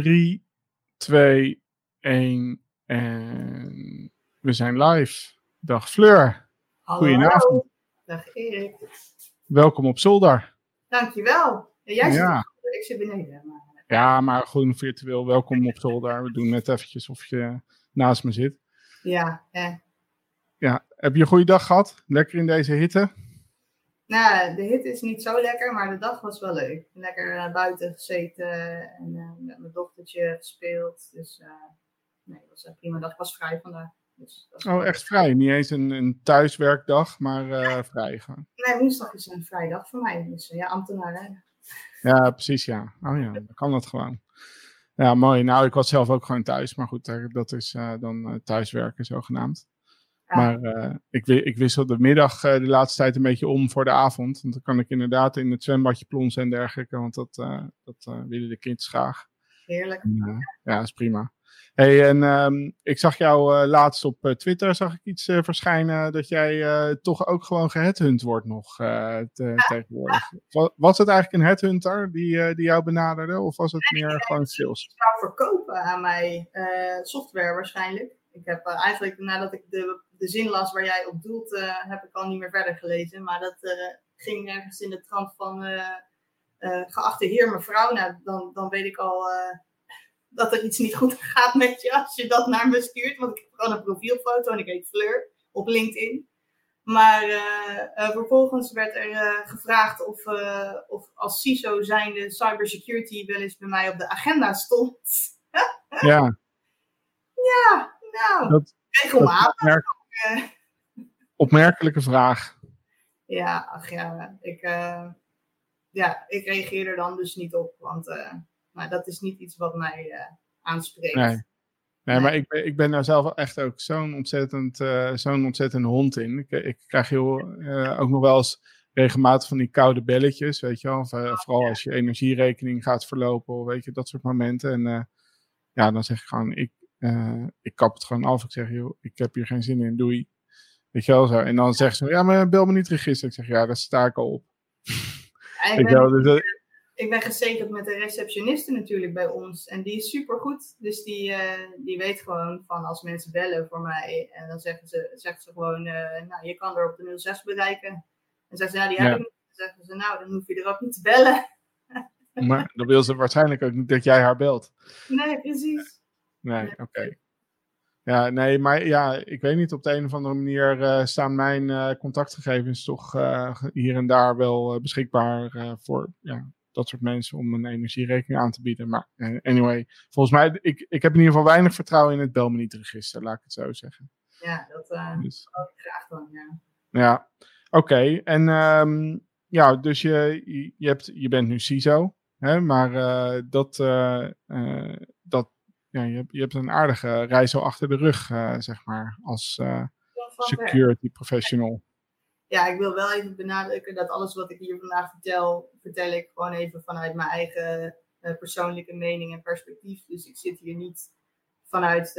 3, 2, 1 en we zijn live. Dag Fleur. Hallo. Goedenavond. Dag Erik. Welkom op zolder. Dankjewel. Ja, jij zit Ja. op- ik zit beneden. Maar... Ja, maar gewoon virtueel welkom op zolder. We doen net eventjes of je naast me zit. Ja, eh. Ja, heb je een goede dag gehad? Lekker in deze hitte? Nou, de hit is niet zo lekker, maar de dag was wel leuk. Lekker eh, buiten gezeten en eh, met mijn dochtertje gespeeld. Dus eh, nee, het was een prima dag. Ik was vrij vandaag. Dus dat was Oh, echt vrij. Niet eens een, een thuiswerkdag, maar vrij gewoon. Nee, woensdag is een vrije dag voor mij. Dus ja, ambtenaar hè. Ja, precies, ja. Oh ja, dan kan dat gewoon. Ja, mooi. Nou, ik was zelf ook gewoon thuis. Maar goed, dat is dan thuiswerken zogenaamd. Ja. Maar eh, ik, ik wissel de middag eh, de laatste tijd een beetje om voor de avond. Want dan kan ik inderdaad in het zwembadje plonsen en dergelijke. Want dat, eh, dat willen de kindjes graag. Heerlijk. En, ja, dat is prima. Hey, en ehm, ik zag jou laatst op Twitter zag ik iets verschijnen dat jij toch ook gewoon geheadhunt wordt nog te- tegenwoordig. Wa- Was het eigenlijk een headhunter die, die jou benaderde of was het meer gewoon sales? Ik zou verkopen aan mij software waarschijnlijk. Ik heb eh, eigenlijk nadat ik de, de zin las waar jij op doelt, eh, heb ik al niet meer verder gelezen. Maar dat eh, ging ergens in de trant van geachte heer, mevrouw. Nou, dan, dan weet ik al dat er iets niet goed gaat met je als je dat naar me stuurt. Want ik heb gewoon een profielfoto en ik heet Fleur op LinkedIn. Maar vervolgens werd er gevraagd of, of als CISO zijnde cybersecurity wel eens bij mij op de agenda stond. Ja, Ja, nou, dat, regelmatig. opmerk- eh. opmerkelijke vraag. ja, ach ja, ik, eh, ja, ik reageer er dan dus niet op. Want eh, maar dat is niet iets wat mij aanspreekt. Nee. Nee, maar ik ben, ik ben daar zelf echt ook zo'n ontzettend, zo'n ontzettend hond in. Ik, ik krijg heel, ook nog wel eens regelmatig van die koude belletjes, weet je wel. Of, vooral als je energierekening gaat verlopen, weet je, dat soort momenten. En ja, dan zeg ik gewoon, ik, eh, ik kap het gewoon af. Ik zeg, joh, ik heb hier geen zin in, doei. Weet je wel zo. En dan zegt ze, ja, maar bel me niet register. Ik zeg, ja, daar sta ik al op. Ja, ik, ben, wel, dus dat- ik ben gezekerd met de receptioniste natuurlijk bij ons. En die is supergoed. Dus die, eh, die weet gewoon van als mensen bellen voor mij. En dan zeggen ze, zegt ze gewoon, eh, nou, je kan er op de 06 bereiken. En zeggen ze, ja, die heb Ja. ik niet. Dan zeggen ze, nou, dan hoef je er ook niet te bellen. maar dan wil ze waarschijnlijk ook niet dat jij haar belt. Nee, precies. Nee, oké. Ja, nee, maar ja, ik weet niet, op de een of andere manier eh, staan mijn eh, contactgegevens toch eh, hier en daar wel beschikbaar voor ja, dat soort mensen om een energierekening aan te bieden. Maar anyway, volgens mij, ik, ik heb in ieder geval weinig vertrouwen in het bel me niet register, laat ik het zo zeggen. Ja, dat Dus, graag dan, ja. ja, oké. En ehm, ja, dus je, je, hebt, je bent nu CISO, hè, maar dat, dat ja, je, hebt, je hebt een aardige reis al achter de rug, eh, zeg maar, als eh, security professional. Ja, ik wil wel even benadrukken dat alles wat ik hier vandaag vertel, vertel ik gewoon even vanuit mijn eigen eh, persoonlijke mening en perspectief. Dus ik zit hier niet vanuit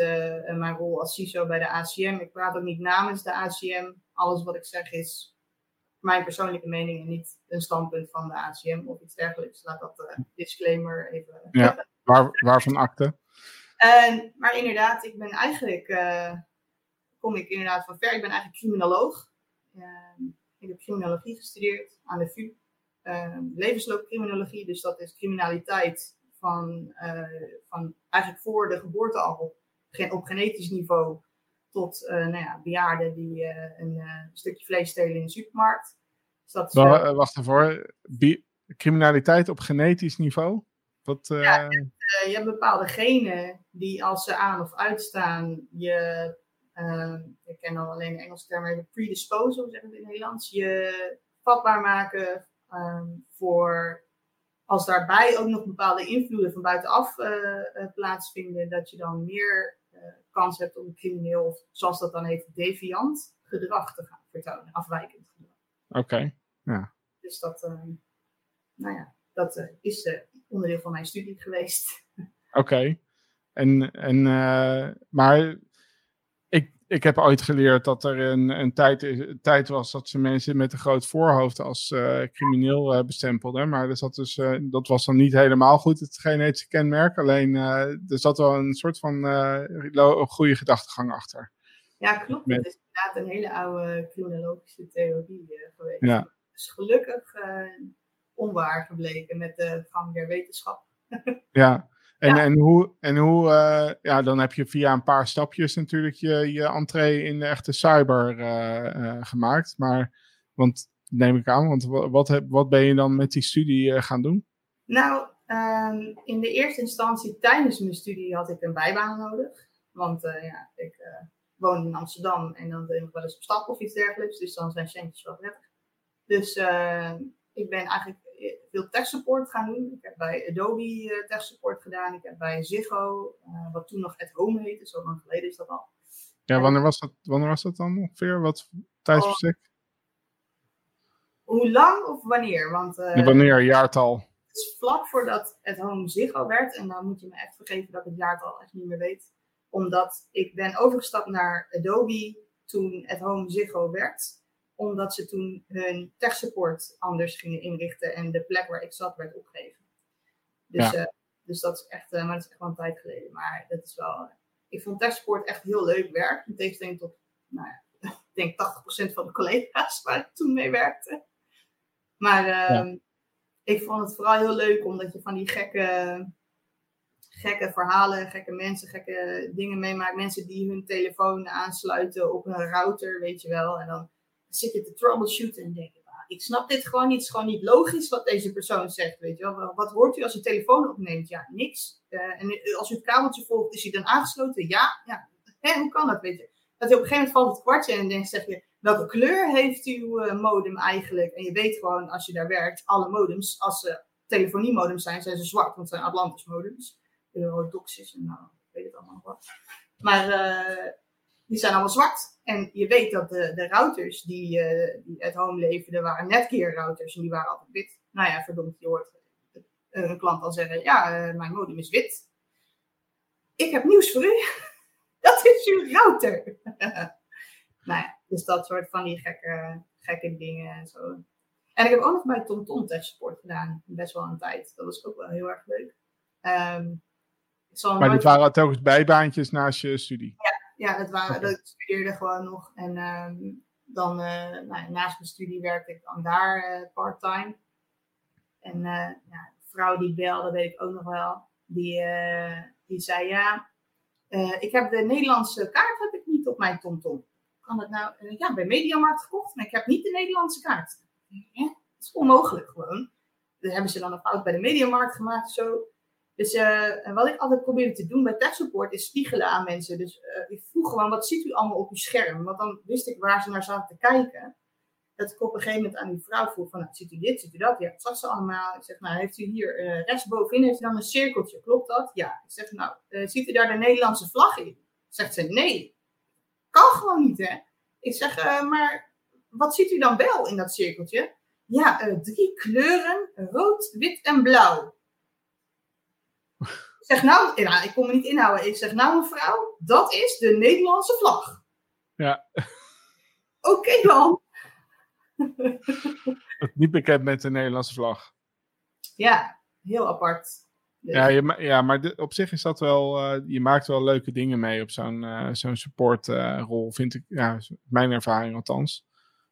mijn rol als CISO bij de ACM. Ik praat ook niet namens de ACM. Alles wat ik zeg is mijn persoonlijke mening en niet een standpunt van de ACM of iets dergelijks. Laat dat disclaimer even. Ja. Waar, waarvan akte? En, maar inderdaad, ik ben eigenlijk, eh, kom ik inderdaad van ver. Ik ben eigenlijk criminoloog. Ehm, ik heb criminologie gestudeerd aan de VU. Ehm, levensloopcriminologie, dus dat is criminaliteit van, eh, van eigenlijk voor de geboorte al, op genetisch niveau, tot eh, nou ja, bejaarden die een stukje vlees stelen in de supermarkt. Dus dat is, wacht even Bi- criminaliteit op genetisch niveau? Wat, Ja, eh, je hebt bepaalde genen die als ze aan of uitstaan, je, eh, ik ken dan alleen de Engelse term, even predispose, hoe zeggen we het in het Nederlands, je vatbaar maken ehm, voor, als daarbij ook nog bepaalde invloeden van buitenaf eh, eh, plaatsvinden, dat je dan meer kans hebt om crimineel, of zoals dat dan heet, deviant gedrag te gaan vertonen, afwijkend gedrag. Oké. Dus dat, eh, nou ja, dat is onderdeel van mijn studie geweest. Oké. En, en, eh, maar ik, ik heb ooit geleerd dat er een, een, tijd, een tijd was dat ze mensen met een groot voorhoofd als uh, crimineel uh, bestempelden. Maar er zat dus, dat was dan niet helemaal goed, het genetische kenmerk. Alleen er zat wel een soort van goede gedachtegang achter. Ja, klopt. Met... Het is inderdaad een hele oude criminologische theorie geweest. Ja. Dus gelukkig onwaar gebleken met de gang der wetenschap. ja, en, en hoe, en hoe uh, ja, dan heb je via een paar stapjes natuurlijk je, je entree in de echte cyber uh, uh, gemaakt. Maar, want neem ik aan, want wat, wat ben je dan met die studie gaan doen? Nou, um, in de eerste instantie tijdens mijn studie had ik een bijbaan nodig. Want ja, ik woon in Amsterdam en dan ben ik wel eens op stap of iets dergelijks. Dus dan zijn centjes wel prettig. Dus ik ben eigenlijk veel tech support gaan doen. Ik heb bij Adobe uh, tech support gedaan. Ik heb bij Ziggo, uh, wat toen nog At Home heette, zo lang geleden is dat al. Ja, wanneer was dat, wanneer was dat dan ongeveer? Wat tijdsbestek? Oh, hoe lang of wanneer? Want, uh, wanneer, jaartal? Het is vlak voordat At Home Ziggo werd. En dan moet je me echt vergeven dat ik het jaartal echt niet meer weet. Omdat ik ben overgestapt naar Adobe toen At Home Ziggo werd omdat ze toen hun tech support anders gingen inrichten en de plek waar ik zat werd opgegeven. Dus, ja. uh, dus dat is echt, uh, maar dat is echt wel een tijd geleden. Maar dat is wel, ik vond tech support echt heel leuk werk. In tegenstelling tot, nou ja, ik denk 80% van de collega's waar ik toen mee werkte. Maar ja. ik vond het vooral heel leuk omdat je van die gekke, gekke verhalen, gekke mensen, gekke dingen meemaakt. Mensen die hun telefoon aansluiten op een router, weet je wel. En dan zit je te troubleshooten en denk je, ah, ik snap dit gewoon niet. Het is gewoon niet logisch wat deze persoon zegt. Weet je wel. Wat hoort u als u telefoon opneemt? Ja, niks. Uh, en als u het kabeltje volgt, is hij dan aangesloten? Ja, ja. Hoe kan dat? Weet je? Dat je op een gegeven moment valt het kwartje en dan zeg je, welke kleur heeft uw uh, modem eigenlijk? En je weet gewoon, als je daar werkt, alle modems, als ze telefoniemodems zijn, zijn ze zwart, want het zijn Atlantis modems. Eurodoxis en nou, ik weet het allemaal wat. Maar uh, die zijn allemaal zwart. En je weet dat de, de routers die, uh, die at home leverden, waren netgear routers en die waren altijd wit. Nou ja, verdomd, je hoort een klant dan zeggen, ja, uh, mijn modem is wit. Ik heb nieuws voor u. dat is uw router. nou ja, dus dat soort van die gekke, gekke dingen en zo. En ik heb ook nog bij TomTom Tech Support gedaan, best wel een tijd. Dat was ook wel heel erg leuk. Um, maar dit waren telkens bijbaantjes naast je studie? Ja, ja, dat waren, dat, ik studeerde gewoon nog. En um, dan uh, nou, naast mijn studie werkte ik dan daar uh, part-time. En uh, ja, de vrouw die belde, weet ik ook nog wel. Die, die zei ja, ik heb de Nederlandse kaart heb ik niet op mijn TomTom. Kan het nou? ja, bij Mediamarkt gekocht, maar ik heb niet de Nederlandse kaart. Dat is onmogelijk gewoon. Dat hebben ze dan een fout bij de Mediamarkt gemaakt zo. Dus uh, wat ik altijd probeerde te doen bij tech support is spiegelen aan mensen. Dus uh, ik vroeg gewoon, wat ziet u allemaal op uw scherm? Want dan wist ik waar ze naar zaten te kijken. Dat ik op een gegeven moment aan die vrouw vroeg van, nou, ziet u dit, ziet u dat? Ja, dat zag ze allemaal. Ik zeg, nou, heeft u hier uh, rechtsbovenin, heeft u dan een cirkeltje, klopt dat? Ja. Ik zeg, nou, ziet u daar de Nederlandse vlag in? Zegt ze, nee. Kan gewoon niet, hè? Ik zeg, maar wat ziet u dan wel in dat cirkeltje? Ja, drie kleuren, rood, wit en blauw. Ik zeg nou, ja, ik kon me niet inhouden. Ik zeg nou mevrouw, dat is de Nederlandse vlag. Ja. Oké okay, dan. niet bekend met de Nederlandse vlag. Ja, heel apart. Ja, je, ja, maar op zich is dat wel, uh, je maakt wel leuke dingen mee op zo'n uh, zo'n supportrol, uh, vind ik, ja, mijn ervaring althans.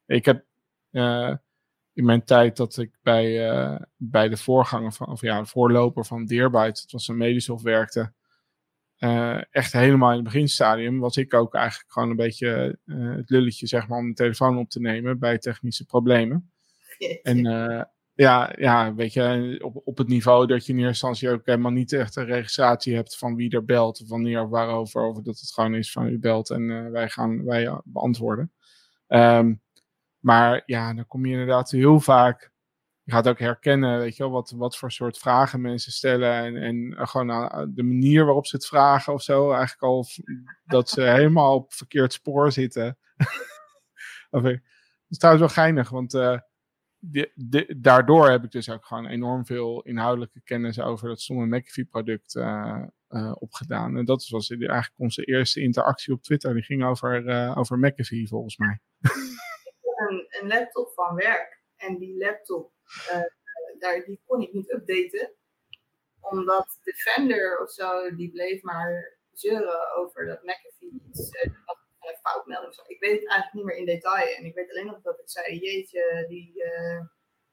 Ik heb, in mijn tijd dat ik bij, uh, bij de voorganger van, of ja, de voorloper van Deerbyte, het was een Medisoft werkte, uh, echt helemaal in het beginstadium, was ik ook eigenlijk gewoon een beetje uh, het lulletje, zeg maar, om de telefoon op te nemen bij technische problemen. En ja, ja, weet je, op, op het niveau dat je in eerste instantie ook helemaal niet echt een registratie hebt van wie er belt, of wanneer of waarover, over dat het gewoon is van u belt en wij gaan wij beantwoorden. Um, maar ja, dan kom je inderdaad heel vaak. Je gaat ook herkennen, weet je wel, wat, wat voor soort vragen mensen stellen. En, en gewoon de manier waarop ze het vragen of zo. Eigenlijk al dat ze helemaal op verkeerd spoor zitten. dat is trouwens wel geinig, want uh, de, daardoor heb ik dus ook gewoon enorm veel inhoudelijke kennis over dat stomme McAfee-product uh, uh, opgedaan. En dat was eigenlijk onze eerste interactie op Twitter. Die ging over, over McAfee, volgens mij. Een, laptop van werk. En die laptop, daar, die kon ik niet updaten. Omdat Defender of zo, die bleef maar zeuren over dat McAfee iets een foutmelding. Ik weet het eigenlijk niet meer in detail. En ik weet alleen nog dat ik zei, jeetje, die uh,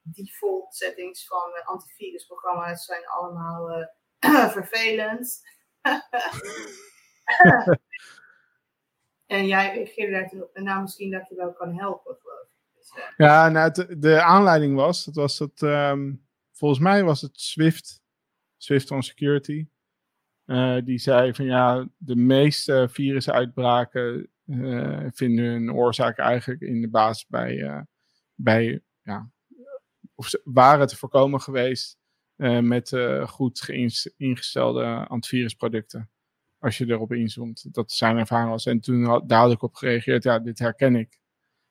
default settings van uh, antivirusprogramma's zijn allemaal uh, vervelend. en jij reageerde daar toen op. En nou, misschien dat je wel kan helpen, geloof ik. Ja, nou, de aanleiding was, dat was het, um, volgens mij was het Swift, Swift on Security. die zei van ja, de meeste virusuitbraken uh, vinden hun oorzaak eigenlijk in de basis bij, uh, bij ja, of waren te voorkomen geweest met goed ingestelde antivirusproducten. Als je erop inzoomt. Dat zijn ervaring was. En toen had, daar op gereageerd, ja, dit herken ik.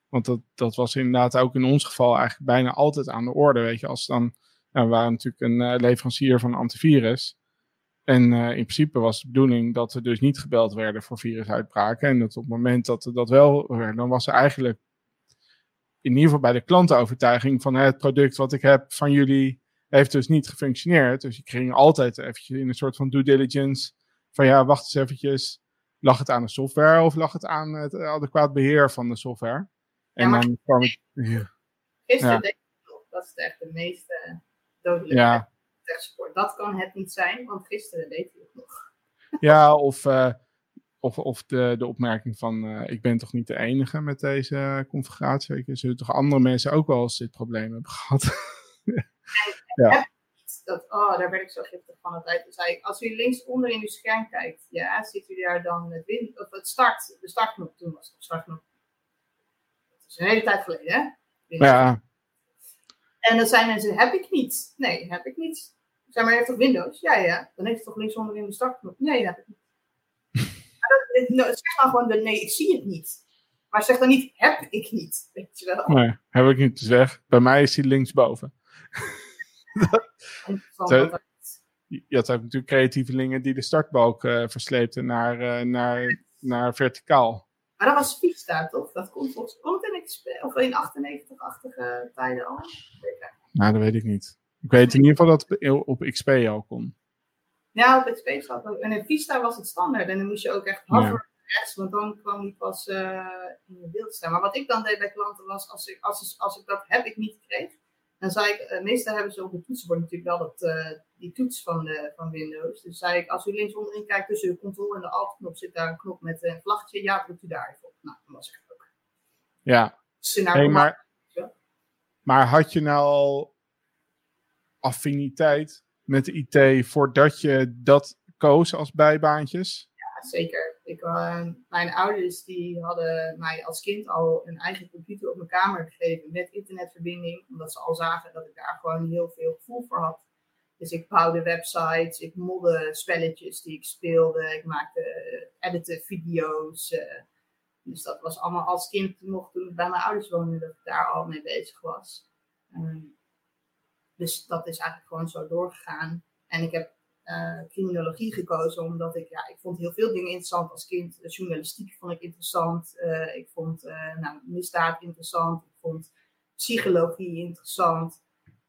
Want dat, dat was inderdaad ook in ons geval eigenlijk bijna altijd aan de orde. Weet je, als dan, nou, we waren natuurlijk een leverancier van antivirus. En uh, in principe was de bedoeling dat we dus niet gebeld werden voor virusuitbraken. En dat op het moment dat we dat wel dan was er eigenlijk in ieder geval bij de klantenovertuiging van het product wat ik heb van jullie heeft dus niet gefunctioneerd. Dus ik ging altijd eventjes in een soort van due diligence van ja, wacht eens eventjes. Lag het aan de software of lag het aan het adequaat beheer van de software? En ja, dan kwam ik... Ja. Gisteren ja. denk ik dat is echt de meeste dodelijke ja sport. Dat kan het niet zijn, want gisteren deed hij het nog. Ja, of, uh, of, of de, de opmerking van uh, ik ben toch niet de enige met deze configuratie. Er zullen toch andere mensen ook wel eens dit probleem hebben gehad. ja. Dat, oh, daar werd ik zo giftig van altijd. Dus als u links onder in uw scherm kijkt, ja, ziet u daar dan het, win, of het start, de startknop. Toen was het startknop een hele tijd geleden, hè? Ja. En dan zijn mensen, heb ik niet. Nee, heb ik niet. Zeg maar, even hebt Windows? Ja, ja. Dan heeft het toch linksonder in de startknop? Nee, heb ik niet. dat, nou, zeg maar gewoon, de, nee, ik zie het niet. Maar zeg dan niet, heb ik niet. Weet je wel? Nee, heb ik niet. te zeggen. Bij mij is die linksboven. dat, dat, je had natuurlijk creatievelingen die de startbalk eh, uh, versleepten naar, eh, naar, naar verticaal. Maar dat was Fiesta, toch? Dat komt volgens mij of of 98-achtige tijden al. Nou, dat weet ik niet. Ik weet in ieder geval dat op XP al kon. Ja, op XP zat En in Vista was het standaard. En dan moest je ook echt hover ja. rechts, want dan kwam die pas eh, in je beeld staan. Maar wat ik dan deed bij klanten was, als ik, als, als ik dat heb ik niet kreeg, dan zei ik, uh, meestal hebben ze op het toetsenbord natuurlijk wel dat, eh, die toets van, van Windows. Dus zei ik, als u links onderin kijkt tussen de control en de alt knop zit daar een knop met een vlaggetje. Ja, drukt u daar even op. Nou, dan was ik ja. Hey, maar, maar had je nou al affiniteit met de IT voordat je dat koos als bijbaantjes? Ja, zeker. Ik, uh, mijn ouders die hadden mij als kind al een eigen computer op mijn kamer gegeven met internetverbinding, omdat ze al zagen dat ik daar gewoon heel veel gevoel voor had. Dus ik bouwde websites, ik modde spelletjes die ik speelde, ik maakte, uh, edite video's. Uh, dus dat was allemaal als kind nog toen ik bij mijn ouders woonde, dat ik daar al mee bezig was. Um, dus dat is eigenlijk gewoon zo doorgegaan. En ik heb uh, criminologie gekozen omdat ik, ja, ik vond heel veel dingen interessant als kind. Journalistiek vond ik interessant. Uh, ik vond uh, nou, misdaad interessant. Ik vond psychologie interessant.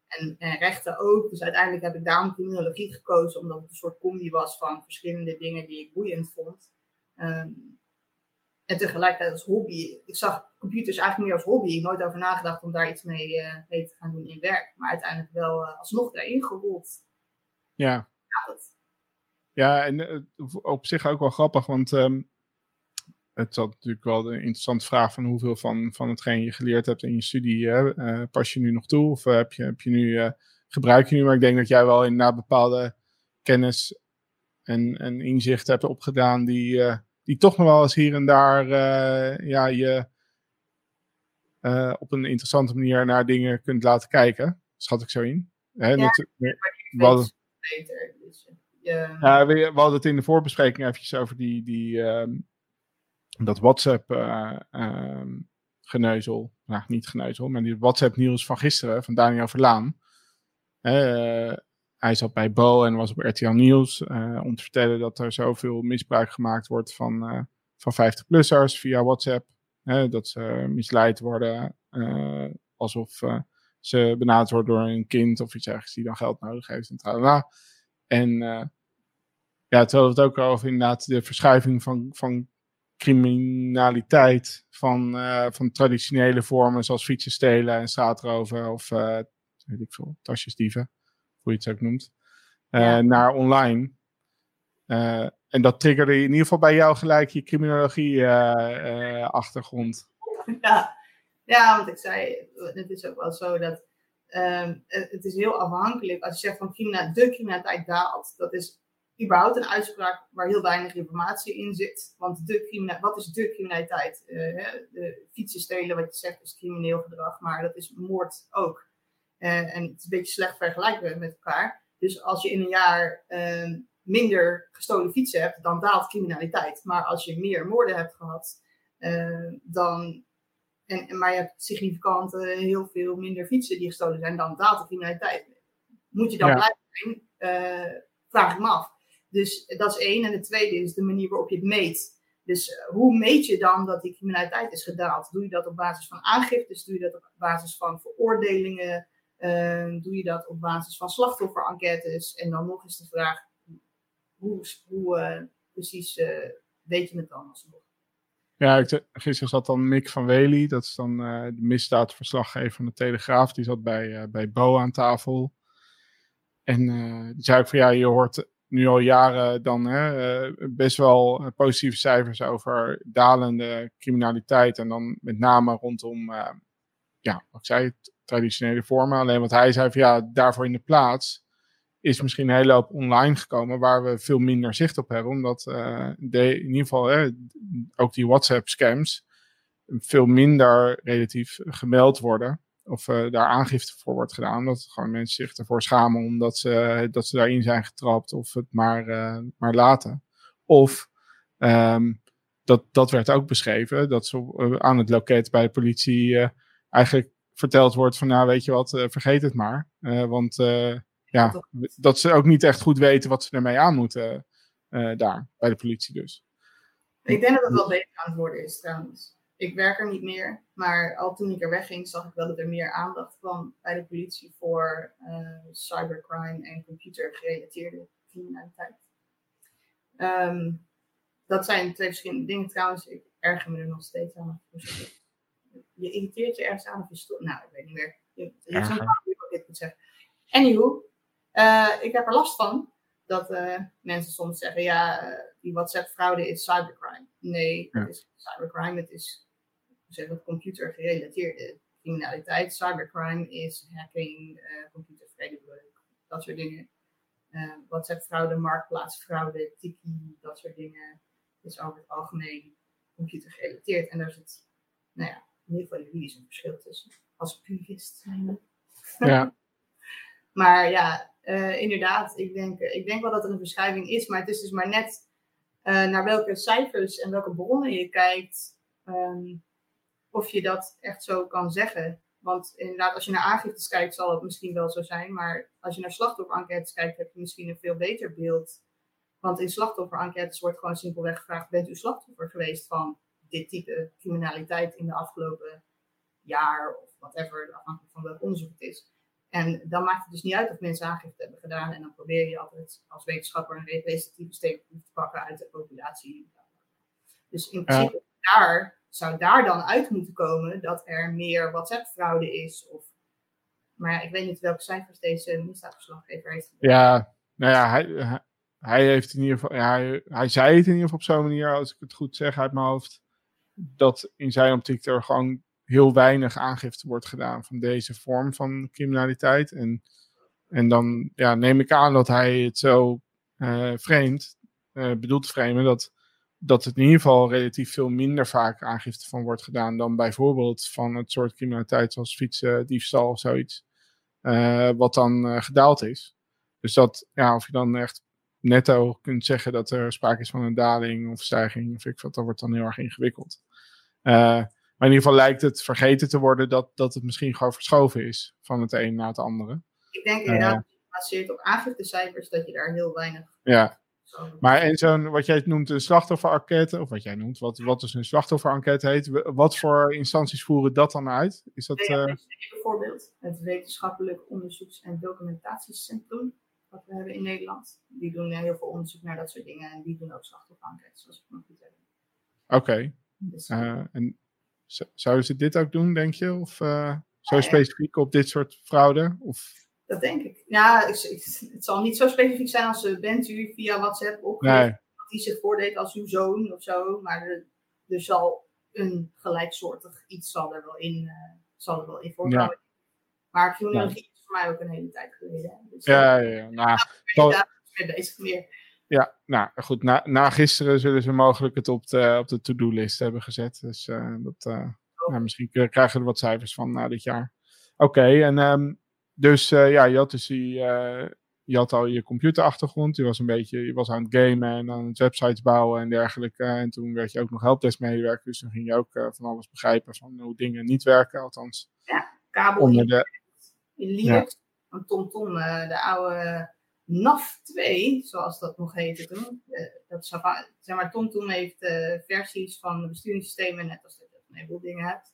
En, en, rechten ook. Dus uiteindelijk heb ik daarom criminologie gekozen, omdat het een soort combi was van verschillende dingen die ik boeiend vond. Um, en tegelijkertijd als hobby. Ik zag computers eigenlijk meer als hobby. Ik nooit over nagedacht om daar iets mee, uh, mee te gaan doen in werk. Maar uiteindelijk wel uh, alsnog daarin gerold. Ja. Ja, dat... ja en uh, op zich ook wel grappig. Want um, het is natuurlijk wel de interessante vraag van hoeveel van, van hetgeen je geleerd hebt in je studie pas je nu nog toe? Of heb je, heb je nu, gebruik je nu? Maar ik denk dat jij wel inderdaad bepaalde kennis en, en inzichten hebt opgedaan die die toch nog wel eens hier en daar uh, ja, je uh, op een interessante manier naar dingen kunt laten kijken. Schat ik zo in. Hè, ja, we, hadden, beter, dus, ja. ja we, we, hadden het in de voorbespreking eventjes over die, die, um, dat WhatsApp um, geneuzel. Nou, niet geneuzel, maar die WhatsApp nieuws van gisteren van Daniel Verlaan. Uh, hij zat bij Bo en was op RTL Nieuws uh, om te vertellen dat er zoveel misbruik gemaakt wordt van, uh, van 50-plussers via WhatsApp. dat ze misleid worden alsof ze benaderd worden door een kind of iets ergens die dan geld nodig heeft. En, en ja, terwijl het ook over inderdaad de verschuiving van, van criminaliteit van, van traditionele vormen zoals fietsen stelen en straatroven of weet ik veel, tasjesdieven, hoe je het ook noemt, uh, ja. naar online. en dat triggerde in ieder geval bij jou gelijk je criminologie-achtergrond. ja. ja, want ik zei, het is ook wel zo dat um, het is heel afhankelijk. Als je zegt van de criminaliteit daalt, dat is überhaupt een uitspraak waar heel weinig informatie in zit. Want de wat is de criminaliteit? Uh, de fietsen stelen, wat je zegt, is crimineel gedrag, maar dat is moord ook. Uh, en het is een beetje slecht vergelijkbaar met elkaar. Dus als je in een jaar uh, minder gestolen fietsen hebt, dan daalt criminaliteit. Maar als je meer moorden hebt gehad, dan. En, maar je hebt significant heel veel minder fietsen die gestolen zijn, dan daalt de criminaliteit. Moet je dan ja. blijven zijn? vraag ik me af. Dus dat is één. En de tweede is de manier waarop je het meet. Dus hoe meet je dan dat die criminaliteit is gedaald? Doe je dat op basis van aangiftes? Doe je dat op basis van veroordelingen? Uh, doe je dat op basis van slachtoffer-enquêtes? En dan nog eens de vraag, hoe, hoe uh, precies eh, weet je het dan alsnog? Ja, gisteren zat dan Mick van Wely, dat is dan de misdaadverslaggever van de Telegraaf. Die zat bij, bij Bo aan tafel. En die zei ook van ja, je hoort nu al jaren dan hè, eh, best wel positieve cijfers over dalende criminaliteit. En dan met name rondom, uh, ja, wat ik zei, traditionele vormen. Alleen wat hij zei van ja, daarvoor in de plaats is misschien een hele hoop online gekomen waar we veel minder zicht op hebben. Omdat de, in ieder geval hè, ook die WhatsApp scams veel minder relatief gemeld worden of uh, daar aangifte voor wordt gedaan. Dat gewoon mensen zich ervoor schamen omdat ze, dat ze daarin zijn getrapt of het maar, maar laten. Of um, dat, dat werd ook beschreven, dat uh, aan het loket bij de politie eigenlijk verteld wordt van nou weet je wat, vergeet het maar. want ja, dat ze ook niet echt goed weten wat ze ermee aan moeten daar, bij de politie dus. Ik denk dat het wel beter aan het worden is trouwens ik werk er niet meer, maar al toen ik er wegging, zag ik wel dat er meer aandacht kwam bij de politie voor cybercrime en computergerelateerde criminaliteit. Um, dat zijn twee verschillende dingen trouwens. Ik erger me er nog steeds aan. Je irriteert je ergens aan of je stopt. Nou, ik weet niet meer. Je, je zo'n ik dit moet zeggen. Anywho, uh, ik heb er last van dat uh, mensen soms zeggen: ja, die WhatsApp-fraude is cybercrime. Nee, het is cybercrime. Het is zeggen, computergerelateerde criminaliteit. Cybercrime is hacking, uh, dat soort dingen. Uh, WhatsApp-fraude, marktplaatsfraude, tiki, dat soort dingen. is over het algemeen computergerelateerd. En daar zit, nou ja, in ieder geval juridisch een verschil tussen. Als purist zijn. Ja. maar ja, uh, inderdaad, ik denk, ik denk wel dat er een verschuiving is. Maar het is dus maar net naar welke cijfers en welke bronnen je kijkt. Um, of je dat echt zo kan zeggen. Want inderdaad, als je naar aangiftes kijkt, zal het misschien wel zo zijn. Maar als je naar slachtoffer-enquêtes kijkt, heb je misschien een veel beter beeld. Want in slachtoffer-enquêtes wordt gewoon simpelweg gevraagd: bent u slachtoffer geweest van dit type criminaliteit in de afgelopen jaar of whatever, afhankelijk van welk onderzoek het is. En dan maakt het dus niet uit of mensen aangifte hebben gedaan. En dan probeer je altijd als wetenschapper een representatieve steekproef te pakken uit de populatie. Dus in principe daar zou daar dan uit moeten komen dat er meer WhatsApp-fraude is? Of, maar ja, ik weet niet welke cijfers deze misdaadverslaggever heeft. Ja, nou ja, hij, hij heeft in ieder geval, ja, hij, hij zei het in ieder geval op zo'n manier, als ik het goed zeg uit mijn hoofd, dat in zijn optiek er gewoon heel weinig aangifte wordt gedaan van deze vorm van criminaliteit. En, en dan ja, neem ik aan dat hij het zo uh, vreemd, uh, bedoelt framen, dat dat het in ieder geval relatief veel minder vaak aangifte van wordt gedaan dan bijvoorbeeld van het soort criminaliteit zoals fietsen, diefstal of zoiets. Uh, wat dan gedaald is. Dus dat, ja, of je dan echt netto kunt zeggen dat er sprake is van een daling of stijging, of ik wat, dat wordt dan heel erg ingewikkeld. Uh, Maar in ieder geval lijkt het vergeten te worden dat, dat het misschien gewoon verschoven is van het een naar het andere. Ik denk inderdaad, gebaseerd op aangiftecijfers, dat je daar heel weinig. Ja. Maar in zo'n, wat jij noemt een slachtofferenquête, of wat jij noemt, wat, wat dus een slachtofferenquête heet, wat voor instanties voeren dat dan uit? Is dat, ja, uh... bijvoorbeeld het Wetenschappelijk Onderzoeks- en Documentatiecentrum, wat we hebben in Nederland. Die doen heel veel onderzoek naar dat soort dingen en die doen ook slachtofferenquêtes, zoals ik nog goed heb. Oké. Uh, en zouden ze dit ook doen, denk je? Of uh, zo specifiek op dit soort fraude? Of... Dat denk ik. Ja, ik, het zal niet zo specifiek zijn als uh, bent u via WhatsApp op nee. die zich voordeed als uw zoon of zo. Maar er, er zal een gelijksoortig iets zal er wel in, zal er wel in voorkomen. Ja. Maar criminologie ja. is voor mij ook een hele tijd geleden. Dus, ja, ja, ja. Nou, ik ben mee bezig meer. Ja, nou goed. Na, na gisteren zullen ze mogelijk het op de, op de to-do-list hebben gezet. Dus uh, dat, uh, nou, misschien krijgen we er wat cijfers van na dit jaar. Oké, en um, dus uh, ja, je had dus die, je had al je computerachtergrond. Je was een beetje, je was aan het gamen en aan het websites bouwen en dergelijke. En toen werd je ook nog helpdesk medewerker. Dus dan ging je ook van alles begrijpen van hoe dingen niet werken, althans. Ja, kabel onder de, in Linux. Ja. TomTom, de oude NAF 2, zoals dat nog heette toen. Uh, dat zeg maar, TomTom heeft uh, versies van besturingssystemen, net als dat je een heleboel dingen hebt.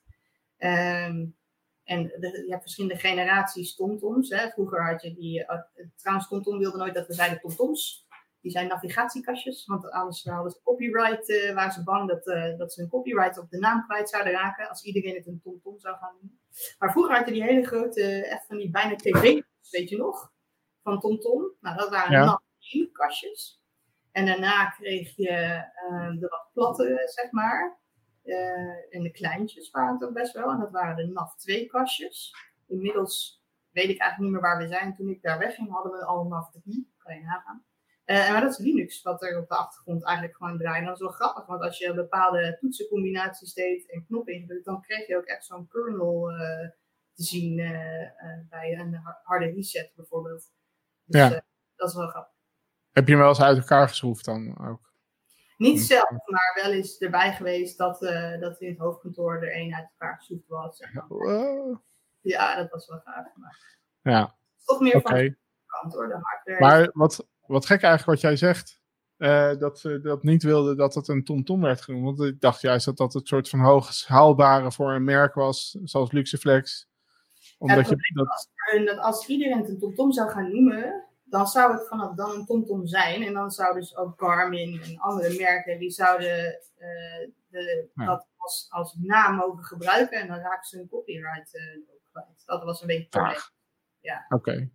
Um, en de, je hebt verschillende generaties TomToms. Hè. Vroeger had je die, uh, trouwens TomTom wilde nooit dat we zeiden TomToms. Die zijn navigatiekastjes, want anders hadden ze copyright, waren ze bang dat, dat ze hun copyright op de naam kwijt zouden raken als iedereen het een TomTom zou gaan doen. Maar vroeger had je die hele grote, echt van die bijna tv, weet je nog? Van TomTom. Nou, dat waren ja. kastjes. En daarna kreeg je uh, de wat platte, zeg maar. Uh, en de kleintjes waren het ook best wel. En dat waren de NAF 2 kastjes. Inmiddels weet ik eigenlijk niet meer waar we zijn. Toen ik daar wegging, hadden we al NAF 3. Kan je nagaan. Uh, maar dat is Linux, wat er op de achtergrond eigenlijk gewoon draait. En dat is wel grappig, want als je bepaalde toetsencombinaties deed en knoppen indrukt, dan kreeg je ook echt zo'n kernel te zien bij een harde reset bijvoorbeeld. Dus ja. uh, dat is wel grappig. Heb je hem wel eens uit elkaar geschroefd dan ook? Niet zelf, maar wel eens erbij geweest dat, uh, dat in het hoofdkantoor er één uit elkaar geschroefd was. Wow. Ja, dat was wel gaaf. Maar... Ja. Toch meer okay. van de kant hoor, de hardware. Maar wat, wat gek eigenlijk wat jij zegt. Uh, dat ze dat niet wilden dat het een TomTom werd genoemd. Want ik dacht juist dat dat het soort van hoog haalbare voor een merk was, zoals Luxeflex omdat je dat... dat als iedereen het een TomTom zou gaan noemen, dan zou het vanaf dan een TomTom zijn. En dan zouden dus ook Garmin en andere merken, die zouden uh, de, ja. dat als, als naam mogen gebruiken. En dan raken ze hun copyright uh, kwijt. Dat was een beetje probleem. Ja. Oké. Okay.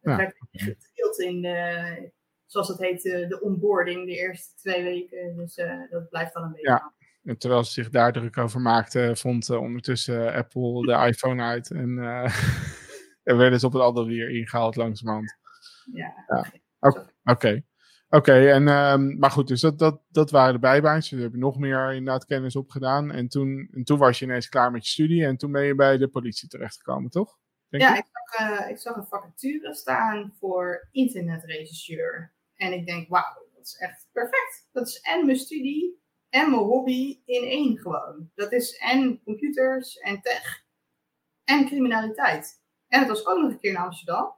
Het werd gedeeld in de, zoals het heet, de onboarding, de eerste twee weken. Dus dat blijft dan een beetje ja. En terwijl ze zich daar druk over maakten, vond uh, ondertussen Apple de iPhone uit. En uh, er werden ze op het andere weer ingehaald langzamerhand. Ja. ja. Oké. Okay. Oké, en um, maar goed, dus dat, dat, dat waren de bijbaantjes. We hebben nog meer inderdaad kennis opgedaan. En toen, en toen was je ineens klaar met je studie en toen ben je bij de politie terechtgekomen, toch? Denk ja, ik zag, uh, ik zag een vacature staan voor internetregisseur. En ik denk, wauw, dat is echt perfect. Dat is en mijn studie en mijn hobby in één gewoon. Dat is en computers en tech en criminaliteit. En het was ook nog een keer in Amsterdam.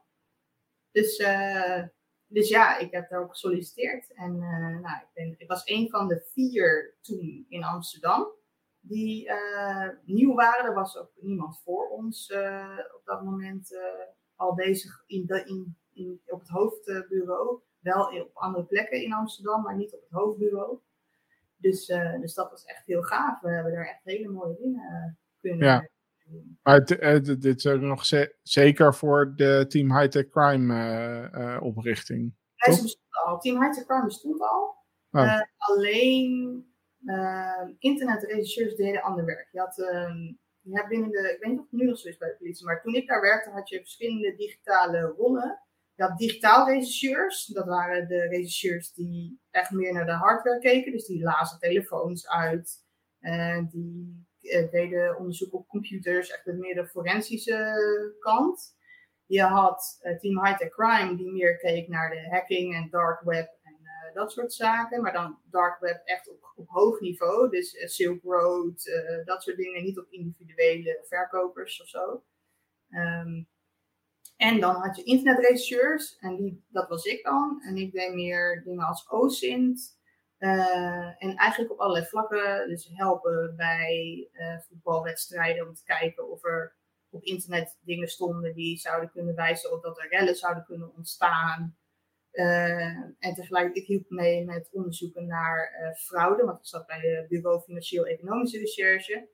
Dus, uh, dus ja, ik heb daar ook gesolliciteerd. En uh, nou, ik, ben, ik was een van de vier toen in Amsterdam die uh, nieuw waren. Er was ook niemand voor ons op dat moment al bezig in de, in, in, op het hoofdbureau. Wel op andere plekken in Amsterdam, maar niet op het hoofdbureau. Dus, uh, dus dat was echt heel gaaf. We hebben daar echt hele mooie dingen kunnen ja. doen. Maar dit is ook nog ze zeker voor de Team High-Tech Crime uh, uh, oprichting. Ja, ze bestond al. Team High-Tech Crime bestond al. Oh. alleen internetregisseurs deden ander werk. Je had, je hebt binnen de, ik weet niet of het nu nog zo is bij de politie, maar toen ik daar werkte had je verschillende digitale rollen. Je had digitaal regisseurs. Dat waren de regisseurs die echt meer naar de hardware keken. Dus die lazen telefoons uit. En die uh, deden onderzoek op computers. Echt meer de forensische kant. Je had uh, Team High Tech Crime die meer keek naar de hacking en dark web en dat soort zaken. Maar dan dark web echt op, op hoog niveau. Dus Silk Road, dat soort dingen. Niet op individuele verkopers of zo. Ehm, en dan had je internetregisseurs, en die, dat was ik dan. En ik deed meer dingen als OSINT. Uh, en eigenlijk op allerlei vlakken. Dus helpen bij uh, voetbalwedstrijden om te kijken of er op internet dingen stonden die zouden kunnen wijzen op dat er rellen zouden kunnen ontstaan. Uh, en tegelijkertijd hielp ik mee met onderzoeken naar fraude, want ik zat bij het Bureau Financieel-Economische Recherche.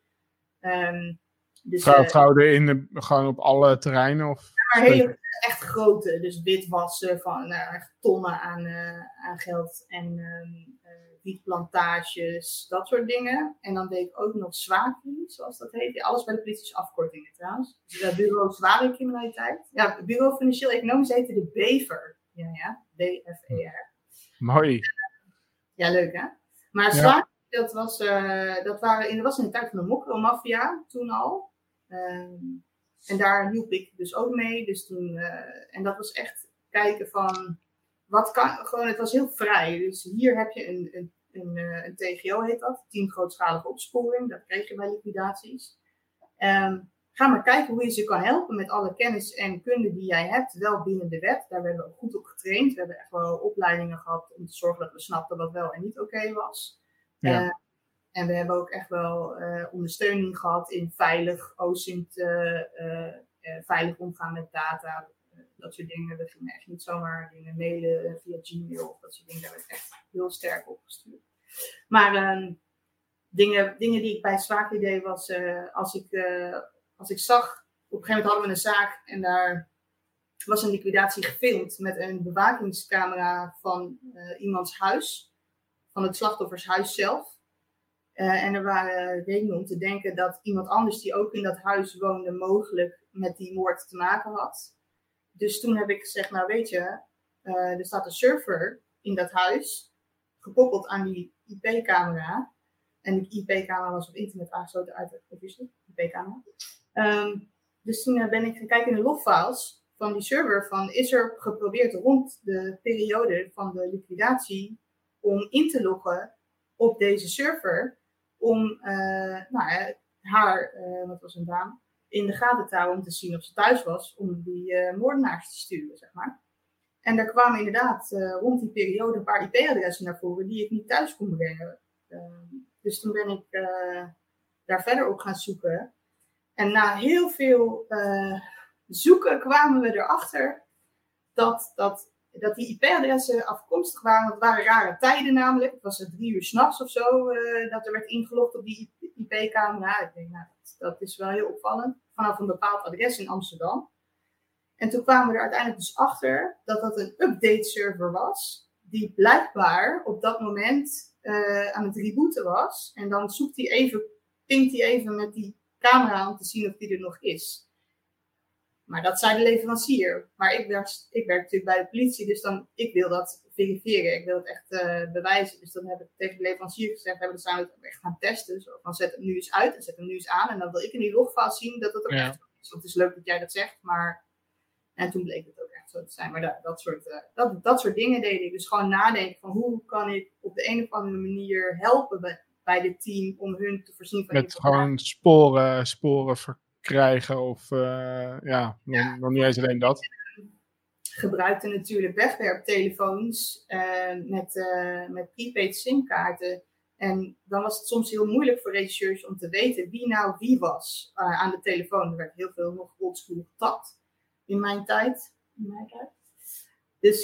Um, dus, fraude in de, gewoon op alle terreinen? Of? Maar hele, echt grote. Dus witwassen van nou, echt tonnen aan, aan geld en um, wietplantages, dat soort dingen. En dan deed ik ook nog SWACRI, zoals dat heet. Alles bij de politie is afkortingen trouwens. Dus het bureau zware criminaliteit. Ja, het bureau financieel economisch heette de BEVER. Ja, ja, B-F-E-R. Mooi. Ja, leuk hè? Maar SWACRI, dat, was, uh, dat, waren, dat was in de tijd van de mokromafia toen al. Um, en daar hielp ik dus ook mee. Dus toen, uh, en dat was echt kijken van wat kan, gewoon, het was heel vrij. Dus hier heb je een, een een, een TGO heet dat, team grootschalige opsporing. Dat kreeg je bij liquidaties. Um, ga maar kijken hoe je ze kan helpen met alle kennis en kunde die jij hebt, wel binnen de wet. Daar hebben we ook goed op getraind. We hebben echt wel opleidingen gehad om te zorgen dat we snapten wat wel en niet oké was. Ja. Uh, en we hebben ook echt wel uh, ondersteuning gehad in veilig OSINT, uh, veilig omgaan met data, dat soort dingen. We gingen echt niet zomaar dingen mailen via Gmail of dat soort dingen. Daar werd echt heel sterk opgestuurd. Maar uh, dingen, dingen die ik bij Zwaak deed was, als, ik, als ik zag, op een gegeven moment hadden we een zaak en daar was een liquidatie gefilmd met een bewakingscamera van iemands huis, van het slachtoffershuis zelf. En er waren redenen om te denken dat iemand anders die ook in dat huis woonde, mogelijk met die moord te maken had. Dus toen heb ik gezegd, nou weet je, er staat een server in dat huis, gekoppeld aan die IP-camera. En die IP-camera was op internet aangesloten uit de IP-camera. Um, dus toen eh, ben ik gaan kijken in de logfiles van die server van is er geprobeerd rond de periode van de liquidatie om in te loggen op deze server om uh, nou, haar, uh, wat was een dame, in de gaten te houden om te zien of ze thuis was om die uh, moordenaars te sturen, zeg maar. En daar kwamen inderdaad rond die periode een paar IP-adressen naar voren die ik niet thuis kon brengen. Uh, dus toen ben ik daar verder op gaan zoeken. En na heel veel eh, zoeken kwamen we erachter dat, dat, dat die IP-adressen afkomstig waren. Het waren rare tijden namelijk. Het was drie uur s'nachts of zo dat er werd ingelogd op die IP-camera. Ik denk, nou, dat, dat is wel heel opvallend. Vanaf een bepaald adres in Amsterdam. En toen kwamen we er uiteindelijk dus achter dat dat een update server was, die blijkbaar op dat moment uh, aan het rebooten was. En dan zoekt hij even, pinkt hij even met die camera om te zien of die er nog is. Maar dat zei de leverancier. Maar ik werk, ik werk natuurlijk bij de politie, dus dan, ik wil dat verifiëren. Ik wil het echt uh, bewijzen. Dus dan heb ik tegen de leverancier gezegd, hebben we zijn we echt gaan testen. Zo van zet hem nu eens uit en zet hem nu eens aan. En dan wil ik in die logfile zien dat het ook ja. echt is. Want het is leuk dat jij dat zegt, maar en toen bleek het ook echt zo te zijn. Maar dat, dat, soort, uh, dat, dat soort dingen deed ik. Dus gewoon nadenken van hoe kan ik op de een of andere manier helpen bij, bij dit team om hun te voorzien van Met gewoon sporen, sporen verkrijgen of uh, ja, nog niet eens alleen dat. Gebruikte natuurlijk wegwerptelefoons uh, met, met prepaid simkaarten. En dan was het soms heel moeilijk voor regisseurs om te weten wie nou wie was aan de telefoon. Er werd heel veel nog oldschool getapt in mijn tijd. In mijn tijd. Dus,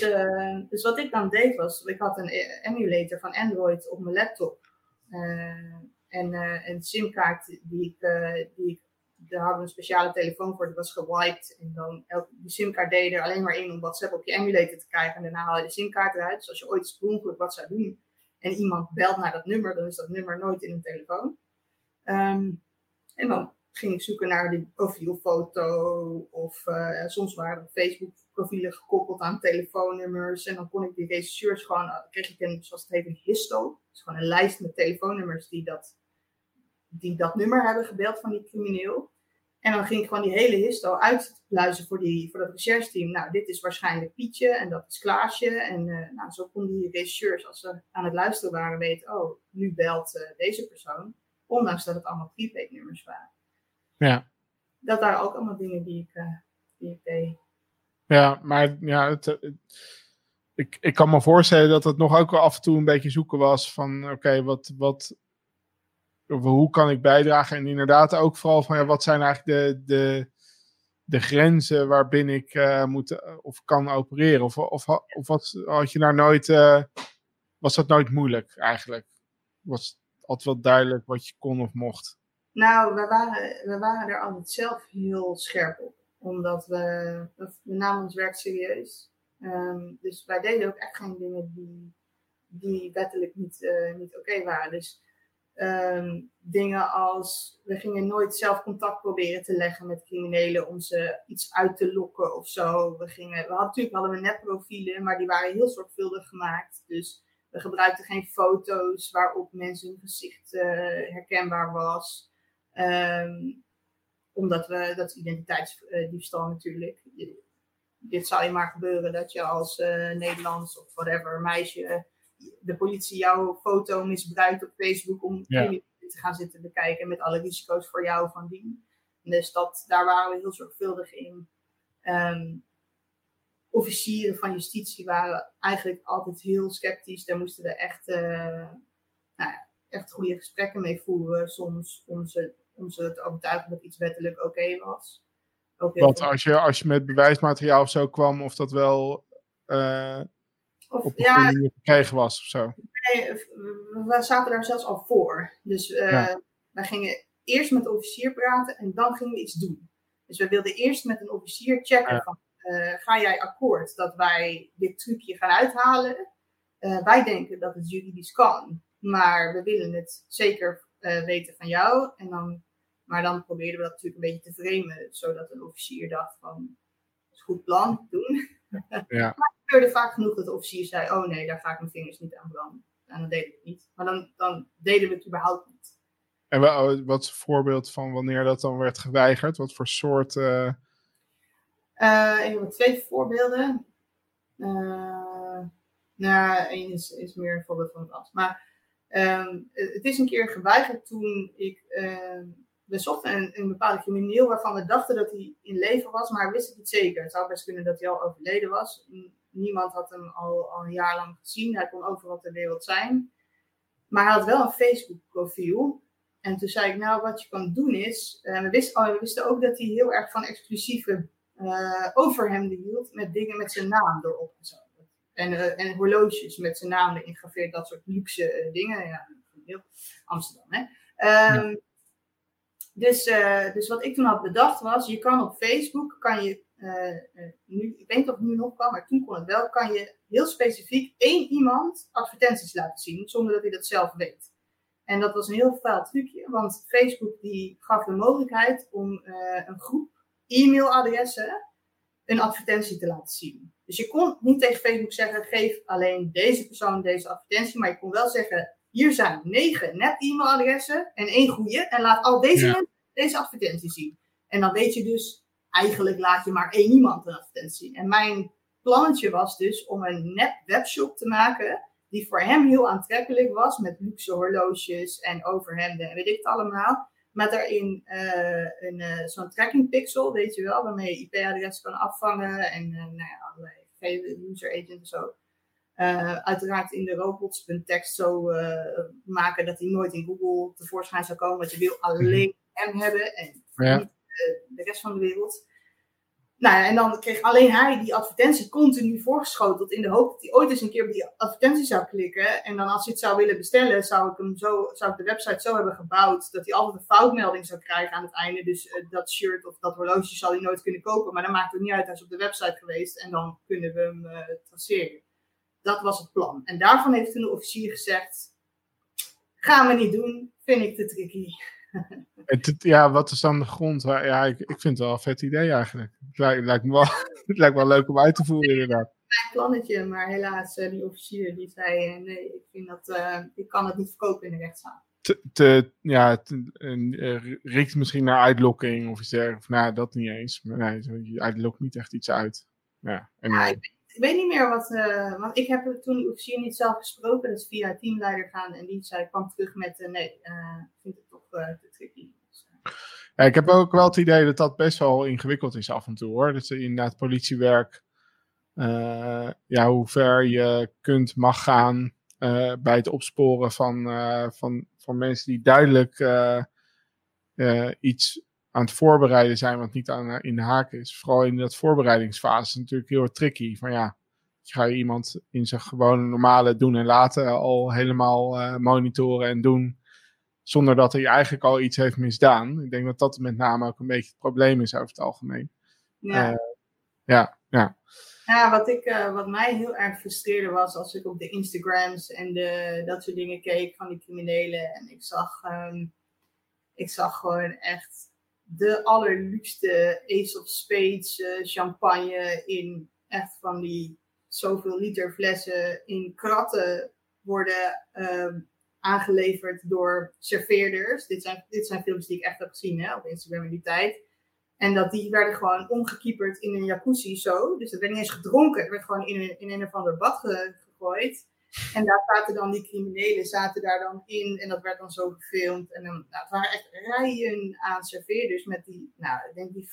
dus wat ik dan deed was, ik had een emulator van Android op mijn laptop. En uh, een simkaart die ik, die ik, daar hadden we een speciale telefoon voor, die was gewiped. En dan die simkaart deed er alleen maar in om WhatsApp op je emulator te krijgen. En daarna haal je de simkaart eruit. Dus als je ooit ooit wat zou doen en iemand belt naar dat nummer, dan is dat nummer nooit in een telefoon. Um, en dan ging ik zoeken naar die profielfoto. Of uh, soms waren Facebook profielen gekoppeld aan telefoonnummers. En dan kon ik die regisseurs gewoon, uh, kreeg ik een, zoals het heet, een histo. Dus gewoon een lijst met telefoonnummers die dat, die dat nummer hebben gebeld van die crimineel. En dan ging ik gewoon die hele histo uitluizen voor, die, voor dat rechercheteam. Nou, dit is waarschijnlijk Pietje en dat is Klaasje. En uh, nou, zo konden die rechercheurs, als ze aan het luisteren waren, weten... oh, nu belt uh, deze persoon. Ondanks dat het allemaal prepaid nummers waren. Ja. Dat waren ook allemaal dingen die ik, uh, die ik deed. Ja, maar ja, het, het, ik, ik kan me voorstellen dat het nog ook wel af en toe een beetje zoeken was van... oké, wat, wat, hoe kan ik bijdragen? En inderdaad ook vooral van ja, wat zijn eigenlijk de, de, de grenzen waarbinnen ik uh, moet of kan opereren? Of, of, of wat had je nou nooit, uh, was dat nooit moeilijk eigenlijk? Was altijd wel duidelijk wat je kon of mocht? Nou, we waren, we waren er altijd zelf heel scherp op. Omdat we, we namen ons werk serieus. Um, dus wij deden ook echt geen dingen die, die wettelijk niet, niet oké waren. Dus Um, dingen als, we gingen nooit zelf contact proberen te leggen met criminelen om ze iets uit te lokken of zo. We, gingen, we hadden natuurlijk hadden we netprofielen, maar die waren heel zorgvuldig gemaakt. Dus we gebruikten geen foto's waarop mensen hun gezicht uh, herkenbaar was. Um, omdat we, dat identiteitsdiefstal natuurlijk. dit zou je maar gebeuren dat je als uh, Nederlands of whatever meisje de politie jouw foto misbruikt op Facebook om ja. te gaan zitten bekijken met alle risico's voor jou van dien. Dus dat, daar waren we heel zorgvuldig in. Um, officieren van justitie waren eigenlijk altijd heel sceptisch. Daar moesten we echt, uh, nou ja, echt goede gesprekken mee voeren, soms om ze, om ze te overtuigen dat iets wettelijk oké okay was. Want als je, als je met bewijsmateriaal of zo kwam, of dat wel uh, of, op ja, gekregen was of zo. Nee, we zaten daar zelfs al voor. Dus uh, ja. wij gingen eerst met de officier praten en dan gingen we iets doen. Dus we wilden eerst met een officier checken ja. van, uh, ga jij akkoord dat wij dit trucje gaan uithalen? Uh, wij denken dat het juridisch kan, maar we willen het zeker weten van jou. En dan, maar dan probeerden we dat natuurlijk een beetje te framen, zodat een officier dacht van, dat is een goed plan, doen. Ja. maar het gebeurde vaak genoeg dat de officier zei, oh nee, daar ga ik mijn vingers niet aan branden. En dan deden we het niet. Maar dan, dan deden we het überhaupt niet. En wat is een voorbeeld van wanneer dat dan werd geweigerd? Wat voor soort... Uh... Uh, ik heb twee voorbeelden. Uh, nou, één is, is meer een voorbeeld van het af. Maar um, het is een keer geweigerd toen ik we zochten een, een bepaalde crimineel waarvan we dachten dat hij in leven was, maar we wisten het niet zeker. Het zou best kunnen dat hij al overleden was. Niemand had hem al, al een jaar lang gezien. Hij kon overal ter wereld zijn. Maar hij had wel een Facebook-profiel. En toen zei ik, nou, wat je kan doen is. Uh, we, wisten, oh, we wisten ook dat hij heel erg van exclusieve uh, overhemden hield. Met dingen met zijn naam erop en zo. En, uh, en horloges met zijn naam erin gegraveerd. Dat soort luxe dingen. Ja, heel Amsterdam, hè. Um, ja. Dus, dus wat ik toen had bedacht was, je kan op Facebook, kan je, nu, ik weet niet of het nu nog kan, maar toen kon het wel, kan je heel specifiek één iemand advertenties laten zien, zonder dat hij dat zelf weet. En dat was een heel vuil trucje, want Facebook die gaf de mogelijkheid om uh, een groep e-mailadressen een advertentie te laten zien. Dus je kon niet tegen Facebook zeggen, geef alleen deze persoon deze advertentie, maar je kon wel zeggen, hier zijn negen net-e-mailadressen en één goede. En laat al deze ja. mensen deze advertentie zien. En dan weet je dus, eigenlijk laat je maar één iemand een advertentie zien. En mijn plannetje was dus om een net webshop te maken. Die voor hem heel aantrekkelijk was. Met luxe horloges en overhemden en weet ik het allemaal. Met daarin uh, een, uh, zo'n tracking pixel, weet je wel. Waarmee je IP-adres kan afvangen. En uh, nou ja, allerlei user agent en zo. Uiteraard in de robots.tekst zo maken dat hij nooit in Google tevoorschijn zou komen. Want je wil alleen hem hebben en ja. niet de rest van de wereld. Nou ja, en dan kreeg alleen hij die advertentie continu voorgeschoteld in de hoop dat hij ooit eens een keer op die advertentie zou klikken. En dan als hij het zou willen bestellen, zou ik, hem zo, zou de website zo hebben gebouwd dat hij altijd een foutmelding zou krijgen aan het einde. Dus dat shirt of dat horloge zal hij nooit kunnen kopen. Maar dan maakt het niet uit, hij is op de website geweest en dan kunnen we hem traceren. Dat was het plan. En daarvan heeft toen de officier gezegd: gaan we niet doen, vind ik te tricky. Het, ja, wat is dan de grond? Ja, ik, ik vind het wel een vet idee eigenlijk. Het lijkt, lijkt, me, wel, het lijkt me wel leuk om uit te voeren, inderdaad. Mijn plannetje, maar helaas, die officier die zei: nee, ik, vind dat, uh, ik kan het niet verkopen in de rechtszaal. te, te ja, riekt misschien naar uitlokking of iets dergelijks. Nou, dat niet eens. Maar nee, je uitlokt niet echt iets uit. Ja, ik, weet niet meer wat. Uh, want ik heb toen die officier niet zelf gesproken. Dat is via teamleider gaan. En die zei, kwam terug met: uh, nee, ik vind het Dus, ja, ik heb ook wel het idee dat dat best wel ingewikkeld is af en toe hoor. Dat inderdaad politiewerk. ja, hoe ver je kunt, mag gaan. bij het opsporen van, van, van mensen die duidelijk iets aan het voorbereiden zijn wat niet aan, in de haak is. Vooral in dat voorbereidingsfase is natuurlijk heel tricky. Van ja, ga je iemand in zijn gewone normale doen en laten al helemaal monitoren en doen. Zonder dat hij eigenlijk al iets heeft misdaan. Ik denk dat dat met name ook een beetje het probleem is over het algemeen. Ja, uh, ja, ja. Ja, wat, ik, uh, wat mij heel erg frustreerde was als ik op de Instagrams en de, dat soort dingen keek van die criminelen. En ik zag, um, ik zag gewoon echt de allerluxste Ace of Spades uh, champagne in echt van die zoveel liter flessen in kratten worden uh, aangeleverd door serveerders. Dit zijn, dit zijn films die ik echt heb gezien hè, op Instagram in die tijd. En dat die werden gewoon omgekieperd in een jacuzzi zo. Dus dat werd niet eens gedronken. Het werd gewoon in een, in een of ander bad gegooid. En daar zaten dan die criminelen zaten daar dan in. En dat werd dan zo gefilmd. En dan, nou, het waren echt rijen aan serveerders met die, nou, ik denk die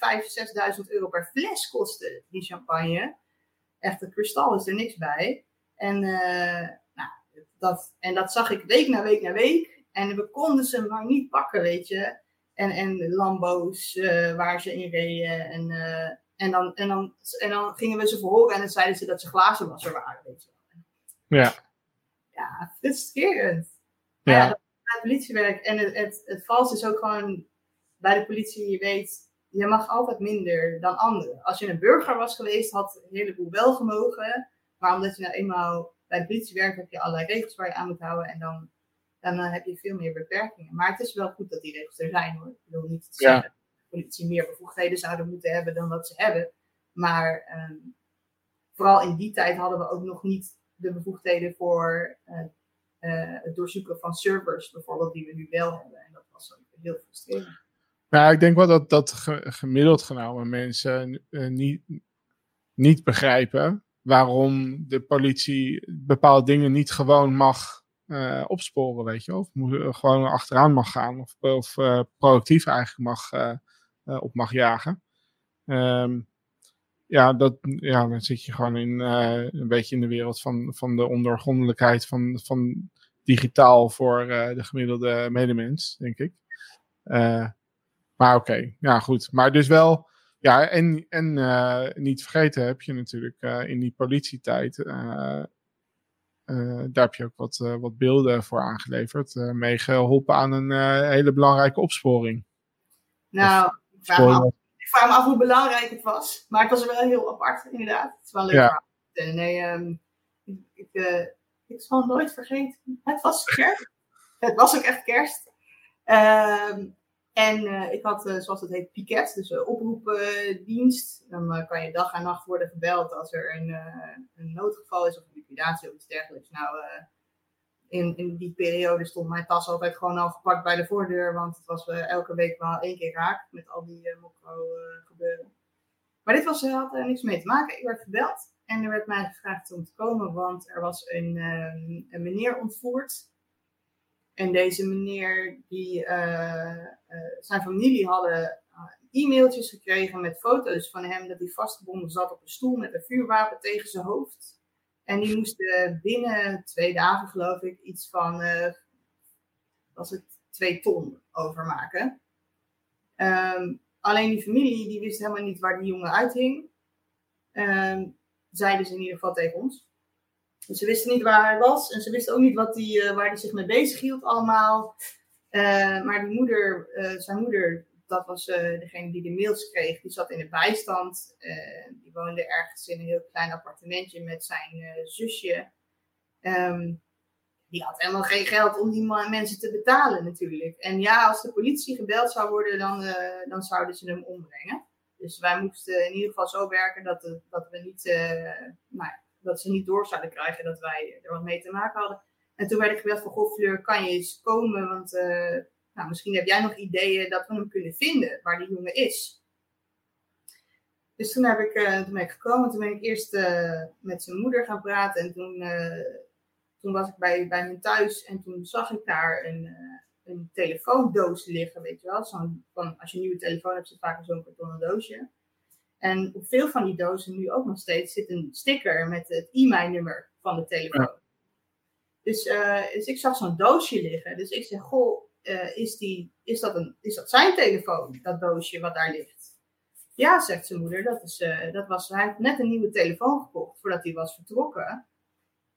5.000, 6.000 euro per fles kostte die champagne. Echt, het kristal is er niks bij. En, nou, dat, en dat zag ik week na week na week. En we konden ze maar niet pakken, weet je. En, en Lambo's uh, waar ze in reden. En, uh, en, dan, en, dan, en dan gingen we ze verhoren en dan zeiden ze dat ze glazenwasser waren, weet je Ja ja, frustrerend. Ja. ja het politiewerk. En het, het, het vals is ook gewoon bij de politie, je weet, je mag altijd minder dan anderen. Als je een burger was geweest, had een heleboel wel gemogen. Maar omdat je nou eenmaal bij de politie werkt, heb je allerlei regels waar je aan moet houden. En dan, dan heb je veel meer beperkingen. Maar het is wel goed dat die regels er zijn hoor. Ik wil niet zeggen dat de politie meer bevoegdheden zouden moeten hebben dan dat ze hebben. Maar um, vooral in die tijd hadden we ook nog niet de bevoegdheden voor uh, uh, het doorzoeken van servers, bijvoorbeeld, die we nu wel hebben. En dat was ook heel frustrerend. Nou, ik denk wel dat, dat gemiddeld genomen mensen uh, niet, niet begrijpen waarom de politie bepaalde dingen niet gewoon mag uh, opsporen, weet je, of gewoon achteraan mag gaan, of, of uh, proactief eigenlijk mag, op mag jagen. Um, ja, dat, ja, dan zit je gewoon in, een beetje in de wereld van, van de ondoorgrondelijkheid van, van digitaal voor de gemiddelde medemens, denk ik. Maar oké, ja goed. Maar dus wel, ja, en, en niet vergeten heb je natuurlijk in die politietijd, daar heb je ook wat, wat beelden voor aangeleverd, mee geholpen aan een hele belangrijke opsporing. Nou, ik vraag me af hoe belangrijk het was. Maar het was wel heel apart, inderdaad. Het is wel leuk ja. Nee, um, ik, ik zal nooit vergeten. Het was kerst. het was ook echt kerst. Um, en uh, ik had, uh, zoals het heet, piket, dus een oproepdienst. Dan kan je dag en nacht worden gebeld als er een, een noodgeval is of een liquidatie of iets dergelijks. Nou, in, in die periode stond mijn tas altijd gewoon al gepakt bij de voordeur. Want het was elke week wel één keer raak met al die mokro gebeuren. Maar dit was, had er niks mee te maken. Ik werd gebeld en er werd mij gevraagd om te komen, want er was een, een meneer ontvoerd. En deze meneer, die, zijn familie hadden e-mailtjes gekregen met foto's van hem dat hij vastgebonden zat op een stoel met een vuurwapen tegen zijn hoofd. En die moesten binnen twee dagen, geloof ik, iets van, was het twee ton overmaken. Um, alleen die familie, die wist helemaal niet waar die jongen uithing. Um, zeiden ze in ieder geval tegen ons. Dus ze wisten niet waar hij was en ze wisten ook niet wat die, uh, waar hij zich mee bezig hield allemaal. Uh, maar die moeder, zijn moeder, dat was degene die de mails kreeg. Die zat in de bijstand. Die woonde ergens in een heel klein appartementje met zijn zusje. Um, die had helemaal geen geld om die mensen te betalen natuurlijk. En ja, als de politie gebeld zou worden, dan, dan zouden ze hem ombrengen. Dus wij moesten in ieder geval zo werken dat, dat, we niet, nou, dat ze niet door zouden krijgen dat wij er wat mee te maken hadden. En toen werd ik gebeld van, goh Fleur, kan je eens komen? Want nou, misschien heb jij nog ideeën dat we hem kunnen vinden, waar die jongen is. Dus toen, heb ik, toen ben ik gekomen. Toen ben ik eerst met zijn moeder gaan praten. En toen, toen was ik bij, bij hem thuis. En toen zag ik daar een, een telefoondoos liggen, weet je wel. Zo'n, van, als je een nieuwe telefoon hebt, zit vaak zo'n kartonnen doosje. En op veel van die dozen nu ook nog steeds zit een sticker met het e-mailnummer van de telefoon. Dus, uh, dus ik zag zo'n doosje liggen. Dus ik zeg, goh, uh, is, die, is, dat een, is dat zijn telefoon, dat doosje wat daar ligt? Ja, zegt zijn moeder, dat, is, uh, dat was, hij heeft net een nieuwe telefoon gekocht voordat hij was vertrokken.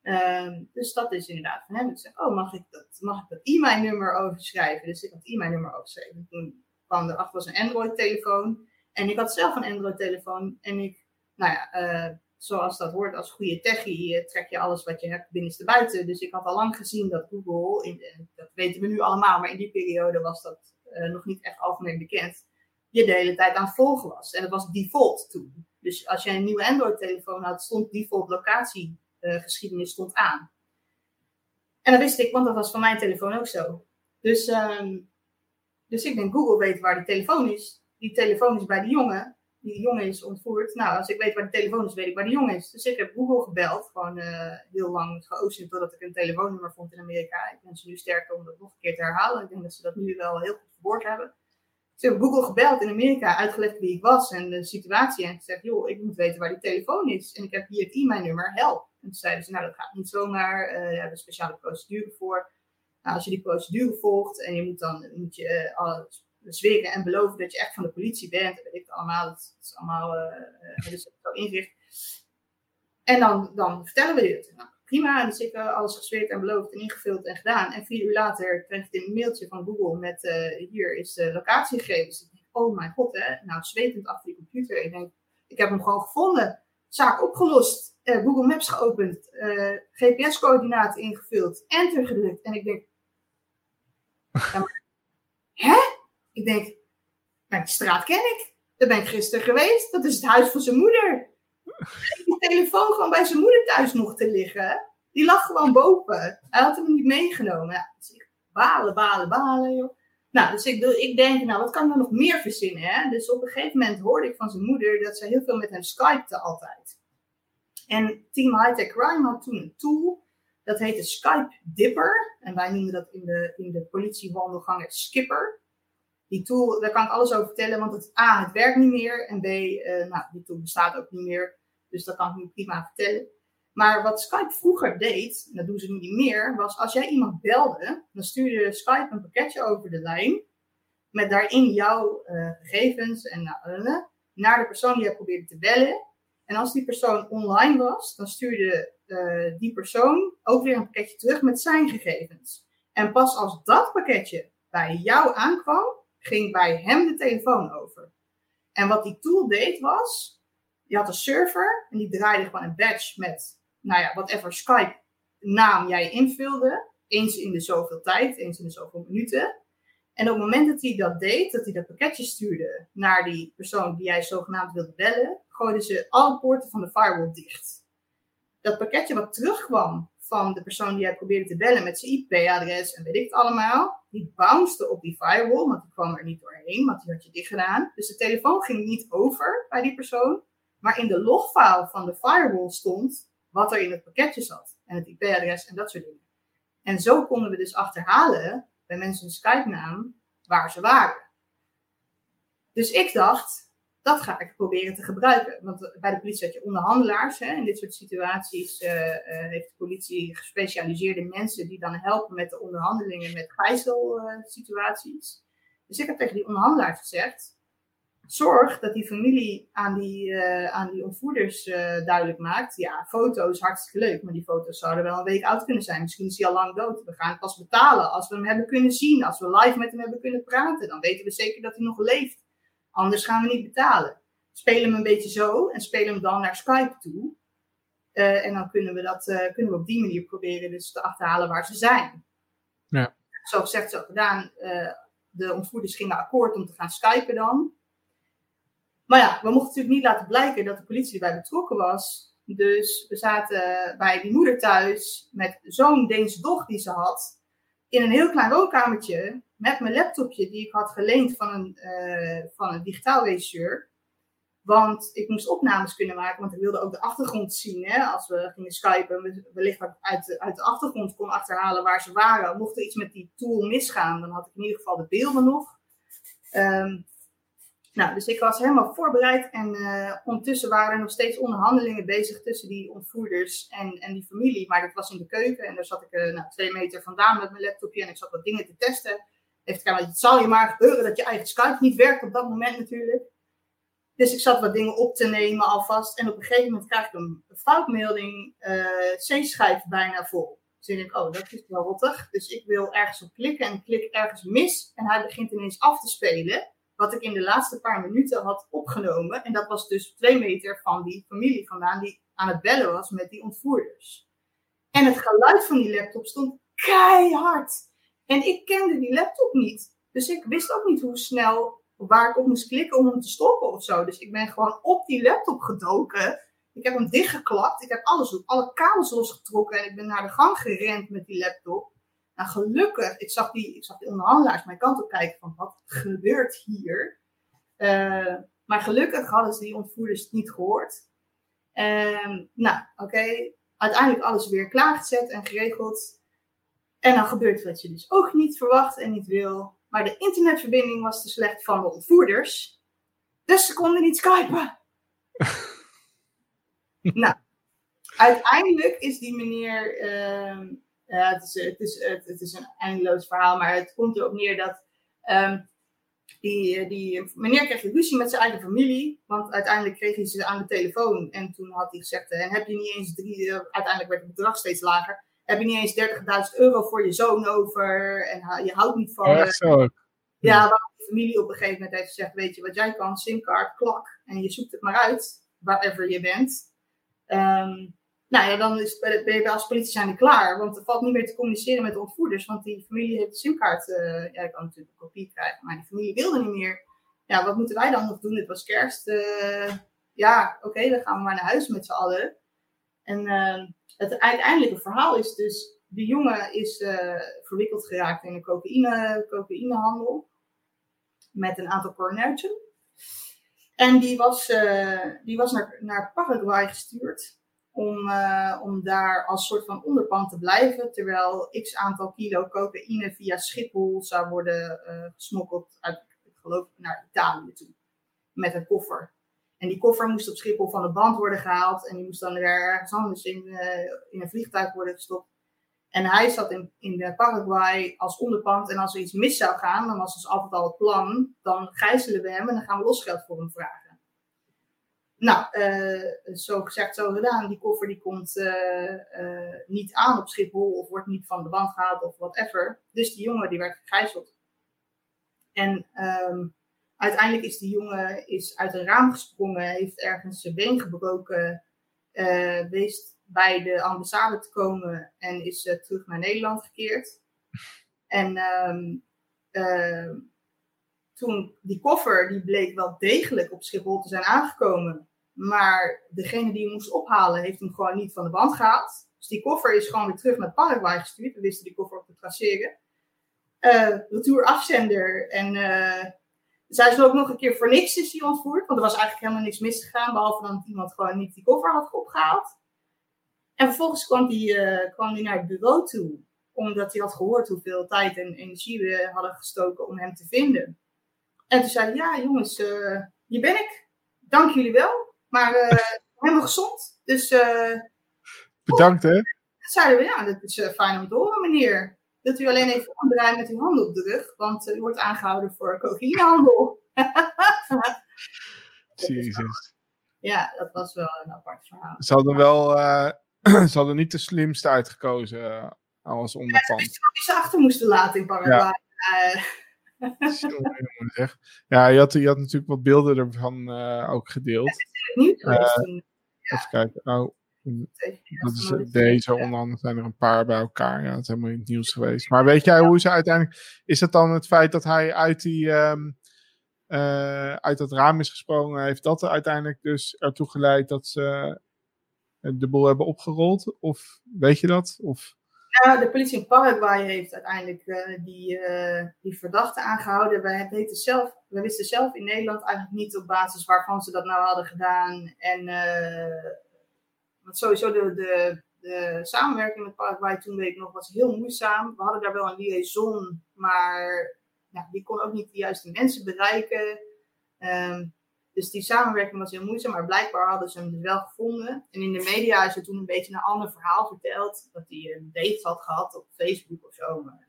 Um, dus dat is inderdaad van hem. Ik zeg, oh, mag ik dat, mag ik dat e-mailnummer overschrijven? Dus ik had het e-mailnummer overgeschreven. Toen kwam erachter was een Android-telefoon. En ik had zelf een Android-telefoon. En ik, nou ja, uh, zoals dat hoort als goede techie, trek je alles wat je hebt binnenste buiten. Dus ik had al lang gezien dat Google, in dat weten we nu allemaal, maar in die periode was dat uh, nog niet echt algemeen bekend, je de hele tijd aan volgen was. En dat was default toen. Dus als je een nieuwe Android-telefoon had, stond default locatie geschiedenis stond aan. En dat wist ik, want dat was van mijn telefoon ook zo. Dus, um, dus ik denk, Google weet waar die telefoon is. Die telefoon is bij die jongen. Die jongen is ontvoerd. Nou, als ik weet waar de telefoon is, weet ik waar die jongen is. Dus ik heb Google gebeld. Gewoon uh, heel lang geoceand totdat ik een telefoonnummer vond in Amerika. Ik ben ze nu sterker om dat nog een keer te herhalen. Ik denk dat ze dat nu wel heel goed verwoord hebben. Dus ik heb Google gebeld in Amerika, uitgelegd wie ik was en de situatie. En gezegd, joh, ik moet weten waar die telefoon is. En ik heb hier het e-mailnummer, help. En toen zeiden ze, nou dat gaat niet zomaar, uh, we hebben speciale procedure voor. Nou, als je die procedure volgt en je moet dan moet je, uh, zweren en beloven dat je echt van de politie bent. Dat weet ik allemaal, dat is allemaal uh, dus zo ingericht. En dan, dan vertellen we het. Nou, prima, dus ik alles gezweerd en beloofd en ingevuld en gedaan. En vier uur later kreeg ik een mailtje van Google met hier is de locatiegegevens. Denk, oh mijn god, hè. Nou, zwetend achter die computer. Ik denk, ik heb hem gewoon gevonden. Zaak opgelost uh, Google Maps geopend, uh, GPS-coördinaten ingevuld, enter gedrukt. En ik denk, ja, maar? Ik denk, nou, die straat ken ik. Daar ben ik gisteren geweest. Dat is het huis van zijn moeder. Die telefoon gewoon bij zijn moeder thuis nog te liggen. Die lag gewoon boven. Hij had hem niet meegenomen. Ja, dus ik, balen, balen, balen, joh. Nou, dus ik, ik denk, nou, wat kan ik nou nog meer verzinnen? Hè? Dus op een gegeven moment hoorde ik van zijn moeder dat ze heel veel met hem skypte altijd. En Team Hightech Crime had toen een tool, dat heette Skype Dipper. En wij noemen dat in de, in de politiewandelgangen Skipper. Die tool, daar kan ik alles over vertellen, want het A, het werkt niet meer. En B, uh, nou, die tool bestaat ook niet meer. Dus dat kan ik nu prima vertellen. Maar wat Skype vroeger deed, en dat doen ze nu niet meer, was als jij iemand belde, dan stuurde Skype een pakketje over de lijn. Met daarin jouw uh, gegevens en uh, naar de persoon die jij probeerde te bellen. En als die persoon online was, dan stuurde die persoon ook weer een pakketje terug met zijn gegevens. En pas als dat pakketje bij jou aankwam, ging bij hem de telefoon over. En wat die tool deed was, je had een server en die draaide gewoon een badge met, nou ja, whatever Skype naam jij invulde. Eens in de zoveel tijd, eens in de zoveel minuten. En op het moment dat hij dat deed, dat hij dat pakketje stuurde naar die persoon die jij zogenaamd wilde bellen, gooiden ze alle poorten van de firewall dicht. Dat pakketje wat terugkwam van de persoon die jij probeerde te bellen met zijn IP-adres en weet ik het allemaal, die bounced op die firewall, want die kwam er niet doorheen, want die had je dicht gedaan. Dus de telefoon ging niet over bij die persoon, maar in de logfile van de firewall stond wat er in het pakketje zat en het IP-adres en dat soort dingen. En zo konden we dus achterhalen bij mensen een Skype-naam waar ze waren. Dus ik dacht, dat ga ik proberen te gebruiken. Want bij de politie had je onderhandelaars. Hè. In dit soort situaties uh, uh, heeft de politie gespecialiseerde mensen die dan helpen met de onderhandelingen met gijzelsituaties. dus ik heb tegen die onderhandelaars gezegd: zorg dat die familie aan die, uh, aan die ontvoerders duidelijk maakt. Ja, foto's hartstikke leuk, maar die foto's zouden wel een week oud kunnen zijn. Misschien is hij al lang dood. We gaan het pas betalen als we hem hebben kunnen zien, als we live met hem hebben kunnen praten. Dan weten we zeker dat hij nog leeft. Anders gaan we niet betalen. Spelen hem een beetje zo en spelen hem dan naar Skype toe. Uh, en dan kunnen we, dat, uh, kunnen we op die manier proberen dus te achterhalen waar ze zijn. Ja. Zo gezegd, zo gedaan. Uh, de ontvoerders gingen akkoord om te gaan skypen dan. Maar ja, we mochten natuurlijk niet laten blijken dat de politie erbij betrokken was. Dus we zaten bij die moeder thuis met zo'n Deense doch die ze had. In een heel klein woonkamertje met mijn laptopje die ik had geleend van een, uh, van een digitaal regisseur. Want ik moest opnames kunnen maken, want ik wilde ook de achtergrond zien. Hè? Als we gingen skypen, wellicht uit de, uit de achtergrond kon achterhalen waar ze waren. Mocht er iets met die tool misgaan, dan had ik in ieder geval de beelden nog. Um, nou, dus ik was helemaal voorbereid en uh, ondertussen waren er nog steeds onderhandelingen bezig tussen die ontvoerders en, en die familie. Maar dat was in de keuken en daar zat ik uh, nou, twee meter vandaan met mijn laptopje en ik zat wat dingen te testen. Het zal je maar gebeuren dat je eigen Skype niet werkt op dat moment natuurlijk. Dus ik zat wat dingen op te nemen alvast. En op een gegeven moment krijg ik een foutmelding. Uh, C-schijf bijna vol. Dus ik oh, dat is wel rottig. Dus ik wil ergens op klikken en klik ergens mis. En hij begint ineens af te spelen. Wat ik in de laatste paar minuten had opgenomen. En dat was dus twee meter van die familie vandaan die aan het bellen was met die ontvoerders. En het geluid van die laptop stond keihard. En ik kende die laptop niet. Dus ik wist ook niet hoe snel waar ik op moest klikken om hem te stoppen of zo. Dus ik ben gewoon op die laptop gedoken. Ik heb hem dichtgeklapt. Ik heb alles, alle kabels losgetrokken en ik ben naar de gang gerend met die laptop. Nou, gelukkig, ik zag die, ik zag die onderhandelaars mijn kant op kijken van wat gebeurt hier? Uh, maar gelukkig hadden ze die ontvoerders niet gehoord. Uh, nou, oké. Uiteindelijk alles weer klaargezet en geregeld. En dan gebeurt wat je dus ook niet verwacht en niet wil. Maar de internetverbinding was te slecht van de ontvoerders. Dus ze konden niet skypen. nou, uiteindelijk is die meneer. Uh, het, is, het, is, het, is een eindeloos verhaal, maar het komt erop neer dat. Um, die, die meneer kreeg ruzie met zijn eigen familie. Want uiteindelijk kreeg hij ze aan de telefoon. En toen had hij gezegd: En heb je niet eens drie. Uh, uiteindelijk werd het bedrag steeds lager heb je niet eens 30.000 euro voor je zoon over en je houdt niet van. Echt zo. Ja, de familie op een gegeven moment heeft gezegd: Weet je wat jij kan? Simkaart, klak. En je zoekt het maar uit, wherever je bent. Um, nou ja, dan is, ben je als politie zijn klaar. Want er valt niet meer te communiceren met de ontvoerders. Want die familie heeft de simkaart. Uh, ja, ik kan natuurlijk een kopie krijgen. Maar die familie wilde niet meer. Ja, wat moeten wij dan nog doen? Het was kerst. Uh, ja, oké, dan gaan we maar naar huis met z'n allen. En uh, het uiteindelijke verhaal is dus, de jongen is verwikkeld geraakt in een cocaïne, cocaïnehandel met een aantal cornetjes. En die was, die was naar, naar Paraguay gestuurd om, uh, om daar als soort van onderpand te blijven, terwijl x aantal kilo cocaïne via Schiphol zou worden gesmokkeld uit, ik geloof, naar Italië toe. Met een koffer. En die koffer moest op Schiphol van de band worden gehaald. En die moest dan weer ergens anders in, uh, in een vliegtuig worden gestopt. En hij zat in, in de Paraguay als onderpand. En als er iets mis zou gaan, dan was dus altijd al het plan. Dan gijzelen we hem en dan gaan we losgeld voor hem vragen. Nou, uh, zo gezegd, zo gedaan. Die koffer die komt uh, niet aan op Schiphol of wordt niet van de band gehaald of whatever. Dus die jongen die werd gegijzeld. En um, Uiteindelijk is die jongen is uit een raam gesprongen, heeft ergens zijn been gebroken, wees bij de ambassade te komen en is terug naar Nederland gekeerd. En um, uh, toen die koffer, die bleek wel degelijk op Schiphol te zijn aangekomen. Maar degene die hem moest ophalen, heeft hem gewoon niet van de band gehaald. Dus die koffer is gewoon weer terug naar Paraguay gestuurd. We wisten die koffer op te traceren. Uh, retour afzender en zij is ook nog een keer voor niks is die ontvoerd. Want er was eigenlijk helemaal niks misgegaan. Behalve dat iemand gewoon niet die koffer had opgehaald. En vervolgens kwam hij uh, kwam die naar het bureau toe. Omdat hij had gehoord hoeveel tijd en energie we hadden gestoken om hem te vinden. En toen zei hij, ja jongens, uh, hier ben ik. Dank jullie wel. Maar uh, helemaal gezond. Dus... Bedankt hè. Zeiden we, ja, dat is fijn om te horen meneer dat u alleen even omdraait met uw handen op de rug, want u wordt aangehouden voor cocaïnehandel. Jezus. Ja, dat was wel een apart verhaal. Ze hadden wel, uh, ze hadden niet de slimste uitgekozen uh, als onderpand. Ja, ze achter moesten laten in Paraguay. Ja. ja, je had, je had natuurlijk wat beelden ervan uh, ook gedeeld. Het niet Even kijken. Oh, dat is deze, onder andere zijn er een paar bij elkaar. Ja, dat is helemaal in het nieuws geweest. Maar weet jij hoe ze uiteindelijk. Is het dan het feit dat hij uit, die, um, uh, uit dat raam is gesprongen? Heeft dat er uiteindelijk dus ertoe geleid dat ze de boel hebben opgerold? Of weet je dat? Of... Ja, de politie in Paraguay heeft uiteindelijk uh, die, uh, die verdachte aangehouden. Wij, weten zelf, we wisten zelf in Nederland eigenlijk niet op basis waarvan ze dat nou hadden gedaan. En uh, want sowieso de, de, de samenwerking met Paraguay toen weet ik nog was heel moeizaam. We hadden daar wel een liaison, maar ja, die kon ook niet de juiste mensen bereiken. Um, dus die samenwerking was heel moeizaam, maar blijkbaar hadden ze hem dus wel gevonden. En in de media is er toen een beetje een ander verhaal verteld. Dat hij een date had gehad op Facebook of zo. Maar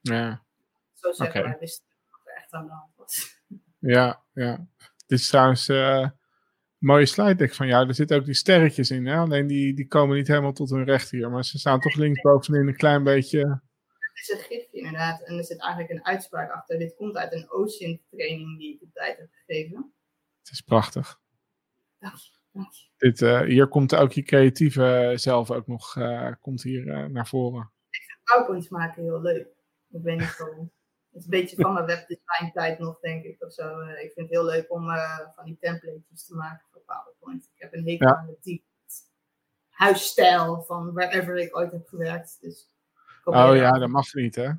ja. Zo zeggen okay. wij wisten wat er echt aan de hand was. Ja, ja. Dit is trouwens uh, een mooie slide deck van jou. Er zitten ook die sterretjes in. Hè? Alleen die, die komen niet helemaal tot hun recht hier. Maar ze staan toch linksbovenin een klein beetje... Het is een gifje inderdaad. En er zit eigenlijk een uitspraak achter. Dit komt uit een OSINT training die ik op tijd heb gegeven. Het is prachtig. Dit, uh, hier komt ook je creatieve zelf ook nog uh, komt hier, uh, naar voren. Ik vind PowerPoints maken heel leuk. Ik weet niet waarom. Het is een beetje van mijn webdesign tijd nog, denk ik. Of zo. ik vind het heel leuk om van die templates te maken voor PowerPoint. Ik heb een hekel ja. aan de type huisstijl van wherever ik ooit heb gewerkt. Dus oh ja, dat mag niet, hè?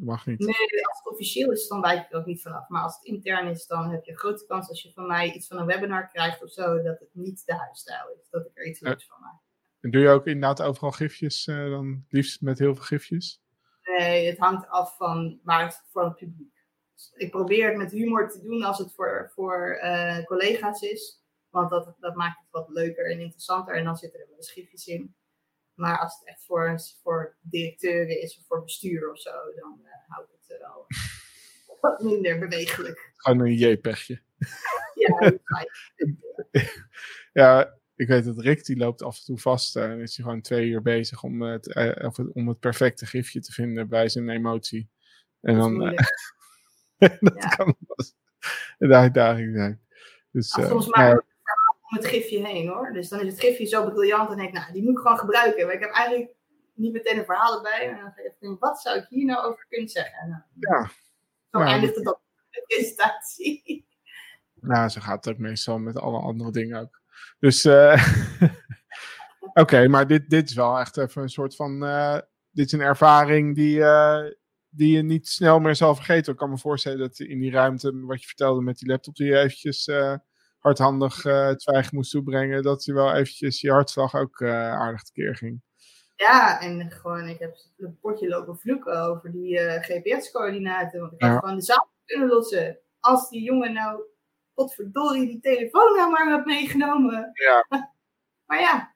Mag niet. Nee, als het officieel is, dan wijk ik er ook niet vanaf. Maar als het intern is, dan heb je een grote kans als je van mij iets van een webinar krijgt of zo, dat het niet de huisstijl is. Dat ik er iets leuks van maak. En doe je ook inderdaad overal gifjes, uh, dan liefst met heel veel gifjes? Nee, het hangt af van waar het voor het publiek. Ik probeer het met humor te doen als het voor, voor uh, collega's is. Want dat, dat maakt het wat leuker en interessanter. En dan zitten er wel eens gifjes in. Maar als het echt voor, voor directeuren is of voor bestuur of zo, dan uh, hou ik het wel wat minder bewegelijk. Gewoon een JPEGje. ja, ja, ik weet dat Rick die loopt af en toe vast en is hij gewoon twee uur bezig om het, om het perfecte gifje te vinden bij zijn emotie. En dan. Uh, dat ja. kan wel een uitdaging zijn. Dus, uh, soms maar het gifje heen hoor. Dus dan is het gifje zo briljant en denk ik, nou, die moet ik gewoon gebruiken. Maar ik heb eigenlijk niet meteen een verhaal erbij. En dan je denken, wat zou ik hier nou over kunnen zeggen? Nou, ja. Zo nou, eindigt het op de presentatie. Nou, zo gaat het ook meestal met alle andere dingen ook. Dus, uh, oké, maar dit, dit is wel echt even een soort van, uh, dit is een ervaring die, uh, die je niet snel meer zal vergeten. Ik kan me voorstellen dat in die ruimte, wat je vertelde met die laptop, die je eventjes hardhandig uh, het zwijgen moest toebrengen, dat je wel eventjes je hartslag ook uh, aardig tekeer ging. Ja, en gewoon, ik heb een potje lopen vloeken over die uh, GPS-coördinaten. Want ik had gewoon de zaal kunnen lossen. Als die jongen nou, potverdorie, die telefoon nou maar had meegenomen. Ja. maar ja,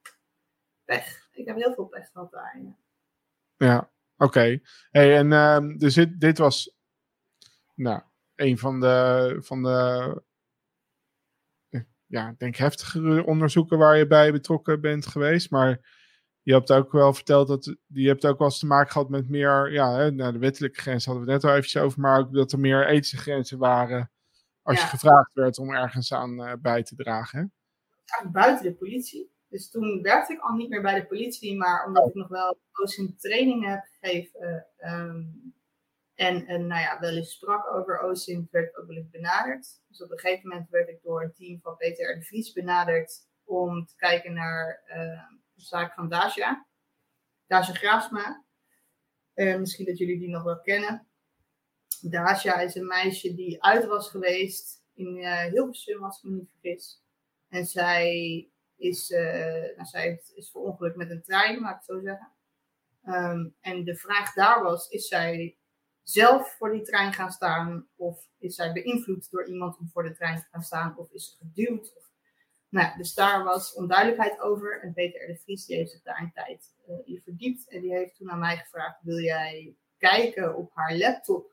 pech. Ik heb heel veel pech gehad daar. Ja, ja oké. Okay. Hey, en uh, dus dit, dit was, nou, een van de, van de ja, ik denk heftigere onderzoeken waar je bij betrokken bent geweest. Maar je hebt ook wel verteld dat je hebt ook wel eens te maken gehad met meer, ja, hè, nou, de wettelijke grenzen hadden we net al eventjes over, maar ook dat er meer ethische grenzen waren als je gevraagd werd om ergens aan uh, bij te dragen. Hè? buiten de politie. Dus toen werkte ik al niet meer bij de politie, maar omdat ik nog wel trainingen heb gegeven, um, en, en nou ja, wel eens sprak over OSINT, werd ook wel eens benaderd. Dus op een gegeven moment werd ik door een team van Peter R. de Vries benaderd om te kijken naar uh, de zaak van Dacia. Dacia Graafsma. Uh, misschien dat jullie die nog wel kennen. Dacia is een meisje die uit was geweest in uh, Hilversum, als ik me niet vergis. En zij is, uh, nou, zij is verongelukt met een trein, laat ik het zo zeggen. Um, en de vraag daar was, is zij zelf voor die trein gaan staan? Of is zij beïnvloed door iemand om voor de trein te gaan staan? Of is ze geduwd? Nou, dus daar was onduidelijkheid over. En Peter R. de Vries heeft zich daar een tijd uh, in verdiept. En die heeft toen aan mij gevraagd: wil jij kijken op haar laptop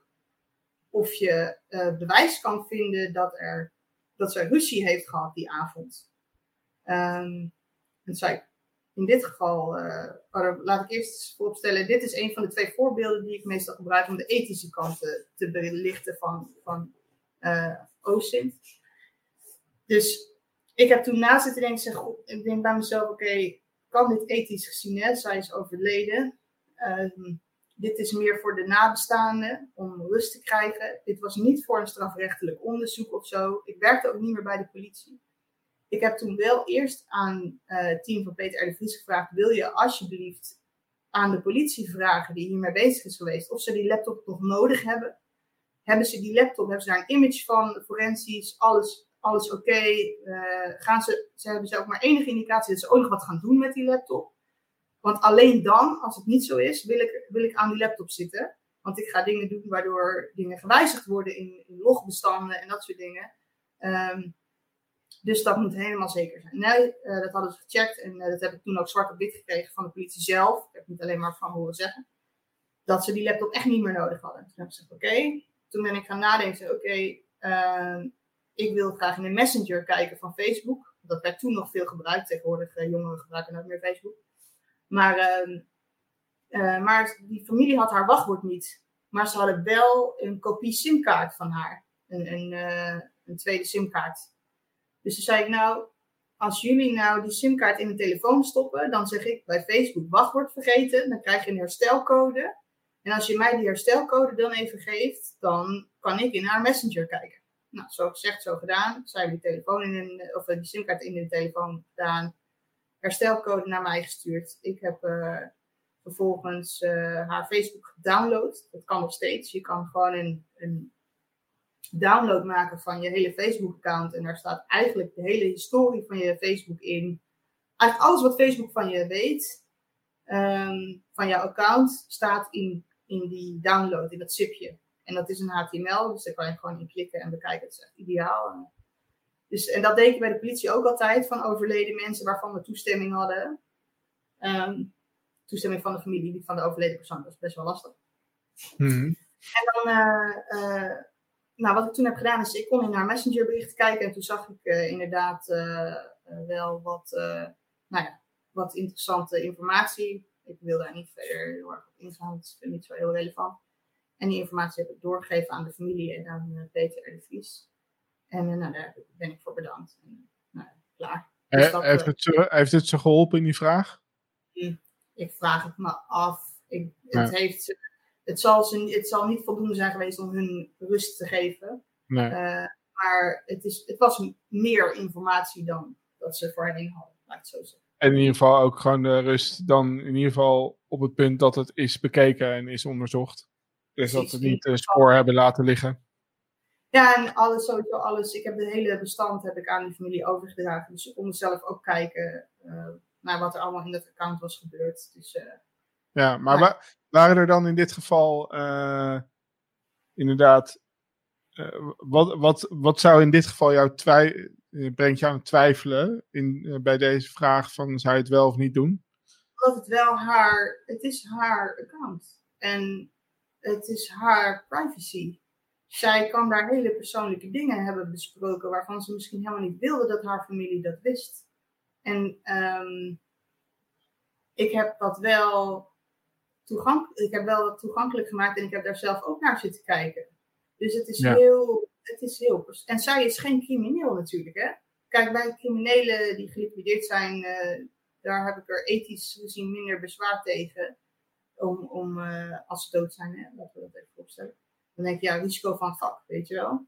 of je uh, bewijs kan vinden dat, er, dat ze ruzie heeft gehad die avond? Um, en zei ik, in dit geval, uh, laat ik eerst vooropstellen, dit is een van de twee voorbeelden die ik meestal gebruik om de ethische kanten te belichten van, van uh. Dus ik heb toen na zitten denken, zeg, ik denk bij mezelf, oké, kan dit ethisch gezien, hè? zij is overleden. Um, dit is meer voor de nabestaanden om rust te krijgen. Dit was niet voor een strafrechtelijk onderzoek of zo. Ik werkte ook niet meer bij de politie Ik heb toen wel eerst aan het team van Peter R. Vries gevraagd: wil je alsjeblieft aan de politie vragen die hiermee bezig is geweest, of ze die laptop nog nodig hebben? Hebben ze die laptop, hebben ze daar een image van, forensisch, alles, alles oké? Eh, gaan ze, ze hebben ze ook maar enige indicatie dat ze ook nog wat gaan doen met die laptop? Want alleen dan, als het niet zo is, wil ik, wil ik aan die laptop zitten. Want ik ga dingen doen waardoor dingen gewijzigd worden in, in logbestanden en dat soort dingen. Ehm, dus dat moet helemaal zeker zijn. Nee, uh, dat hadden ze gecheckt en uh, dat heb ik toen ook zwart op wit gekregen van de politie zelf. Ik heb niet alleen maar van horen zeggen. Dat ze die laptop echt niet meer nodig hadden. Toen heb ik gezegd, oké. Toen ben ik gaan nadenken, oké, uh, ik wil graag in de messenger kijken van Facebook. Dat werd toen nog veel gebruikt. Tegenwoordig uh, jongeren gebruiken nooit meer Facebook. Maar, ehm, maar die familie had haar wachtwoord niet. Maar ze hadden wel een kopie simkaart van haar. Een, een, een tweede simkaart. Dus toen zei ik, nou, als jullie nou die simkaart in de telefoon stoppen, dan zeg ik bij Facebook wachtwoord vergeten, dan krijg je een herstelcode. En als je mij die herstelcode dan even geeft, dan kan ik in haar messenger kijken. Nou, zo gezegd, zo gedaan. Zij hebben die, telefoon in een, of die simkaart in de telefoon gedaan. Herstelcode naar mij gestuurd. Ik heb uh, vervolgens uh, haar Facebook gedownload. Dat kan nog steeds. Je kan gewoon een, een download maken van je hele Facebook-account. En daar staat eigenlijk de hele historie van je Facebook in. Eigenlijk alles wat Facebook van je weet, um, van jouw account, staat in, in die download, in dat zipje. En dat is een HTML, dus daar kan je gewoon in klikken en bekijken. Het is echt ideaal. Dus, en dat deed ik bij de politie ook altijd, van overleden mensen waarvan we toestemming hadden. Um, toestemming van de familie, niet van de overleden persoon. Dat is best wel lastig. Mm -hmm. En dan uh, uh, nou, wat ik toen heb gedaan is, ik kon in haar messenger bericht kijken en toen zag ik uh, inderdaad uh, wel wat, nou ja, wat interessante informatie. Ik wil daar niet verder heel erg op ingaan, het is niet zo heel relevant. En die informatie heb ik doorgegeven aan de familie en aan Peter R. de Vries. En nou, daar ben ik voor bedankt. En, nou, klaar. Dus dat, heeft, het zo, heeft het ze geholpen in die vraag? Ik vraag het me af. Ik, het ja. heeft het zal, ze, het zal niet voldoende zijn geweest om hun rust te geven. Nee. Uh, maar het, is, het was meer informatie dan dat ze voorheen hadden, laat het zo zeggen. En in ieder geval ook gewoon de rust dan in ieder geval op het punt dat het is bekeken en is onderzocht. Dus dat we niet een spoor hebben laten liggen. Ja, en alles, sowieso alles. Ik heb de hele bestand heb ik aan die familie overgedragen. Dus ik kon zelf ook kijken uh, naar wat er allemaal in dat account was gebeurd. Dus uh, ja, maar wa waren er dan in dit geval uh, inderdaad. Uh, wat, wat, wat zou in dit geval jou twij brengt jou aan het twijfelen in, bij deze vraag van zou je het wel of niet doen? Dat het wel haar, het is haar account en het is haar privacy. Zij kan daar hele persoonlijke dingen hebben besproken waarvan ze misschien helemaal niet wilde dat haar familie dat wist. En um, ik heb dat wel toegankelijk, ik heb wel wat toegankelijk gemaakt en ik heb daar zelf ook naar zitten kijken. Dus het is ja. heel, het is heel. En zij is geen crimineel natuurlijk, hè? Kijk, bij criminelen die geliquideerd zijn, uh, daar heb ik er ethisch gezien minder bezwaar tegen. Om, om uh, als ze dood zijn, hè? laten we dat even opstellen. Dan denk je, ja, risico van vak, weet je wel.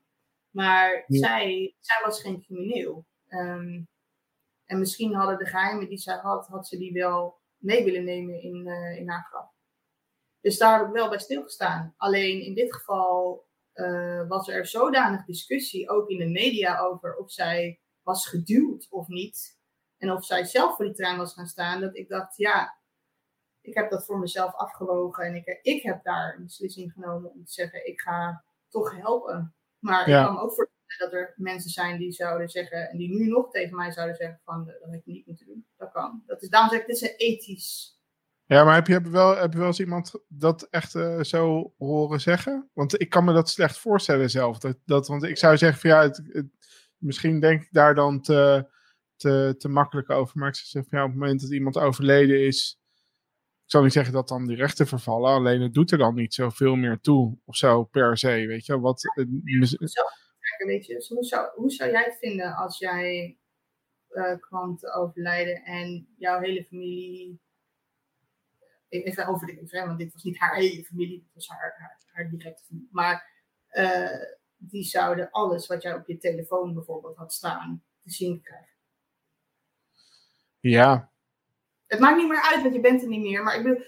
Maar ja. zij, zij was geen crimineel. Um, en misschien hadden de geheimen die zij had, had ze die wel mee willen nemen in, uh, in haar graf. Dus daar heb ik wel bij stilgestaan. Alleen in dit geval uh, was er zodanig discussie, ook in de media, over of zij was geduwd of niet. En of zij zelf voor die trein was gaan staan, dat ik dacht, ja, ik heb dat voor mezelf afgewogen. En ik, ik heb daar een beslissing genomen om te zeggen, ik ga toch helpen. Maar ja. ik kan me ook voorstellen dat er mensen zijn die zouden zeggen, en die nu nog tegen mij zouden zeggen van, dat heb ik niet moeten doen. Dat kan. Dat is, daarom zeg ik, dit is een ethisch ja, maar heb je, heb je, wel, heb je wel eens iemand dat echt uh, zo horen zeggen? Want ik kan me dat slecht voorstellen zelf. Dat, dat, want ik zou zeggen van ja, het, het, misschien denk ik daar dan te, te, te makkelijk over. Maar ik zou zeggen van ja, op het moment dat iemand overleden is, ik zal niet zeggen dat dan die rechten vervallen. Alleen het doet er dan niet zoveel meer toe of zo per se, weet je. Wat, weet je, hoe zou, hoe zou jij het vinden als jij uh, kwam te overlijden en jouw hele familie even over dit, want dit was niet haar hele familie, dit was haar, haar, haar directe familie. Maar uh, die zouden alles wat jij op je telefoon bijvoorbeeld had staan, te zien krijgen. Ja. Het maakt niet meer uit, want je bent er niet meer. Maar ik bedoel,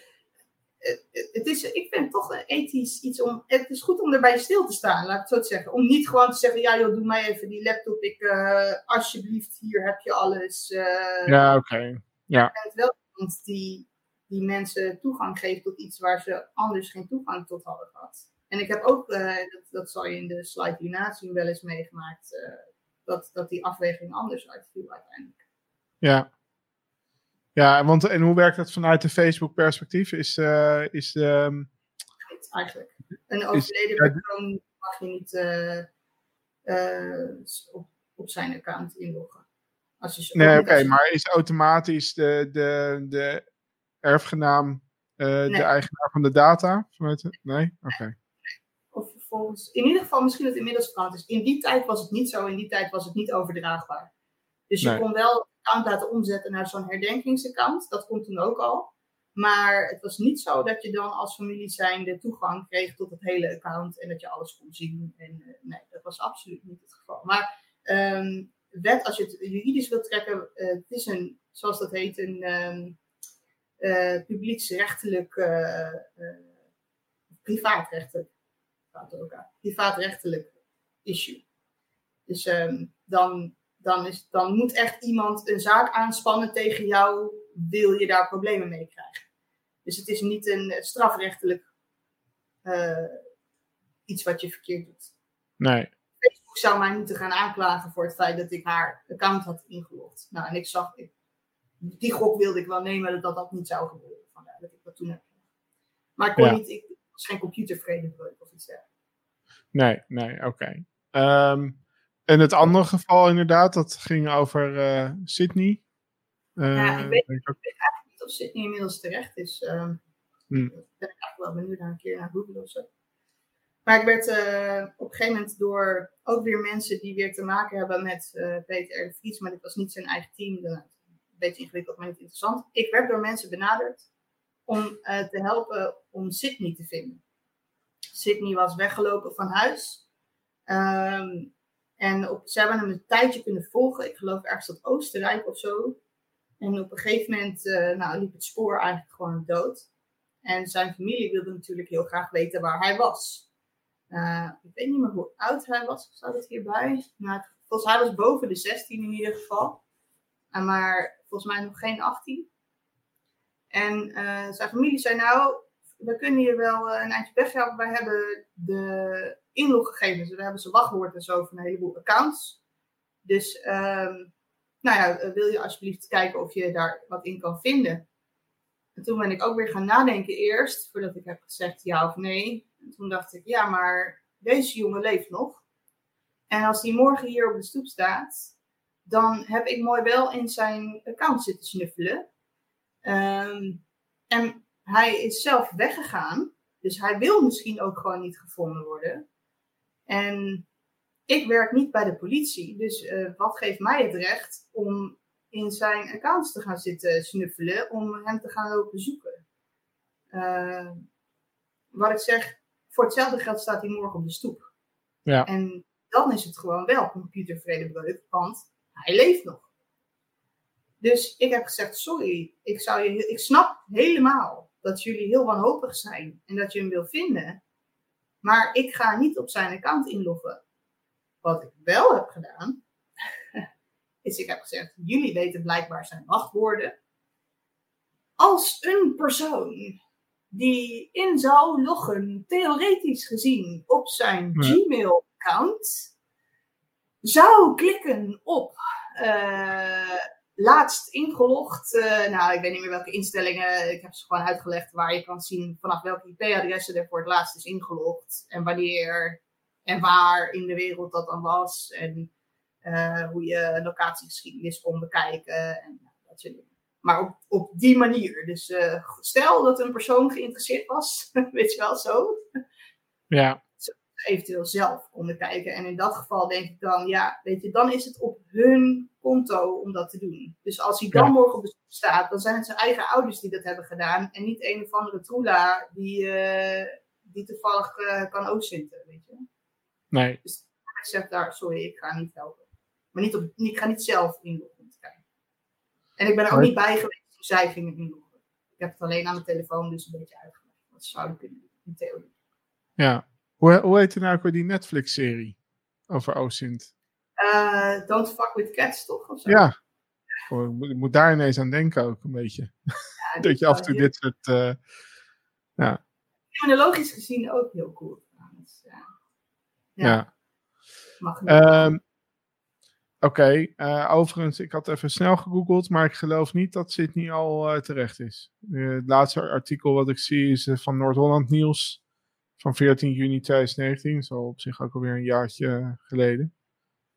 het is, ik vind het toch ethisch iets om. Het is goed om erbij stil te staan, laat ik het zo zeggen. Om niet gewoon te zeggen: ja, joh, doe mij even die laptop. Ik, uh, alsjeblieft, hier heb je alles. Uh, ja, oké. Okay. Ja. Het wel iemand die, die mensen toegang geeft tot iets waar ze anders geen toegang tot hadden gehad. En ik heb ook, uh, dat, dat zal je in de slide hierna zien, wel eens meegemaakt. dat, dat die afweging anders uitviel uiteindelijk. Ja. Ja, want en hoe werkt dat vanuit de Facebook-perspectief? Is, uh, is uh, eigenlijk. Een overleden persoon mag je niet op, op zijn account inloggen. Als je nee, oké, okay, maar is automatisch de, de, de erfgenaam nee. de eigenaar van de data? Nee? Oké. Okay. Of volgens, in ieder geval misschien dat het inmiddels veranderd is. In die tijd was het niet zo, in die tijd was het niet overdraagbaar. Dus je nee. kon wel account laten omzetten naar zo'n herdenkingsaccount. Dat komt toen ook al. Maar het was niet zo dat je dan als familie zijnde toegang kreeg tot het hele account en dat je alles kon zien. En, uh, nee, dat was absoluut niet het geval. Maar um, wet, als je het juridisch wilt trekken, uh, het is een, zoals dat heet, een um, uh, publieksrechtelijk, privaatrechtelijk, privaatrechtelijk issue. Dus um, dan dan, is, dan moet echt iemand een zaak aanspannen tegen jou, wil je daar problemen mee krijgen. Dus het is niet een strafrechtelijk uh, iets wat je verkeerd doet. Nee. Facebook zou mij moeten gaan aanklagen voor het feit dat ik haar account had ingelogd. Nou, en ik zag, ik, die gok wilde ik wel nemen dat dat niet zou gebeuren. Vandaar dat ik dat toen heb Maar ik kon niet, ik was geen computervredebreuk of iets dergelijks. Nee, nee, oké. Okay. Um, en het andere geval inderdaad, dat ging over uh, Sydney. Uh, ja, ik weet, ik weet, eigenlijk niet of Sydney inmiddels terecht is. Uh, hmm. Ik ben eigenlijk wel benieuwd naar een keer naar Google of zo. Maar ik werd uh, op een gegeven moment door ook weer mensen die weer te maken hebben met Peter R. Vries, maar dit was niet zijn eigen team, beetje ingewikkeld, maar niet interessant. Ik werd door mensen benaderd om te helpen om Sydney te vinden. Sydney was weggelopen van huis. Um, en op, ze hebben hem een tijdje kunnen volgen. Ik geloof ergens tot Oostenrijk of zo. En op een gegeven moment uh, nou, liep het spoor eigenlijk gewoon dood. En zijn familie wilde natuurlijk heel graag weten waar hij was. Uh, ik weet niet meer hoe oud hij was, staat het hierbij? Nou, volgens mij was boven de 16 in ieder geval. Uh, maar volgens mij nog geen 18. En zijn familie zei nou, we kunnen hier wel een eindje weghelpen. Wij hebben de inloggegevens. We hebben ze wachtwoord en zo van een heleboel accounts. Dus um, nou ja, eh, wil je alsjeblieft kijken of je daar wat in kan vinden. En toen ben ik ook weer gaan nadenken eerst, voordat ik heb gezegd ja of nee. En toen dacht ik, ja, maar deze jongen leeft nog. En als hij morgen hier op de stoep staat, dan heb ik mooi wel in zijn account zitten snuffelen. Um, en hij is zelf weggegaan. Dus hij wil misschien ook gewoon niet gevonden worden. En ik werk niet bij de politie, dus uh, wat geeft mij het recht om in zijn accounts te gaan zitten snuffelen, om hem te gaan lopen zoeken? Uh, wat ik zeg, voor hetzelfde geld staat hij morgen op de stoep. Ja. En dan is het gewoon wel computervredebreuk, want hij leeft nog. Dus ik heb gezegd, sorry, ik, zou je, ik snap helemaal dat jullie heel wanhopig zijn en dat je hem wil vinden. Maar ik ga niet op zijn account inloggen. Wat ik wel heb gedaan, is ik heb gezegd, jullie weten blijkbaar zijn wachtwoorden. Als een persoon die in zou loggen, theoretisch gezien, op zijn Gmail-account, zou klikken op uh, laatst ingelogd. Uh, nou, ik weet niet meer welke instellingen. Ik heb ze gewoon uitgelegd waar je kan zien vanaf welke IP-adressen er voor het laatst is ingelogd. En wanneer en waar in de wereld dat dan was. En uh, hoe je locatiegeschiedenis kon bekijken. En dat. Maar op, op die manier. Dus stel dat een persoon geïnteresseerd was, weet je wel, zo. Ja eventueel zelf konden kijken. En in dat geval denk ik dan, ja, weet je, dan is het op hun konto om dat te doen. Dus als hij dan morgen op de staat, dan zijn het zijn eigen ouders die dat hebben gedaan. En niet een of andere troela die, uh, die toevallig uh, kan oostinten, weet je. Nee. Dus ik zeg daar, sorry, ik ga niet helpen. Maar niet op, ik ga niet zelf inloggen te kijken. En ik ben er ook niet bij geweest toen zij gingen inloggen. Ik heb het alleen aan de telefoon dus een beetje uitgelegd. Wat zou ik kunnen doen, in theorie. Ja. Hoe, hoe heet nou ook die Netflix-serie over OSINT? Uh, Don't Fuck With Cats, toch? Of zo? Ja. Ik moet daar ineens aan denken ook, een beetje. Ja, dat je af en toe dit soort... Uh, ja. Criminologisch gezien ook heel cool. Dus, ja. ja. Um, Oké, okay, uh, overigens, ik had even snel gegoogeld, maar ik geloof niet dat Sydney al uh, terecht is. Uh, het laatste artikel wat ik zie is van Noord-Holland Nieuws van 14 juni 2019. Zo op zich ook alweer een jaartje geleden.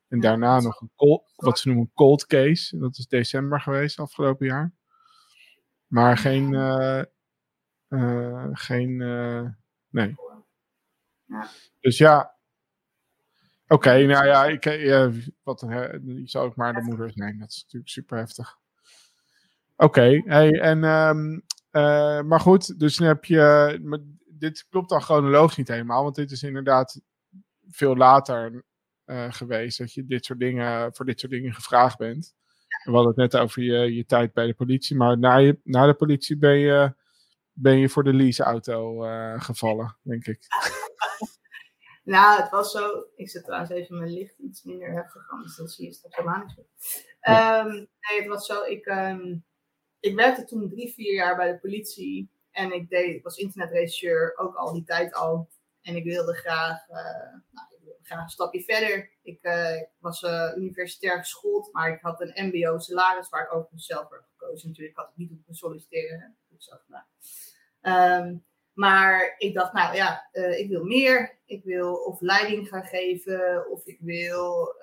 En daarna nog een cold, wat ze noemen cold case. Dat is december geweest, afgelopen jaar. Maar geen, geen, nee. Dus ja, Oké, nou ja, ik, wat, je zou ook maar de moeder zijn. Dat is natuurlijk super heftig. Oké, hey, en, um, uh, maar goed, dus dan heb je. Dit klopt dan chronologisch niet helemaal, want dit is inderdaad veel later uh, geweest dat je dit soort dingen, voor dit soort dingen gevraagd bent. We hadden het net over je, je tijd bij de politie, maar na, je, na de politie ben je, ben je voor de leaseauto gevallen, denk ik. Nou, het was zo. Ik zet trouwens even mijn licht iets minder heftig aan, dus dan zie je straks helemaal niet Um, nee, het was zo. Ik, um, ik werkte toen drie, vier jaar bij de politie. En ik, deed, was internetregisseur, ook al die tijd al. En ik wilde graag, uh, nou, ik graag een stapje verder. Ik, ik was uh, universitair geschoold, maar ik had een MBO-salaris waar ik ook zelf heb gekozen. Natuurlijk had ik niet op solliciteren. Ik gedaan. Um, maar ik dacht, nou ja, ik wil meer. Ik wil of leiding gaan geven, of ik wil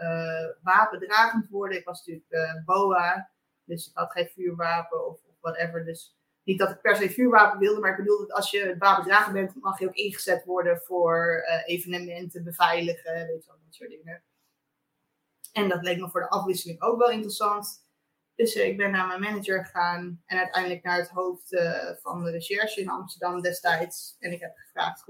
wapendragend worden. Ik was natuurlijk BOA, dus ik had geen vuurwapen of, whatever. Dus niet dat ik per se vuurwapen wilde, maar ik bedoelde dat als je wapendrager bent, mag je ook ingezet worden voor evenementen beveiligen, weet je wel, dat soort dingen. En dat leek me voor de afwisseling ook wel interessant. Dus eh, ik ben naar mijn manager gegaan en uiteindelijk naar het hoofd uh, van de recherche in Amsterdam destijds. En ik heb gevraagd,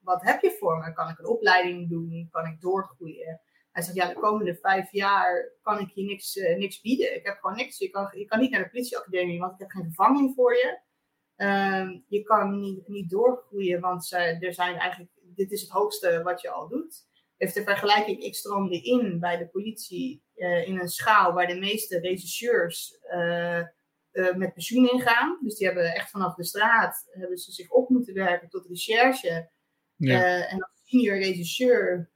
wat heb je voor me? Kan ik een opleiding doen? Kan ik doorgroeien? Hij zegt, ja, de komende vijf jaar kan ik je niks, niks bieden. Ik heb gewoon niks. Je kan, je kan niet naar de politieacademie, want ik heb geen vervanging voor je. Uh, je kan niet, niet doorgroeien, want er zijn eigenlijk, dit is het hoogste wat je al doet. Heeft de vergelijking, ik stroomde in bij de politie uh, in een schaal waar de meeste regisseurs uh, uh, met pensioen ingaan. Dus die hebben echt vanaf de straat hebben ze zich op moeten werken tot recherche. Ja. en als senior regisseur.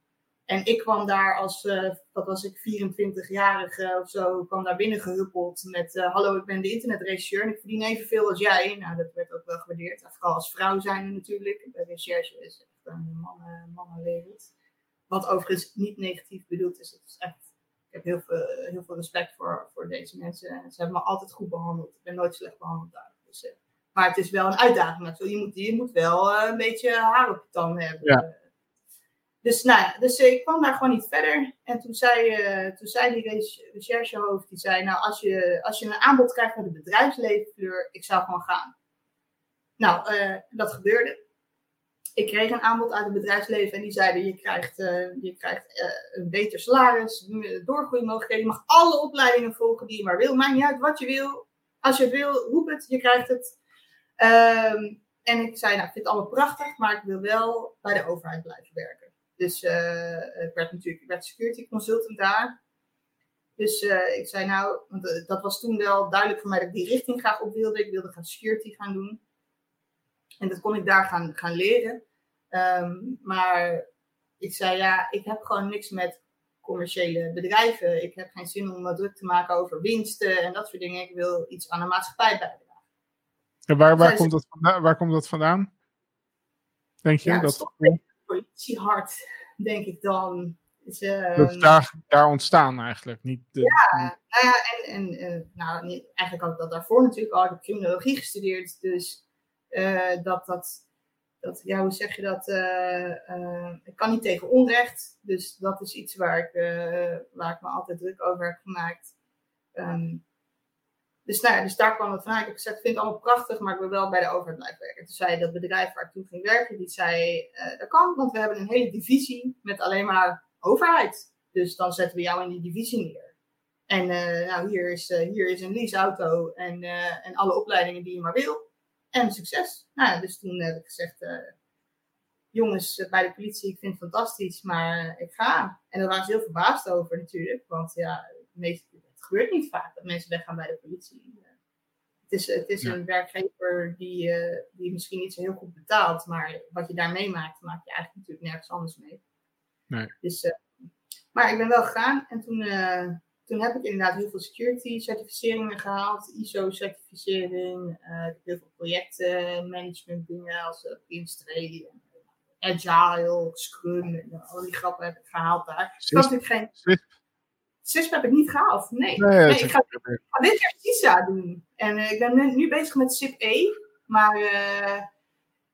En ik kwam daar als, wat was ik, 24-jarige of zo, kwam daar binnen gehuppeld met hallo, ik ben de internetregisseur en ik verdien evenveel als jij. Nou, dat werd ook wel gewaardeerd. Vooral als vrouw zijn natuurlijk. De recherche is echt een mannen, mannenwereld. Wat overigens niet negatief bedoeld is. Het is echt ik heb heel veel, heel veel respect voor, voor deze mensen. Ze hebben me altijd goed behandeld. Ik ben nooit slecht behandeld daar. Dus, uh, maar het is wel een uitdaging. Je moet, je moet wel uh, een beetje haar op je tanden hebben. Ja. Dus, nou dus ik kwam daar gewoon niet verder. En toen zei, uh, toen zei die recherchehoofd, die zei, nou, als je, als je een aanbod krijgt van de bedrijfslevenkleur, ik zou gewoon gaan. Nou, dat gebeurde ik kreeg een aanbod uit het bedrijfsleven en die zeiden: je krijgt, uh, je krijgt een beter salaris, doorgroeimogelijkheden, je mag alle opleidingen volgen die je maar wil. Maakt niet uit wat je wil. Als je het wil, roep het, je krijgt het. Um, en ik zei: Nou, ik vind het allemaal prachtig, maar ik wil wel bij de overheid blijven werken. Dus uh, ik werd natuurlijk ik werd security consultant daar. Dus ik zei: Nou, want dat was toen wel duidelijk voor mij dat ik die richting graag op wilde. Ik wilde gaan security gaan doen. En dat kon ik daar gaan, gaan leren. Um, maar ik zei, ja, ik heb gewoon niks met commerciële bedrijven. Ik heb geen zin om me druk te maken over winsten en dat soort dingen. Ik wil iets aan de maatschappij bijdragen. En waar, waar, komt, dat vandaan, waar komt dat vandaan? Denk je? Ja, dat politiehart, denk ik dan. Is daar, daar ontstaan eigenlijk. Niet de, ja, nou ja, en, en nou, eigenlijk had ik dat daarvoor natuurlijk al. Ik heb criminologie gestudeerd, dus uh, dat dat dat, ja, hoe zeg je dat? Uh, uh, ik kan niet tegen onrecht. Dus dat is iets waar ik, uh, waar ik me altijd druk over heb gemaakt. Um, dus, nou ja, dus daar kwam het vanuit. Ik zei, ik vind het allemaal prachtig, maar ik wil wel bij de overheid blijven werken. Toen zei dat bedrijf waar ik toen ging werken, die zei, dat kan, want we hebben een hele divisie met alleen maar overheid. Dus dan zetten we jou in die divisie neer. En nou, hier, is, hier is een leaseauto en, en alle opleidingen die je maar wil. En succes. Nou, dus toen heb ik gezegd, jongens bij de politie, ik vind het fantastisch, maar ik ga. En daar waren ze heel verbaasd over natuurlijk. Want ja, het gebeurt niet vaak dat mensen weggaan bij de politie. Het is, het is een werkgever die, uh, die misschien niet zo heel goed betaalt, maar wat je daar meemaakt, maak je eigenlijk natuurlijk nergens anders mee. Nee. Dus, uh, maar ik ben wel gegaan en toen, uh, toen heb ik inderdaad heel veel security certificeringen gehaald, ISO-certificering, heel veel projectmanagement dingen als Prince 3, Agile, Scrum, en al die grappen heb ik gehaald daar. Natuurlijk geen... CISP heb ik niet gehaald. Nee. nee, ik, ga, dit jaar CISA doen. En uh, ik ben nu, nu, bezig met SIP E. Maar uh,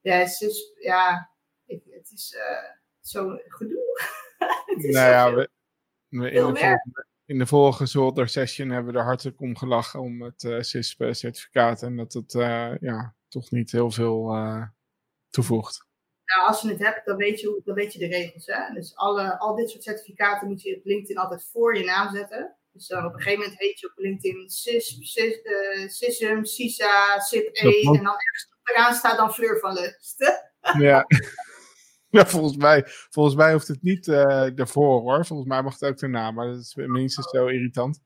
ja, CISP, ja, ik, het is uh, zo gedoe. het is nou ja, we, we in, de volgende, in, de volgende Zolder session hebben we er hartelijk om gelachen om het CISP-certificaat. En dat het ja, toch niet heel veel toevoegt. Nou, als je het hebt, dan weet je, dan weet je de regels. Hè? Dus alle, al dit soort certificaten moet je op LinkedIn altijd voor je naam zetten. Dus dan op een gegeven moment heet je op LinkedIn SIS, SIS, uh, CISA, SIP-E. En dan ergens eraan staat dan Fleur van Lust. ja. ja, volgens mij, volgens mij hoeft het niet uh, ervoor hoor. Volgens mij mag het ook daarna, maar dat is minstens zo irritant.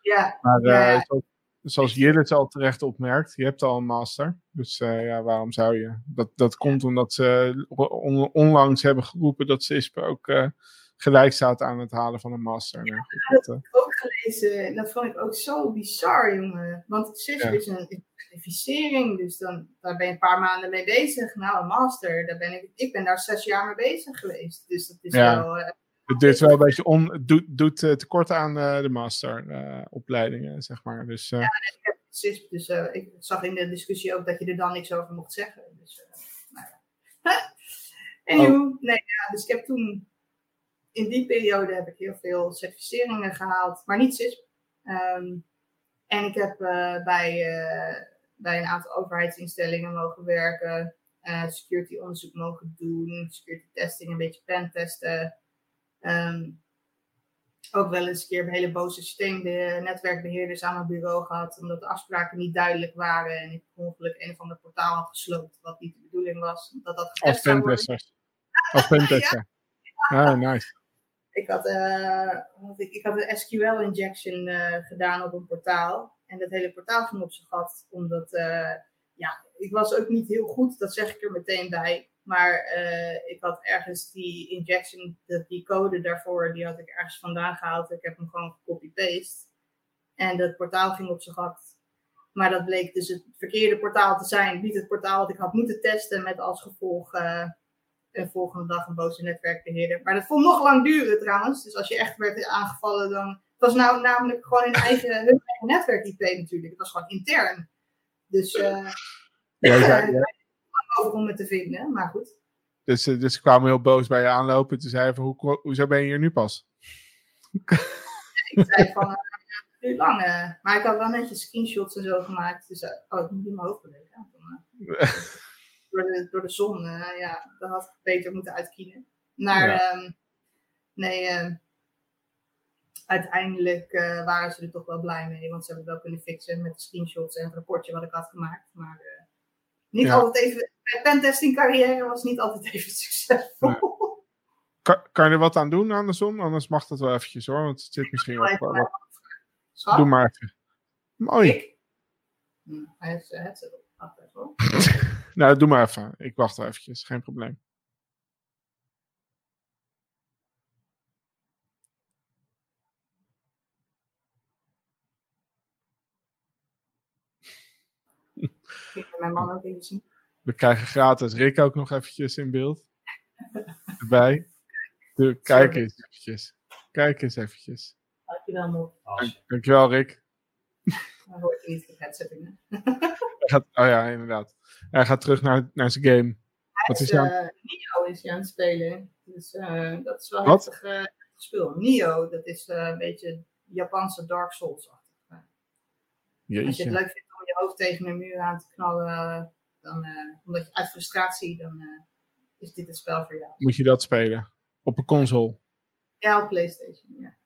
Ja. Maar uh, ja, ja zoals Jillis al terecht opmerkt, je hebt al een master. Dus uh, ja, waarom zou je? Dat, dat komt omdat ze on, onlangs hebben geroepen dat CISP ook uh, gelijk staat aan het halen van een master. Ja, dat heb ik ook gelezen. En dat vond ik ook zo bizar, jongen. Want CISP is een certificering, dus dan, daar ben je een paar maanden mee bezig. Nou, een master, daar ben ik, ik ben daar zes jaar mee bezig geweest. Dus dat is ja. wel... Het is wel een beetje on, doet, doet uh, tekort aan uh, de masteropleidingen, uh, zeg maar. Dus, ja, ik heb CISP, dus ik zag in de discussie ook dat je er dan niks over mocht zeggen. Dus, nou ja. Anywho, oh. nee, ja, dus ik heb toen, in die periode heb ik heel veel certificeringen gehaald, maar niet CISP. Um, en ik heb bij, bij een aantal overheidsinstellingen mogen werken, security onderzoek mogen doen, security testing, een beetje pentesten. Um, ook wel eens een keer een hele boze systeemnetwerkbeheerders aan mijn bureau gehad, omdat de afspraken niet duidelijk waren en ik ongeluk een van de portaal had gesloopt, wat niet de bedoeling was. Dat dat Als pentesters. Als pentester. ja. Ah, nice. Ik had, uh, ik, ik had een SQL-injection uh, gedaan op een portaal. En dat hele portaal ging op zijn gat, omdat uh, ja, ik was ook niet heel goed, dat zeg ik er meteen bij. Maar uh, ik had ergens die injection, de, die code daarvoor, die had ik ergens vandaan gehaald. Ik heb hem gewoon gecopy-paste. En dat portaal ging op zijn gat. Maar dat bleek dus het verkeerde portaal te zijn. Niet het portaal dat ik had moeten testen met als gevolg uh, een volgende dag een boze netwerkbeheerder. Maar dat vond nog lang duren trouwens. Dus als je echt werd aangevallen, dan... Het was nou namelijk gewoon een eigen, hun eigen netwerk-IP natuurlijk. Het was gewoon intern. Dus... Uh, ja, ja, ja over om het te vinden, maar goed. Dus, dus ze kwamen heel boos bij je aanlopen. Toen zeiden van, hoe, hoezo ben je hier nu pas? ik zei van, nu lang. Uh, maar ik had wel netjes screenshots en zo gemaakt. Dus, oh, ik moet in mijn hoofd bewegen. door, de, door de zon, ja, dat had ik beter moeten uitkiezen. Maar ja. um, nee, ehm, uiteindelijk waren ze er toch wel blij mee. Want ze hebben het wel kunnen fixen met de screenshots en het rapportje wat ik had gemaakt. Maar niet ja. altijd even, mijn pentesting carrière was niet altijd even succesvol. Nee. Kan, kan, je er wat aan doen aan de zon? Anders mag dat wel eventjes hoor, want het zit misschien wel. Doe maar even. Mooi. Ik? Hm, hij heeft zijn headset op. Nou, doe maar even. Ik wacht wel eventjes, geen probleem. Ik mijn man ook even zien. We krijgen gratis Rick ook nog eventjes in beeld. Erbij. De, kijk eens eventjes. Kijk eens eventjes. Dankjewel, Mo. Dank, dankjewel, Rick. Dan hoort je niet de headsetting. gaat, oh ja, inderdaad. Hij gaat terug naar, naar zijn game. Wat is, is uh, Nio is hij aan het spelen. Dus uh, dat is wel Wat? heftig uh, speel. Nio, dat is een beetje Japanse Dark Souls-achtig. Als je het leuk vindt je hoofd tegen een muur aan te knallen, dan, uh, omdat je uit frustratie, dan uh, is dit het spel voor jou. Moet je dat spelen? Op een console? Ja, op PlayStation, ja.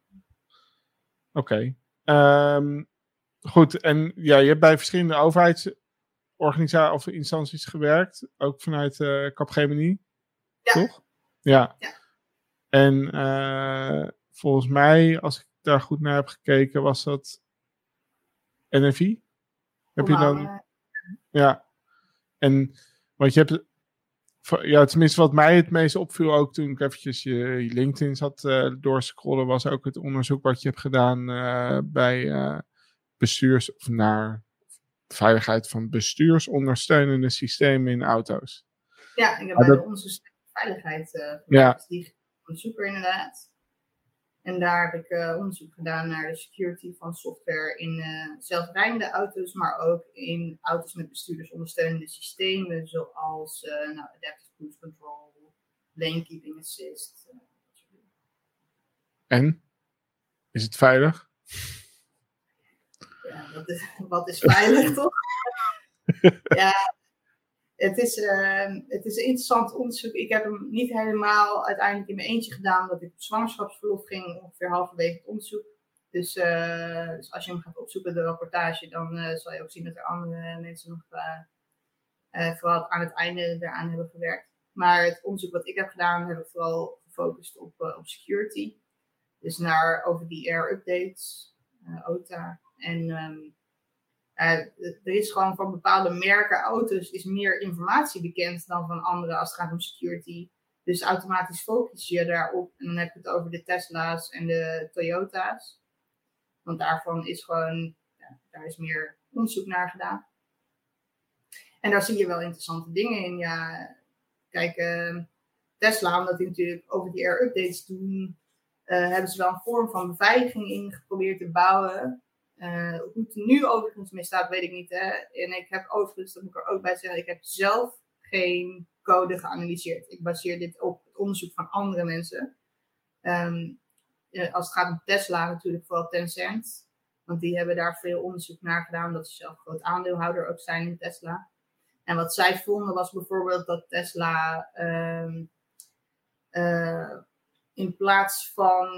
Oké. Okay. Ehm, goed, en ja, je hebt bij verschillende overheidsorganisaties of instanties gewerkt, ook vanuit uh, Capgemini, ja. toch? Ja. Ja. En uh, volgens mij, als ik daar goed naar heb gekeken, was dat NFI. Heb je dan? Ja. En want je hebt, ja, tenminste wat mij het meest opviel ook toen ik eventjes je, je LinkedIn zat uh, doorscrollen, was ook het onderzoek wat je hebt gedaan uh, bij uh, bestuurs, of naar veiligheid van bestuursondersteunende systemen in auto's. Ja, ik heb bij dat... onze veiligheid uh, ja. die onderzoeker inderdaad. En daar heb ik uh, onderzoek gedaan naar de security van software in uh, zelfrijdende auto's, maar ook in auto's met bestuurdersondersteunende systemen, zoals uh, nou, adaptive cruise control, lane keeping assist. en? Is het veilig? Ja, wat is, wat is veilig toch? ja, het is, uh, het is een interessant onderzoek. Ik heb hem niet helemaal uiteindelijk in mijn eentje gedaan, omdat ik op zwangerschapsverlof ging, ongeveer halverwege het onderzoek. Dus, uh, dus als je hem gaat opzoeken, de rapportage, dan uh, zal je ook zien dat er andere mensen nog vooral aan het einde eraan hebben gewerkt. Maar het onderzoek wat ik heb gedaan, heb ik vooral gefocust op, op security. Dus naar over die air updates, OTA. En um, uh, er is gewoon van bepaalde merken auto's is meer informatie bekend dan van andere als het gaat om security. Dus automatisch focus je daarop. En dan heb je het over de Tesla's en de Toyota's. Want daarvan is gewoon, ja, daar is meer onderzoek naar gedaan. En daar zie je wel interessante dingen in. Ja, kijk, uh, Tesla, omdat die natuurlijk over die air updates doen, uh, hebben ze wel een vorm van beveiliging in geprobeerd te bouwen. Uh, hoe het nu overigens mee weet ik niet. En ik heb overigens, dat moet ik er ook bij zeggen, ik heb zelf geen code geanalyseerd. Ik baseer dit op het onderzoek van andere mensen. Um, als het gaat om Tesla, natuurlijk vooral Tencent. Want die hebben daar veel onderzoek naar gedaan, dat ze zelf groot aandeelhouder ook zijn in Tesla. En wat zij vonden was bijvoorbeeld dat Tesla um, uh, in plaats van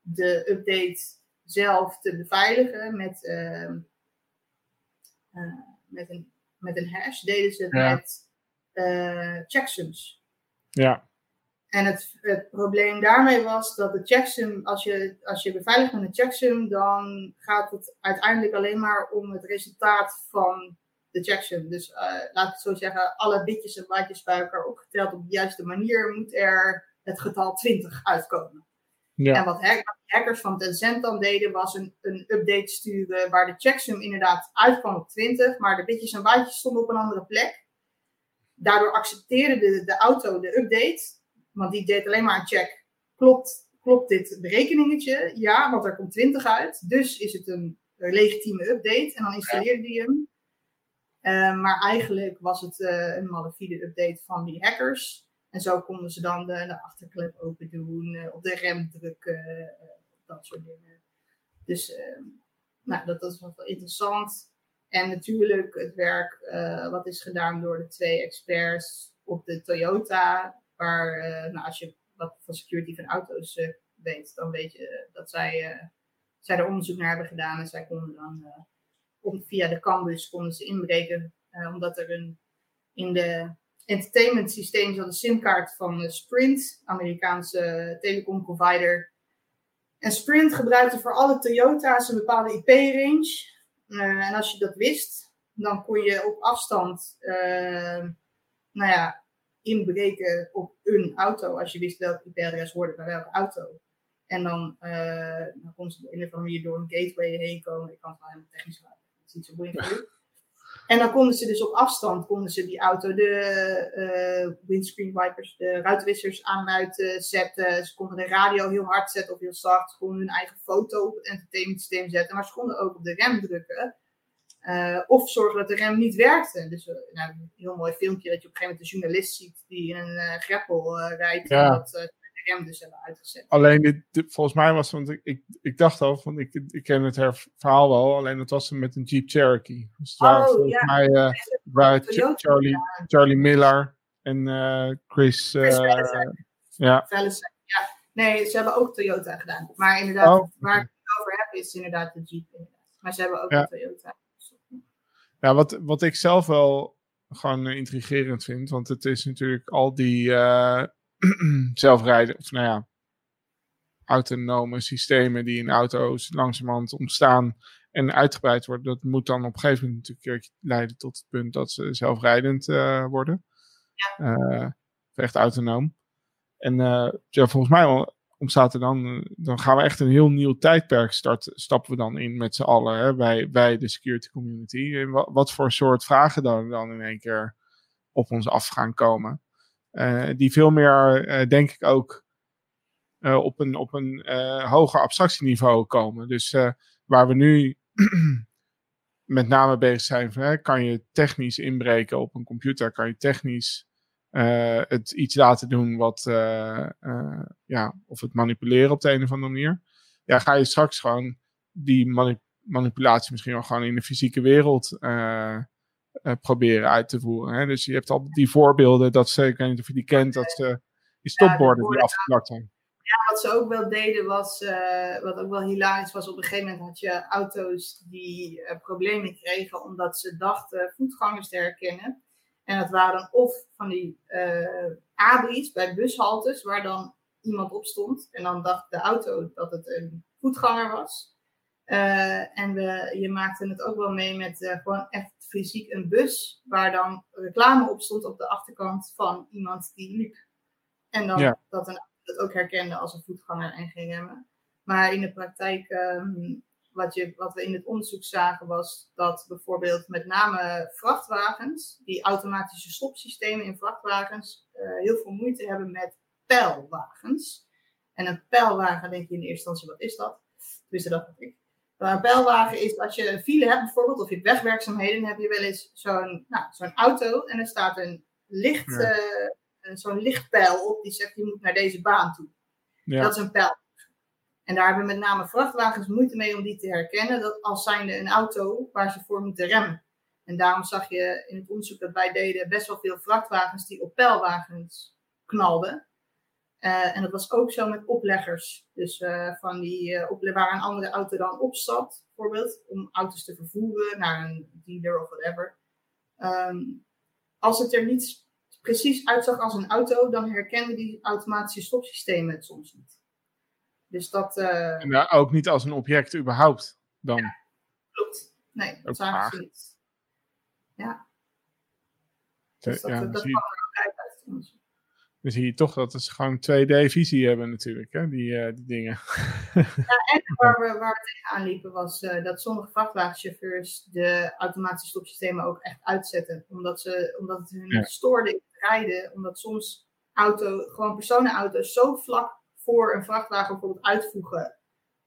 de update zelf te beveiligen met, uh, uh, met, een, met een hash, deden ze het Ja. met uh, checksums. Ja, En het, het probleem daarmee was dat de checksum, als je, als je beveiligt met een checksum, dan gaat het uiteindelijk alleen maar om het resultaat van de checksum. Dus eh, laat ik het zo zeggen, alle bitjes en bytes bij elkaar opgeteld op de juiste manier moet er het getal 20 uitkomen. Ja. En wat hack- wat hackers van Tencent dan deden, was een, een update sturen waar de checksum inderdaad uitkwam op 20, maar de bitjes en bytes stonden op een andere plek. Daardoor accepteerde de, de auto de update, want die deed alleen maar een check. Klopt, klopt dit berekeningetje? Ja, want er komt 20 uit. Dus is het een legitieme update. En dan installeerde die hem. Eh, maar eigenlijk was het eh, een malafide update van die hackers. En zo konden ze dan de, de achterklep open doen, eh, op de rem drukken, eh, dat soort dingen. Dus eh, nou, dat, dat is wel interessant. En natuurlijk het werk eh, wat is gedaan door de twee experts op de Toyota. Waar, nou, als je wat van security van auto's weet, dan weet je dat zij, zij er onderzoek naar hebben gedaan. En zij konden dan via de Cambus konden ze inbreken. omdat er een in de entertainment systeem zat een simkaart van eh, Sprint, Amerikaanse telecom provider. En Sprint gebruikte voor alle Toyota's een bepaalde IP-range. Eh, en als je dat wist, dan kon je op afstand eh, nou ja, inbreken op een auto. Als je wist welk IP-adres hoorde bij welke auto. En dan, eh dan kon ze op een of andere manier door een gateway heen komen. Ik kan het wel helemaal technisch laten. Het is niet zo boeiend. En dan konden ze dus op afstand konden ze die auto de eh, windscreen wipers, de ruitwissers aan en uit zetten. Ze konden de radio heel hard zetten of heel zacht. Ze konden hun eigen foto op het entertainment systeem zetten. Maar ze konden ook op de rem drukken. Eh, of zorgen dat de rem niet werkte. Dus eh, nou, een heel mooi filmpje dat je op een gegeven moment een journalist ziet die in een greppel rijdt. Ja. Eh, dus hebben uitgezet. Alleen dit, dit- volgens mij was want ik, ik, ik dacht al van ik, ik ken het her- verhaal wel, alleen het was met een Jeep Cherokee. Dus het waren Oh, volgens ja. mij eh, Toyota, Charlie, Charlie Miller en eh, Chris. eh, Chris ja, ja. Nee, ze hebben ook Toyota gedaan. Maar inderdaad, Oh, waar ik het over heb, is inderdaad de Jeep. Maar ze hebben ook een Toyota. Ja, wat, wat ik zelf wel gewoon intrigerend vind, want het is natuurlijk al die uh, zelfrijden, of nou ja, autonome systemen die in auto's langzamerhand ontstaan en uitgebreid worden. Dat moet dan op een gegeven moment natuurlijk leiden tot het punt dat ze zelfrijdend uh, worden. Ja. Uh, echt autonoom. En ja, volgens mij ontstaat er dan, dan gaan we echt een heel nieuw tijdperk starten, stappen we dan in met z'n allen hè, bij, bij de security community. En wat, wat voor soort vragen dan, dan in één keer op ons af gaan komen. Uh, die veel meer, uh, denk ik ook, uh, op een, op een hoger abstractieniveau komen. Dus waar we nu met name bezig zijn, van, hè, kan je technisch inbreken op een computer, kan je technisch het iets laten doen wat, ja, of het manipuleren op de een of andere manier. Ja, ga je straks gewoon die manipulatie misschien wel gewoon in de fysieke wereld proberen uit te voeren. Hè? Dus je hebt al die voorbeelden, dat ze, ik weet niet of je die kent, dat ze die stopborden ja, die afgeplakt zijn. Ja, wat ze ook wel deden was, wat ook wel hilarisch was, op een gegeven moment had je auto's die problemen kregen omdat ze dachten voetgangers te herkennen. En dat waren of van die uh, abris bij bushaltes, waar dan iemand op stond. En dan dacht de auto dat het een voetganger was. Uh, en we, je maakte het ook wel mee met uh, gewoon echt fysiek een bus, waar dan reclame op stond op de achterkant van iemand die liep. En dan dat een het ook herkende als een voetganger en ging remmen. Maar in de praktijk um, wat, je, wat we in het onderzoek zagen was dat bijvoorbeeld met name vrachtwagens, die automatische stopsystemen in vrachtwagens, uh, heel veel moeite hebben met pijlwagens. En een pijlwagen denk je in eerste instantie, wat is dat? Wist dat ik. Maar een pijlwagen is als je een file hebt bijvoorbeeld, of je hebt wegwerkzaamheden, dan heb je wel eens zo'n nou, zo'n auto en er staat een licht, ja. uh, zo'n lichtpijl op die zegt je moet naar deze baan toe. Ja. Dat is een pijl. En daar hebben met name vrachtwagens moeite mee om die te herkennen dat als zijnde een auto waar ze voor moeten remmen. En daarom zag je in het onderzoek dat wij deden best wel veel vrachtwagens die op pijlwagens knalden. Uh, en dat was ook zo met opleggers. Dus uh, van die uh, waar een andere auto dan opstapt, bijvoorbeeld, om auto's te vervoeren naar een dealer of whatever. Um, als het er niet precies uitzag als een auto, dan herkenden die automatische stopsystemen het soms niet. Dus dat... Uh... En ook niet als een object überhaupt dan? Ja, klopt. Nee, dat zagen ze niet. Ja. Dus dat, ja, dat, dat kwam er ook uit uit het onderzoek. Dan zie je toch dat ze gewoon 2D-visie hebben natuurlijk, hè, die, uh, die dingen. Ja, en waar we, waar we tegenaan liepen was uh, dat sommige vrachtwagenchauffeurs de automatische stopsystemen ook echt uitzetten. Omdat, ze, omdat het hun ja. stoorde in het rijden. Omdat soms auto, gewoon personenauto's zo vlak voor een vrachtwagen bijvoorbeeld uitvoegen,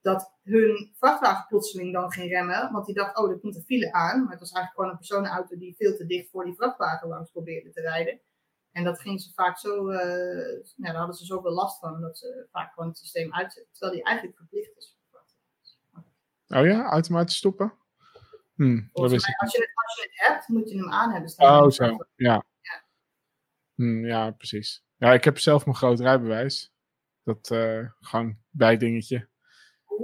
dat hun vrachtwagen plotseling dan ging remmen, want die dacht, oh, er komt een file aan. Maar het was eigenlijk gewoon een personenauto die veel te dicht voor die vrachtwagen langs probeerde te rijden. En dat ging ze vaak zo, uh, nou, daar hadden ze zoveel last van, dat ze vaak gewoon het systeem uitzetten, terwijl die eigenlijk verplicht is. Oh ja, automatisch stoppen? Hm, mij, als, je het, als je het hebt, moet je hem aan hebben staan. Oh, zo, ja. Ja. Hm, ja, precies. Ja, ik heb zelf mijn groot rijbewijs. Dat uh, gewoon bijdingetje.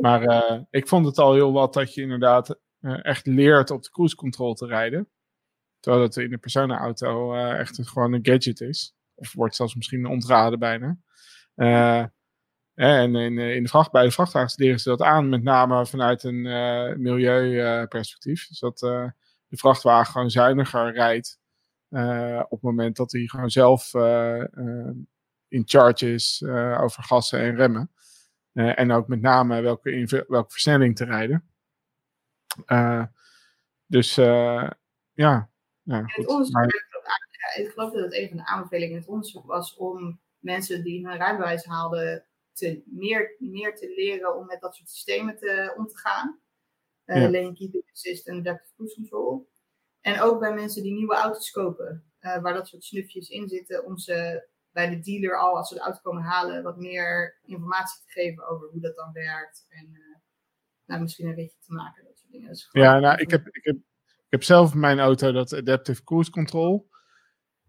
Maar uh, ik vond het al heel wat dat je inderdaad uh, echt leert op de cruise control te rijden. Terwijl het in de personenauto echt een, gewoon een gadget is. Of wordt zelfs misschien ontraden bijna. en in, in de vracht, bij de vrachtwagens leren ze dat aan, met name vanuit een milieuperspectief. dus dat de vrachtwagen gewoon zuiniger rijdt. op het moment dat hij gewoon zelf in charges uh, over gassen en remmen. Uh, en ook met name welke, welke versnelling te rijden. Uh, dus ja. Ja goed. Onderzoek, maar... Ik geloof dat het een van de aanbevelingen in het onderzoek was om mensen die hun rijbewijs haalden te, meer, meer te leren om met dat soort systemen te, om te gaan. Uh, ja. Lane Keeping Assist en Adaptive Cruise Control. En ook bij mensen die nieuwe auto's kopen, uh, waar dat soort snufjes in zitten, om ze bij de dealer al, als ze de auto komen halen, wat meer informatie te geven over hoe dat dan werkt. En uh, nou, misschien een beetje te maken, dat soort dingen. Ja, nou, ik heb, ik, heb, heb zelf in mijn auto dat Adaptive Cruise Control.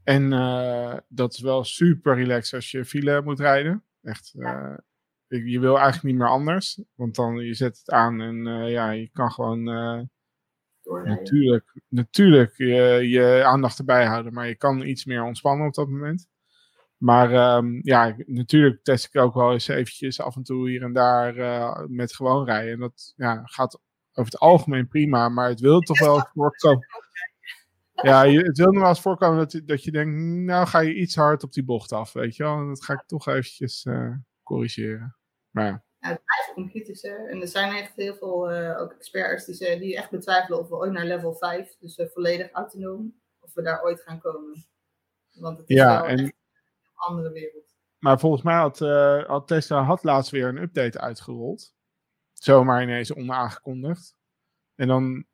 En uh, dat is wel super relaxed als je file moet rijden. Echt, uh, je wil eigenlijk niet meer anders. Want dan je zet het aan en uh, ja, je kan gewoon natuurlijk, natuurlijk je, je aandacht erbij houden. Maar je kan iets meer ontspannen op dat moment. Maar um, ja, natuurlijk test ik ook wel eens eventjes af en toe hier en daar met gewoon rijden. En dat ja, gaat over het algemeen prima, maar het wil toch wel voorkomen. Ja, het wil nog wel eens voorkomen dat, dat je denkt, nou ga je iets hard op die bocht af, weet je wel. En dat ga ik toch eventjes uh, corrigeren. Maar ja. Het blijft computers, hè. En er zijn echt heel veel uh, ook experts die, die echt betwijfelen of we ooit naar level 5, dus uh, volledig autonoom, of we daar ooit gaan komen. Want het is ja, wel en, een andere wereld. Maar volgens mij had, had Tesla had laatst weer een update uitgerold. Zomaar ineens onaangekondigd. En dan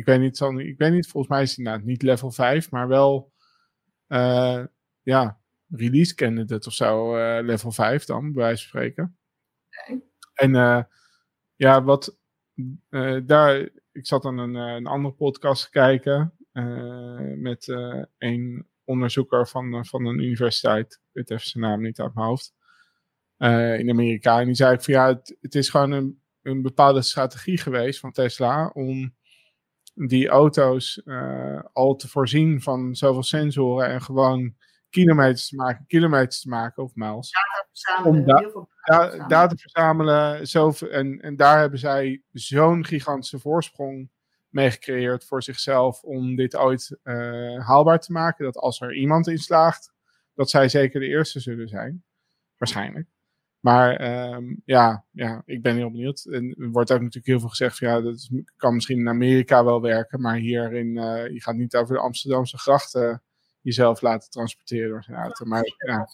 ik weet niet, zo, ik weet niet, volgens mij is het nou, niet level 5, maar wel, uh, ja, release candidate of zo, uh, level 5 dan, bij wijze van spreken. Okay. En uh, ja, wat, daar, ik zat aan een, een andere podcast te kijken met een onderzoeker van, van een universiteit, ik weet even zijn naam niet uit mijn hoofd, in Amerika. En die zei ik van ja, het, het is gewoon een, een bepaalde strategie geweest van Tesla om die auto's uh, al te voorzien van zoveel sensoren en gewoon kilometers te maken, kilometers te maken of miles. Data verzamelen, Om da heel veel da verzamelen. data verzamelen. Zoveel, en, en daar hebben zij zo'n gigantische voorsprong mee gecreëerd voor zichzelf om dit ooit uh, haalbaar te maken. Dat als er iemand in slaagt, dat zij zeker de eerste zullen zijn. Waarschijnlijk. Maar um, ja, ja, ik ben heel benieuwd. En er wordt ook natuurlijk heel veel gezegd van ja, dat kan misschien in Amerika wel werken, maar hier in, uh, je gaat niet over de Amsterdamse grachten jezelf laten transporteren door zijn auto. Maar ja.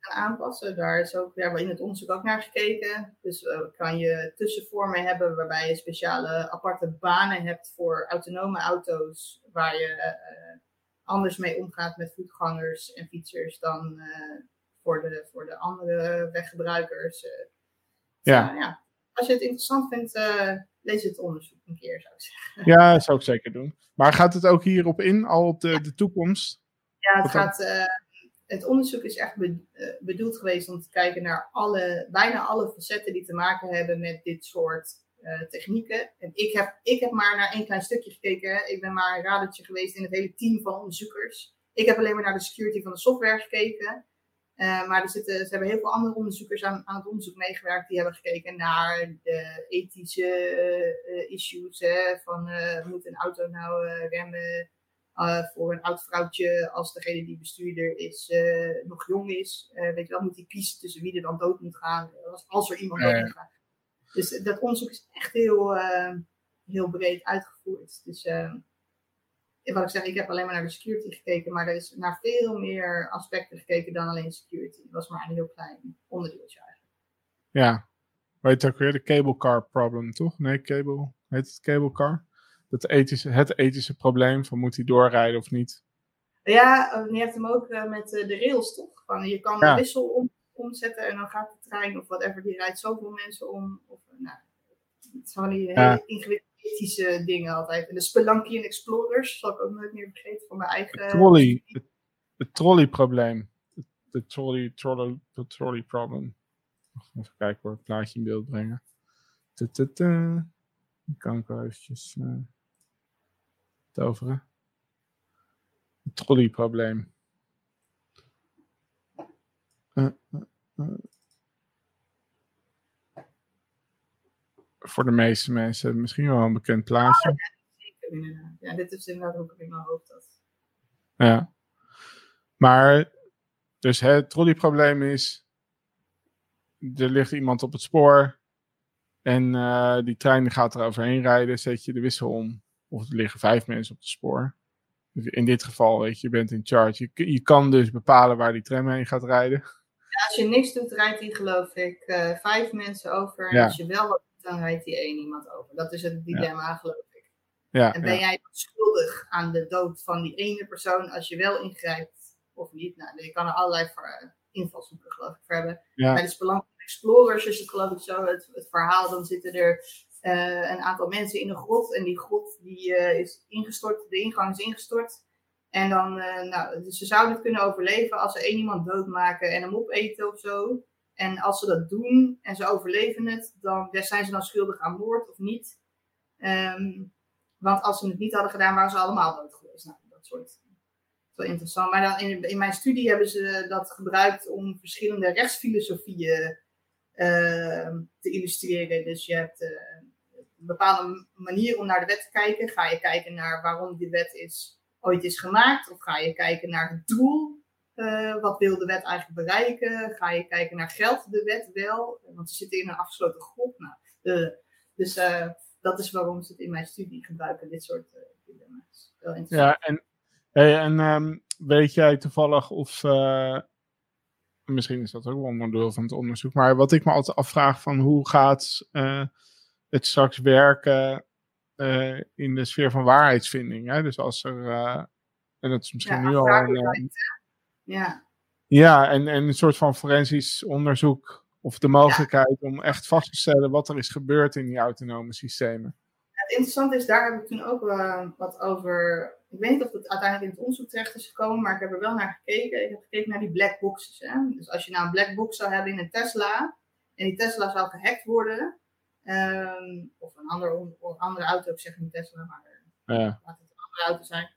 Aanpassen, daar is ook ja, in het onderzoek ook naar gekeken. Dus uh, kan je tussenvormen hebben waarbij je speciale aparte banen hebt voor autonome auto's, waar je uh, anders mee omgaat met voetgangers en fietsers dan voor de, voor de andere weggebruikers. Uh, ja. Uh, ja. Als je het interessant vindt, uh, lees het onderzoek een keer, zou ik zeggen. Ja, dat zou ik zeker doen. Maar gaat het ook hierop in, al op de, de toekomst? Ja, het, gaat, het onderzoek is echt be, bedoeld geweest om te kijken naar alle, bijna alle facetten die te maken hebben met dit soort technieken. En ik heb, ik heb maar naar één klein stukje gekeken. Ik ben maar een radertje geweest in het hele team van onderzoekers. Ik heb alleen maar naar de security van de software gekeken. Uh, maar er zitten, ze hebben heel veel andere onderzoekers aan, aan het onderzoek meegewerkt. Die hebben gekeken naar de ethische uh, issues. Hè, van uh, moet een auto nou remmen voor een oud vrouwtje als degene die bestuurder is nog jong is. weet je wel, moet hij kiezen tussen wie er dan dood moet gaan. Als, als er iemand dood moet gaan. Dus dat onderzoek is echt heel, heel breed uitgevoerd. Dus wat ik zeg, ik heb alleen maar naar de security gekeken, maar er is naar veel meer aspecten gekeken dan alleen security. Het was maar een heel klein onderdeeltje eigenlijk. Ja, weet je ook weer de cable car problem, toch? Nee, cable, heet het cable car? Dat ethische, het ethische probleem van moet hij doorrijden of niet? Ja, je hebt hem ook uh, met uh, de rails, toch? Van, je kan ja. de wissel om, omzetten en dan gaat de trein of whatever, die rijdt zoveel mensen om. Of, nou, het is gewoon die ja. hele ethische dingen altijd. En de Spelunky en Explorers zal ik ook nooit meer vergeten van mijn eigen... Het trolley, het, het trolley-probleem. De trolley, trolley, de trolley problem. Even kijken hoor, het plaatje in beeld brengen. Dan kan ik wel eventjes uh, toveren. Het trolley-probleem. Uh, uh, voor de meeste mensen misschien wel een bekend plaatje. Oh, ja, zeker, ja, dit is inderdaad ook in mijn hoofd. Dat. Ja. Maar, dus het trolleyprobleem is, er ligt iemand op het spoor en uh, die trein gaat er overheen rijden, zet je de wissel om. Of er liggen vijf mensen op het spoor. In dit geval, weet je, je bent in charge. Je, je kan dus bepalen waar die tram heen gaat rijden. Ja, als je niks doet, rijdt hij geloof ik uh, vijf mensen over. En Ja. als je wel wat dan rijdt hij één iemand over. Dat is het dilemma, geloof ik. Ja, En ben ja. jij schuldig aan de dood van die ene persoon als je wel ingrijpt of niet? Nou, je kan er allerlei invalshoeken geloof ik voor hebben. Ja. Bij de Explorers is het geloof ik zo, het, het verhaal, dan zitten er uh, een aantal mensen in een grot en die grot die uh, is ingestort, de ingang is ingestort. En dan, uh, nou, ze zouden het kunnen overleven als ze één iemand doodmaken en hem opeten of zo. En als ze dat doen en ze overleven het, dan zijn ze dan schuldig aan moord of niet. Ehm, want als ze het niet hadden gedaan, waren ze allemaal dood geweest. Nou, dat soort. Wel interessant. Maar dan in, in mijn studie hebben ze dat gebruikt om verschillende rechtsfilosofieën ehm, te illustreren. Dus je hebt uh, een bepaalde manier om naar de wet te kijken. Ga je kijken naar waarom die wet is, ooit is gemaakt? Of ga je kijken naar het doel uh, wat wil de wet eigenlijk bereiken? Ga je kijken naar geldt de wet wel? Want ze zitten in een afgesloten groep. Nou, dus uh, dat is waarom ze het in mijn studie gebruiken, dit soort dilemma's. Wel interessant. Ja, en, hey, en um, weet jij toevallig of. misschien is dat ook wel een onderdeel van het onderzoek. Maar wat ik me altijd afvraag: van hoe gaat het straks werken in de sfeer van waarheidsvinding? Hè? Dus als er. en dat is misschien nu al. Een, ja. Ja, en, en een soort van forensisch onderzoek of de mogelijkheid om echt vast te stellen wat er is gebeurd in die autonome systemen. Het interessante is, daar heb ik toen ook uh, wat over. Ik weet niet of het uiteindelijk in het onderzoek terecht is gekomen, maar ik heb er wel naar gekeken. Ik heb gekeken naar die black boxes. Hè? Dus als je nou een black box zou hebben in een Tesla, en die Tesla zou gehackt worden, um, of een andere, andere auto, ik zeg niet Tesla, maar ja. laat het een andere auto zijn.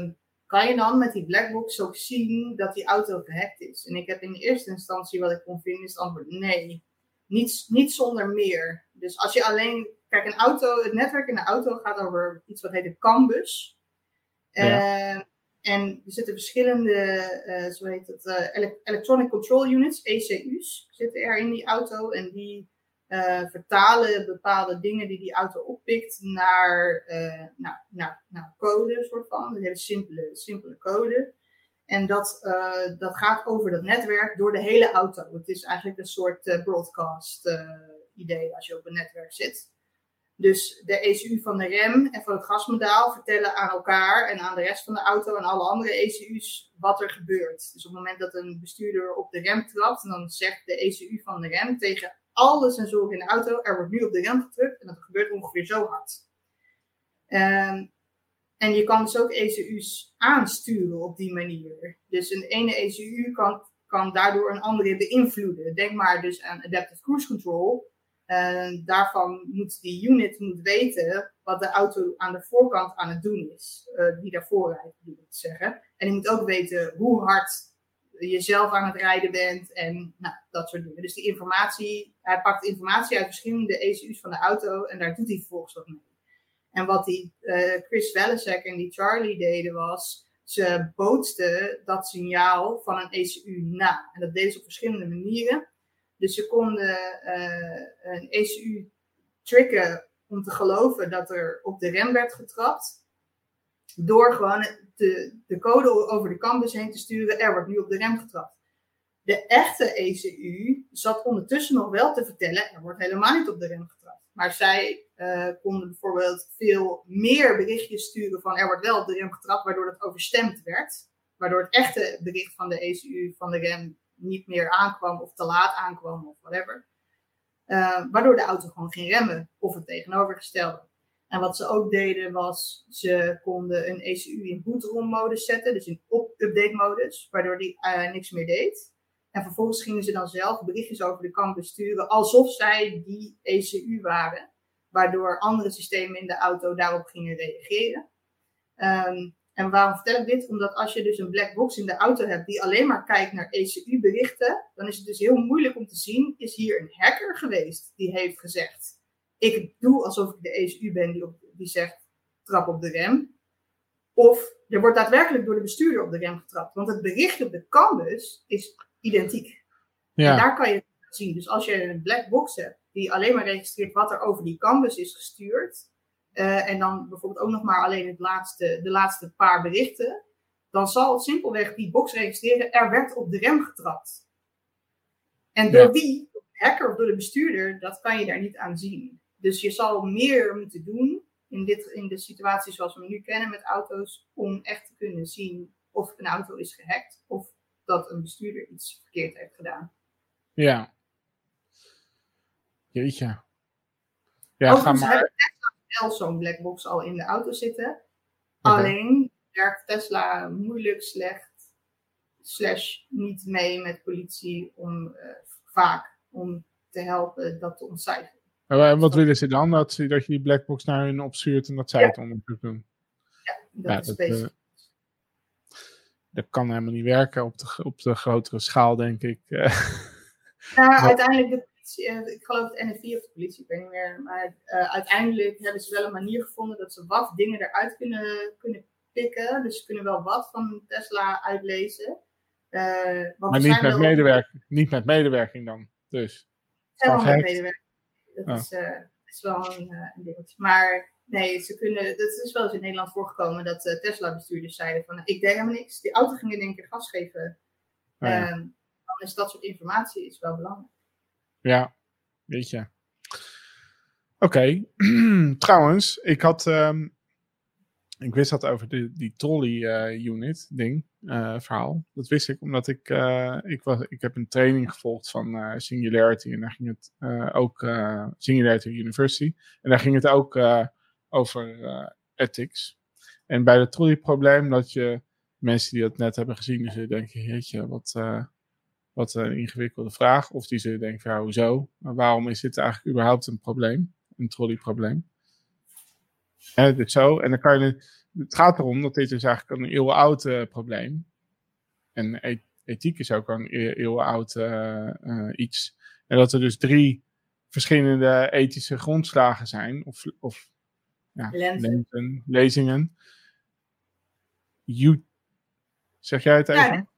Um, kan je dan met die blackbox ook zien dat die auto gehackt is? En ik heb in de eerste instantie wat ik kon vinden, is het antwoord nee. Niet, niet zonder meer. Dus als je alleen, kijk, een auto, het netwerk in de auto gaat over iets wat heet de CAN-bus. Ja. Uh, en er zitten verschillende, uh, zo heet het, uh, Electronic Control Units, ECU's, zitten er in die auto. En die uh, vertalen bepaalde dingen die die auto oppikt naar, uh, naar, naar, naar code, soort van. Een hele simpele, simpele code. En dat, uh, dat gaat over dat netwerk door de hele auto. Het is eigenlijk een soort broadcast idee als je op een netwerk zit. Dus de ECU van de rem en van het gasmodaal vertellen aan elkaar en aan de rest van de auto en alle andere ECU's wat er gebeurt. Dus op het moment dat een bestuurder op de rem trapt, dan zegt de ECU van de rem tegen alle sensoren in de auto. Er wordt nu op de rem gedrukt en dat gebeurt ongeveer zo hard. Um, en je kan dus ook ECU's aansturen op die manier. Dus een ene ECU kan, kan daardoor een andere beïnvloeden. Denk maar dus aan Adaptive Cruise Control. Uh, daarvan moet die unit moet weten wat de auto aan de voorkant aan het doen is. Uh, die daarvoor rijdt, moet zeggen. En die moet ook weten hoe hard jezelf aan het rijden bent en nou, dat soort dingen. Dus die informatie, hij pakt informatie uit verschillende ECU's van de auto en daar doet hij vervolgens wat mee. En wat die uh, Chris Velasek en die Charlie deden was, ze bootsten dat signaal van een ECU na. En dat deden ze op verschillende manieren. Dus ze konden uh, een ECU tricken om te geloven dat er op de rem werd getrapt. Door gewoon de, de code over de campus heen te sturen. Er wordt nu op de rem getrapt. De echte ECU zat ondertussen nog wel te vertellen. Er wordt helemaal niet op de rem getrapt. Maar zij uh, konden bijvoorbeeld veel meer berichtjes sturen van er wordt wel op de rem getrapt. Waardoor dat overstemd werd. Waardoor het echte bericht van de ECU van de rem niet meer aankwam of te laat aankwam of whatever. Uh, waardoor de auto gewoon ging remmen of het tegenovergestelde. En wat ze ook deden was, ze konden een ECU in bootrom modus zetten, dus in update modus, waardoor die uh, niks meer deed. En vervolgens gingen ze dan zelf berichtjes over de campus sturen, alsof zij die ECU waren, waardoor andere systemen in de auto daarop gingen reageren. Um, en waarom vertel ik dit? Omdat als je dus een black box in de auto hebt die alleen maar kijkt naar ECU-berichten, dan is het dus heel moeilijk om te zien, is hier een hacker geweest die heeft gezegd, ik doe alsof ik de ECU ben die, op, die zegt trap op de rem. Of er wordt daadwerkelijk door de bestuurder op de rem getrapt. Want het bericht op de canvas is identiek. Ja. En daar kan je het zien. Dus als je een black box hebt die alleen maar registreert wat er over die canvas is gestuurd. Uh, en dan bijvoorbeeld ook nog maar alleen het laatste, de laatste paar berichten. Dan zal simpelweg die box registreren, er werd op de rem getrapt. En door ja. wie, de hacker of door de bestuurder, dat kan je daar niet aan zien. Dus je zal meer moeten doen in, dit, in de situatie zoals we nu kennen met auto's, om echt te kunnen zien of een auto is gehackt of dat een bestuurder iets verkeerd heeft gedaan. Ja. Jeetje. Ja, Overigens ga maar. hebben Tesla wel zo'n blackbox al in de auto zitten. Okay. Alleen werkt Tesla moeilijk, slecht, slash niet mee met politie om vaak om te helpen dat te ontcijferen. En wat willen ze dan? Dat, dat je die blackbox naar hun opstuurt en dat zij het onderzoek doen? Ja, dat is dat, dat kan helemaal niet werken op de, op de grotere schaal, denk ik. Nou, uiteindelijk, de politie, eh, ik geloof het NFI of de politie, ik weet niet meer. Maar uh, uiteindelijk hebben ze wel een manier gevonden dat ze wat dingen eruit kunnen, kunnen pikken. Dus ze kunnen wel wat van Tesla uitlezen. Uh, maar niet met, medewerking, niet met medewerking dan, dus. Helemaal met medewerking. Dat is, uh, is, wel een, dingetje. Maar nee, ze kunnen, dat is wel eens in Nederland voorgekomen dat Tesla-bestuurders zeiden van ik deed helemaal niks. Die auto ging in één keer gas geven. Oh, ja. Ehm, dan is dat soort informatie is wel belangrijk. Ja, weet je. Oké, trouwens, ik had, um, ik wist dat over de, die trolley uh, unit ding, uh, verhaal. Dat wist ik omdat ik, uh, ik, was, ik heb een training gevolgd van Singularity en daar ging het ook, Singularity University, en daar ging het ook over ethics. En bij het trolley probleem dat je mensen die dat net hebben gezien, dus denken, jeetje, wat, wat een ingewikkelde vraag. Of die zullen denken, ja, hoezo? Maar waarom is dit eigenlijk überhaupt een probleem? Een trolleyprobleem? Dus zo. En dan kan je, het gaat erom dat dit is eigenlijk een eeuwenoud uh, probleem. En e-, ethiek is ook een e-, eeuwenoud uh, uh, iets. En dat er dus drie verschillende ethische grondslagen zijn. Of, of ja, lenzen, lezingen. Zeg jij het even?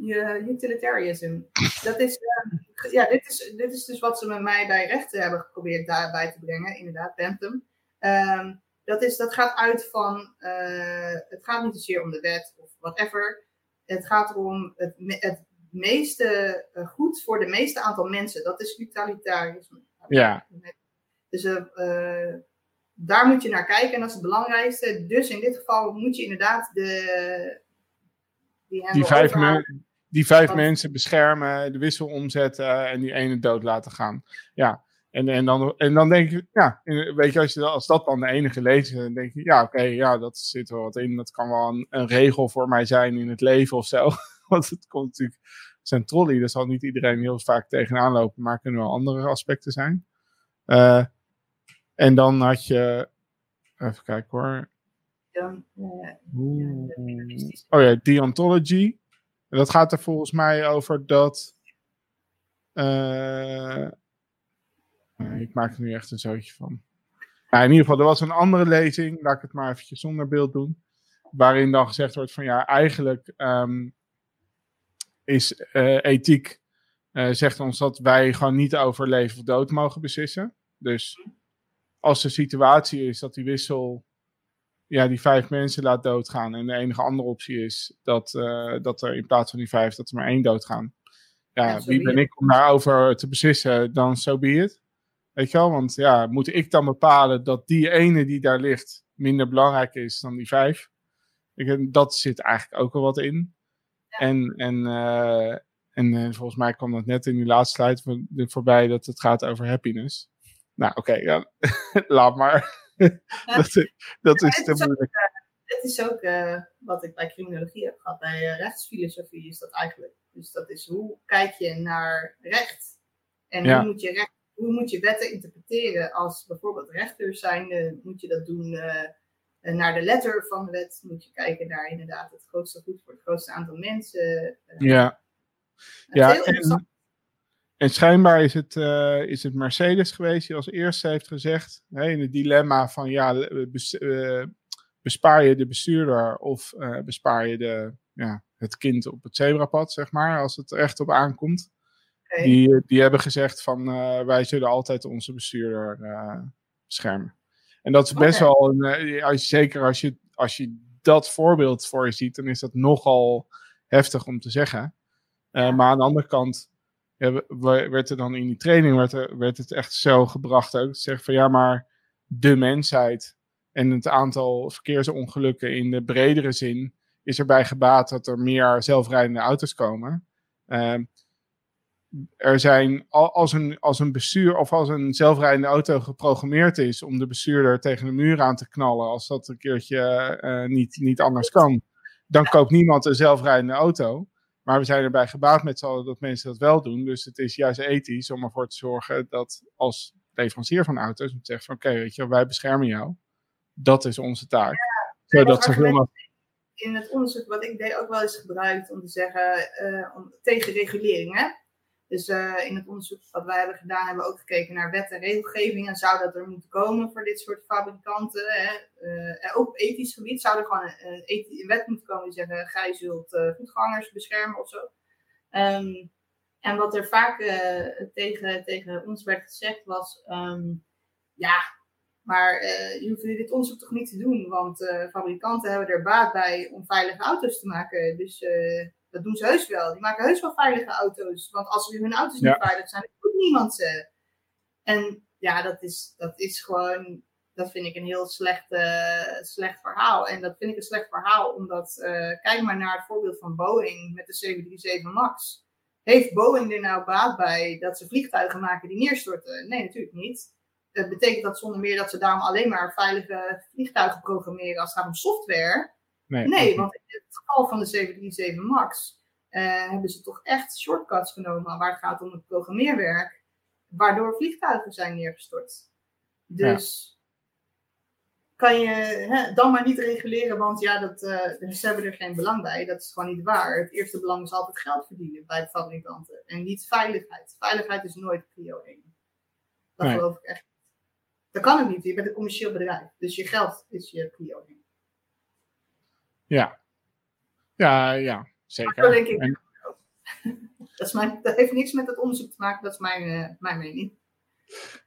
Ja, utilitarianism. Dat is, uh, ja, dit is, dit is dus wat ze met mij bij rechten hebben geprobeerd daarbij te brengen, inderdaad, Bentham. Um, dat, is, dat gaat uit van, uh, het gaat niet zozeer om de wet of whatever. Het gaat om het, het meeste uh, goed voor de meeste aantal mensen. Dat is utilitarisme. Ja. Dus daar moet je naar kijken en dat is het belangrijkste. Dus in dit geval moet je inderdaad de, die, vijf, die vijf mensen beschermen, de wissel omzetten en die ene dood laten gaan. Ja, en, en, dan, en dan denk je, ja, weet je, als, je, als dat dan de enige lezer dan denk je, ja, oké, ja, dat zit wel wat in. Dat kan wel een, een, regel voor mij zijn in het leven of zo. Want het komt natuurlijk, zijn trolley, daar zal niet iedereen heel vaak tegenaan lopen, maar kunnen wel andere aspecten zijn. Uh, en dan had je, even kijken hoor, dan. Uh, oh ja, deontology. Dat gaat er volgens mij over dat. Uh, ik maak er nu echt een zootje van. in ieder geval, er was een andere lezing, laat ik het maar eventjes zonder beeld doen. Waarin dan gezegd wordt van ja, eigenlijk um, is uh, ethiek, uh, zegt ons dat wij gewoon niet over leven of dood mogen beslissen. Dus als de situatie is dat die wissel ja, die vijf mensen laat doodgaan. En de enige andere optie is dat, uh, dat er in plaats van die vijf, dat er maar één doodgaan. Ja, ja wie ben ik om daarover te beslissen? Dan zo so be it. Weet je wel? Want ja, moet ik dan bepalen dat die ene die daar ligt minder belangrijk is dan die vijf? Ik, dat zit eigenlijk ook wel wat in. Ja. En, en, uh, en uh, volgens mij kwam dat net in die laatste slide voorbij dat het gaat over happiness. Nou, oké, okay, ja. laat maar. dat, dat is te moeilijk. Dit is ook uh, wat ik bij criminologie heb gehad. Bij uh, rechtsfilosofie is dat eigenlijk. Dus dat is hoe kijk je naar recht? En ja. hoe, moet je recht, hoe moet je wetten interpreteren? Als bijvoorbeeld rechters zijn, moet je dat doen naar de letter van de wet. Moet je kijken naar inderdaad het grootste goed voor het grootste aantal mensen. ja. Ja, en, en schijnbaar is het, uh, is het Mercedes geweest die als eerste heeft gezegd, hè, in het dilemma van ja, bes, uh, bespaar je de bestuurder of uh, bespaar je de, ja, het kind op het zebrapad, zeg maar, als het er echt op aankomt. Okay. Die, die hebben gezegd van wij zullen altijd onze bestuurder beschermen. En dat is best okay. wel, een, als zeker als je, als je dat voorbeeld voor je ziet, dan is dat nogal heftig om te zeggen. Ja. Maar aan de andere kant, ja, werd er dan in die training werd, er, werd het echt zo gebracht ook. Zeg van ja, maar de mensheid en het aantal verkeersongelukken in de bredere zin is erbij gebaat dat er meer zelfrijdende auto's komen. Uh, er zijn, als een, als een bestuur of als een zelfrijdende auto geprogrammeerd is om de bestuurder tegen de muur aan te knallen, als dat een keertje uh, niet, niet anders kan, dan koopt niemand een zelfrijdende auto. Maar we zijn erbij gebaat met z'n allen dat mensen dat wel doen. Dus het is juist ethisch om ervoor te zorgen dat als leverancier van auto's moet zeggen van oké, weet je, wij beschermen jou. Dat is onze taak. Ja, zodat mogelijk in het onderzoek wat ik deed ook wel eens gebruikt om te zeggen uh, om, tegen regulering. Hè? Dus uh, in het onderzoek wat wij hebben gedaan, hebben we ook gekeken naar wet en regelgeving. En zou dat er moeten komen voor dit soort fabrikanten? Hè? Uh, ook op ethisch gebied zou er gewoon een, wet moeten komen die zeggen: gij zult voetgangers beschermen of zo. Um, en wat er vaak tegen, tegen ons werd gezegd was: um, ja, maar uh, je hoeft dit onderzoek toch niet te doen, want uh, fabrikanten hebben er baat bij om veilige auto's te maken. Dus uh, dat doen ze heus wel. Die maken heus wel veilige auto's. Want als hun auto's niet veilig zijn, dan doet niemand ze. En ja, dat is, dat is gewoon, dat vind ik een heel slecht, slecht verhaal. En dat vind ik een slecht verhaal, omdat, kijk maar naar het voorbeeld van Boeing met de 737 MAX. Heeft Boeing er nou baat bij dat ze vliegtuigen maken die neerstorten? Nee, natuurlijk niet. Dat betekent dat zonder meer dat ze daarom alleen maar veilige vliegtuigen programmeren als het gaat om software. Nee, nee want in het geval van de 737 MAX uh, hebben ze toch echt shortcuts genomen waar het gaat om het programmeerwerk, waardoor vliegtuigen zijn neergestort. Dus kan je hè, dan maar niet reguleren, want ja, dat, uh, ze hebben er geen belang bij. Dat is gewoon niet waar. Het eerste belang is altijd geld verdienen bij de fabrikanten en niet veiligheid. Veiligheid is nooit prio 1. Dat geloof ik echt dat kan het niet. Je bent een commercieel bedrijf. Dus je geld is je prio. Ja. Ja, ja. Zeker. Dat denk ik. En... Dat, is mijn, dat heeft niks met het onderzoek te maken. Dat is mijn, uh, mijn mening.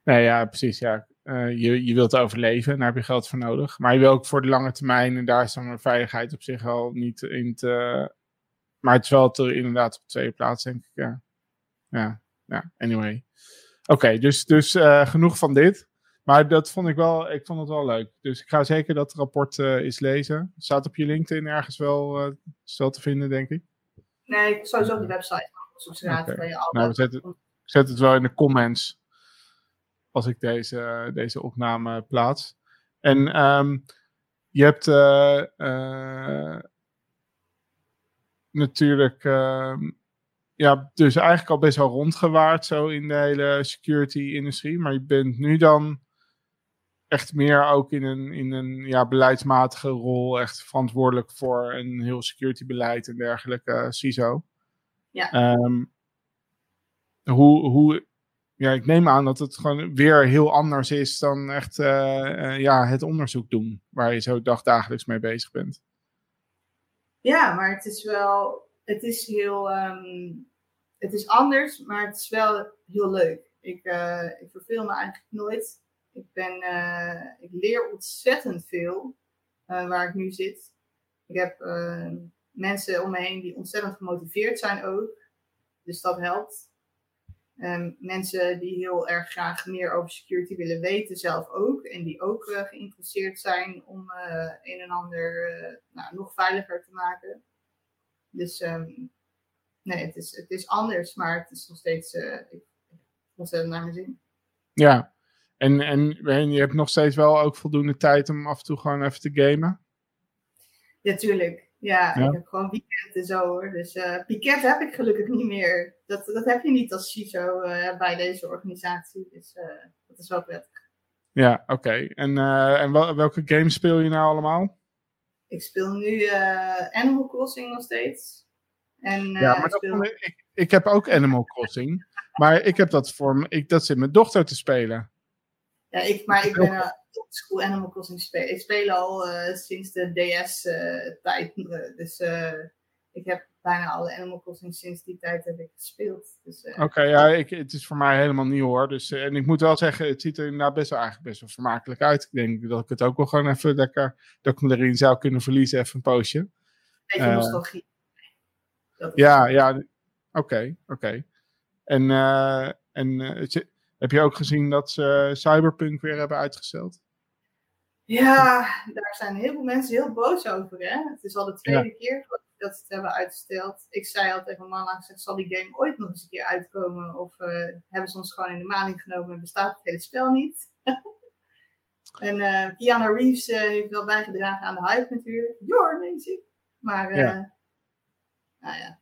Nee, ja, precies. Ja. Uh, je, je wilt overleven, daar heb je geld voor nodig. Maar je wil ook voor de lange termijn, en daar is dan veiligheid op zich al niet in te. Maar het is wel te, inderdaad op de tweede plaats, denk ik. Ja, ja, ja anyway. Oké, dus, dus uh, genoeg van dit. Maar dat vond ik wel, ik vond het wel leuk. Dus ik ga zeker dat rapport uh, eens lezen. Staat op je LinkedIn ergens wel, uh, wel te vinden, denk ik? Nee, sowieso op de website van okay. je al. Nou, we zetten, ik zet het wel in de comments als ik deze, deze opname plaats. En um, je hebt uh, natuurlijk ehm, ja, dus eigenlijk al best wel rondgewaard zo in de hele security-industrie. Maar je bent nu dan echt meer ook in een, in een ja, beleidsmatige rol, echt verantwoordelijk voor een heel security beleid en dergelijke, uh, CISO. Ja. Um, hoe, hoe, ja, ik neem aan dat het gewoon weer heel anders is dan echt uh, uh, ja, het onderzoek doen, waar je zo dagdagelijks mee bezig bent. Ja, maar het is wel, het is heel, um, het is anders, maar het is wel heel leuk. Ik, ik verveel me eigenlijk nooit. Ik, ben, uh, ik leer ontzettend veel uh, waar ik nu zit. Ik heb uh, mensen om me heen die ontzettend gemotiveerd zijn ook. Dus dat helpt. Um, mensen die heel erg graag meer over security willen weten, zelf ook. En die ook geïnteresseerd zijn om een en ander nou, nog veiliger te maken. Dus um, nee, het is, het is anders, maar het is nog steeds ik, ontzettend naar mijn zin. Ja, en, en, je hebt nog steeds wel ook voldoende tijd om af en toe gewoon even te gamen? Ja, tuurlijk. Ja, ik heb gewoon weekend en zo hoor. Dus uh, Piket heb ik gelukkig niet meer. Dat, dat heb je niet als CISO uh, bij deze organisatie. Dus uh, dat is wel prettig. Ja, oké. En, en wel, welke games speel je nou allemaal? Ik speel nu Animal Crossing nog steeds. En, ja, maar speel... ik, ik heb ook Animal Crossing. maar ik heb dat voor ik, dat zit mijn dochter te spelen. Ja, ik, maar ik ben een school Animal Crossing spelen. Ik speel al uh, sinds de DS-tijd. Uh, uh, dus ik heb bijna alle Animal Crossing sinds die tijd heb ik gespeeld. Dus, Oké, okay, ja, ik, het is voor mij helemaal nieuw hoor. Dus, en ik moet wel zeggen, het ziet er inderdaad best wel, eigenlijk best wel vermakelijk uit. Ik denk dat ik het ook wel gewoon even lekker, dat ik me erin zou kunnen verliezen, even een poosje. Beetje nostalgie. Ja, ja, oké, oké. Okay. En, en heb je ook gezien dat ze Cyberpunk weer hebben uitgesteld? Ja, daar zijn heel veel mensen heel boos over. Hè? Het is al de tweede keer dat ze het hebben uitgesteld. Ik zei al tegen Mama, zal die game ooit nog eens een keer uitkomen? Of uh, hebben ze ons gewoon in de maling genomen en bestaat het hele spel niet? en uh, Keanu Reeves uh, heeft wel bijgedragen aan de hype natuurlijk. You're amazing. Maar, ja. nou ja,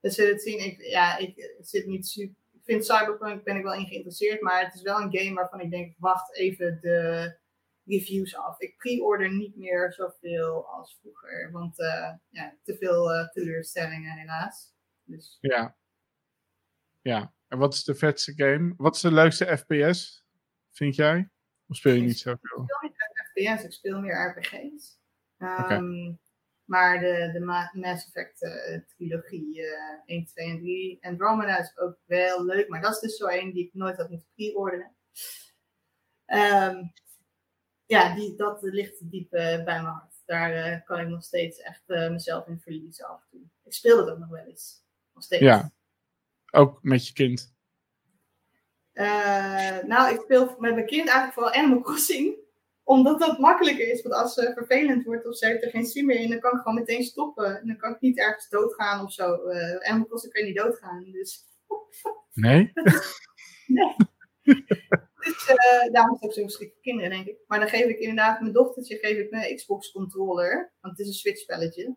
we zullen het zien. Ik, ja, ik zit niet super. Vind Cyberpunk ben ik wel in geïnteresseerd, maar het is wel een game waarvan ik denk, wacht even de reviews af. Ik pre-order niet meer zoveel als vroeger, want uh, ja, te veel uh, teleurstellingen helaas. Dus. Ja. Ja. En wat is de vetste game? Wat is de leukste FPS, vind jij? Of speel je niet zoveel? Ik speel niet FPS, ik speel meer RPG's. Um, Maar de, de Mass Effect uh, trilogie uh, 1, 2 en 3. Andromeda is ook wel leuk, maar dat is dus zo een die ik nooit had moeten pre-orderen. Um, ja, die, dat ligt diep uh, bij mijn hart. Daar uh, kan ik nog steeds echt mezelf in verliezen af en toe. Ik speel het ook nog wel eens. Nog steeds. Ja, ook met je kind. nou, ik speel met mijn kind eigenlijk vooral Animal Crossing. Omdat dat makkelijker is. Want als ze vervelend wordt of ze heeft er geen zin meer in, dan kan ik gewoon meteen stoppen. En dan kan ik niet ergens doodgaan of zo. Animal Crossing kan je niet doodgaan. Dus... Nee? nee. Dus uh, daarom ook zo voor kinderen, denk ik. Maar dan geef ik inderdaad mijn dochtertje geef ik mijn Xbox controller. Want het is een Switch spelletje.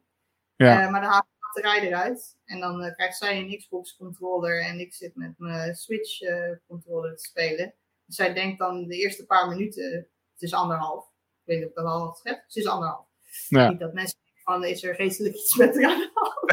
Ja. Uh, maar dan haal ik de batterij eruit. En dan uh, krijgt zij een Xbox controller. En ik zit met mijn Switch controller te spelen. Dus zij denkt dan de eerste paar minuten, het is anderhalf. Ik weet niet of ik dat al had gezegd. Het is anderhalf. Ja. Niet dat mensen denken van, is er geestelijk iets met haar aan de hand.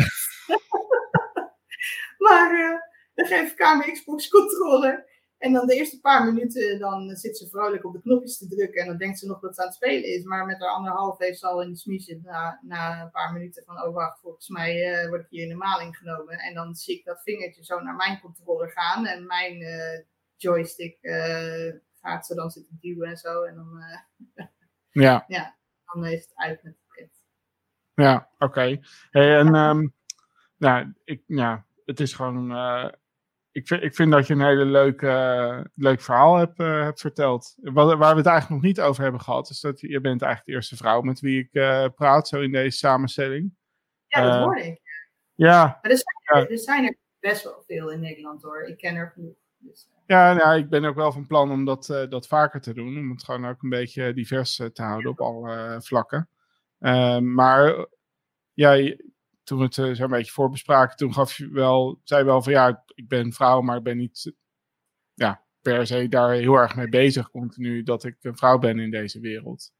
maar dan geef ik haar mijn Xbox controller. En dan de eerste paar minuten, dan zit ze vrolijk op de knopjes te drukken. En dan denkt ze nog dat ze aan het spelen is. Maar met haar anderhalf heeft ze al in de smiesje na, na een paar minuten van... Oh wacht, volgens mij uh, word ik hier in de maling genomen. En dan zie ik dat vingertje zo naar mijn controller gaan. En mijn uh, joystick gaat ze dan zitten duwen en zo. En dan, ja. ja, dan is het uit met het print. Ja, oké. Okay. Hey, en um, nou, ik, ja, het is gewoon ik, vind, ik vind dat je een hele leuk, leuk verhaal hebt, uh, hebt verteld. Waar, waar, we het eigenlijk nog niet over hebben gehad, is dat je bent eigenlijk de eerste vrouw met wie ik praat, zo in deze samenstelling. Ja, dat hoorde ik. Ja. Maar er zijn, er, er zijn, er best wel veel in Nederland hoor. Ik ken er genoeg. Dus, ja, nou, ik ben ook wel van plan om dat, dat vaker te doen. Om het gewoon ook een beetje divers te houden op alle vlakken. Ehm, maar ja, toen we het uh, zo'n beetje voorbespraken, toen gaf je wel, zei wel van ja, ik ben vrouw, maar ik ben niet ja, per se daar heel erg mee bezig continu dat ik een vrouw ben in deze wereld.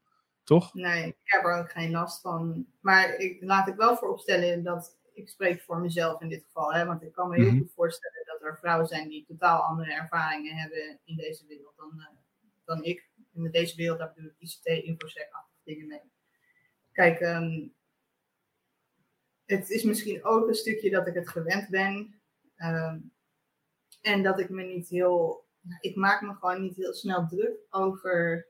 Toch? Nee, ik heb er ook geen last van. Maar ik, laat ik wel vooropstellen dat ik spreek voor mezelf in dit geval. Hè, want ik kan me heel mhm. goed voorstellen er vrouwen zijn die totaal andere ervaringen hebben in deze wereld dan, uh, dan ik. Met deze wereld, daar bedoel ik ICT, infosec-achtige dingen mee. Kijk, um, het is misschien ook een stukje dat ik het gewend ben. Um, en dat ik me niet heel. Ik maak me gewoon niet heel snel druk over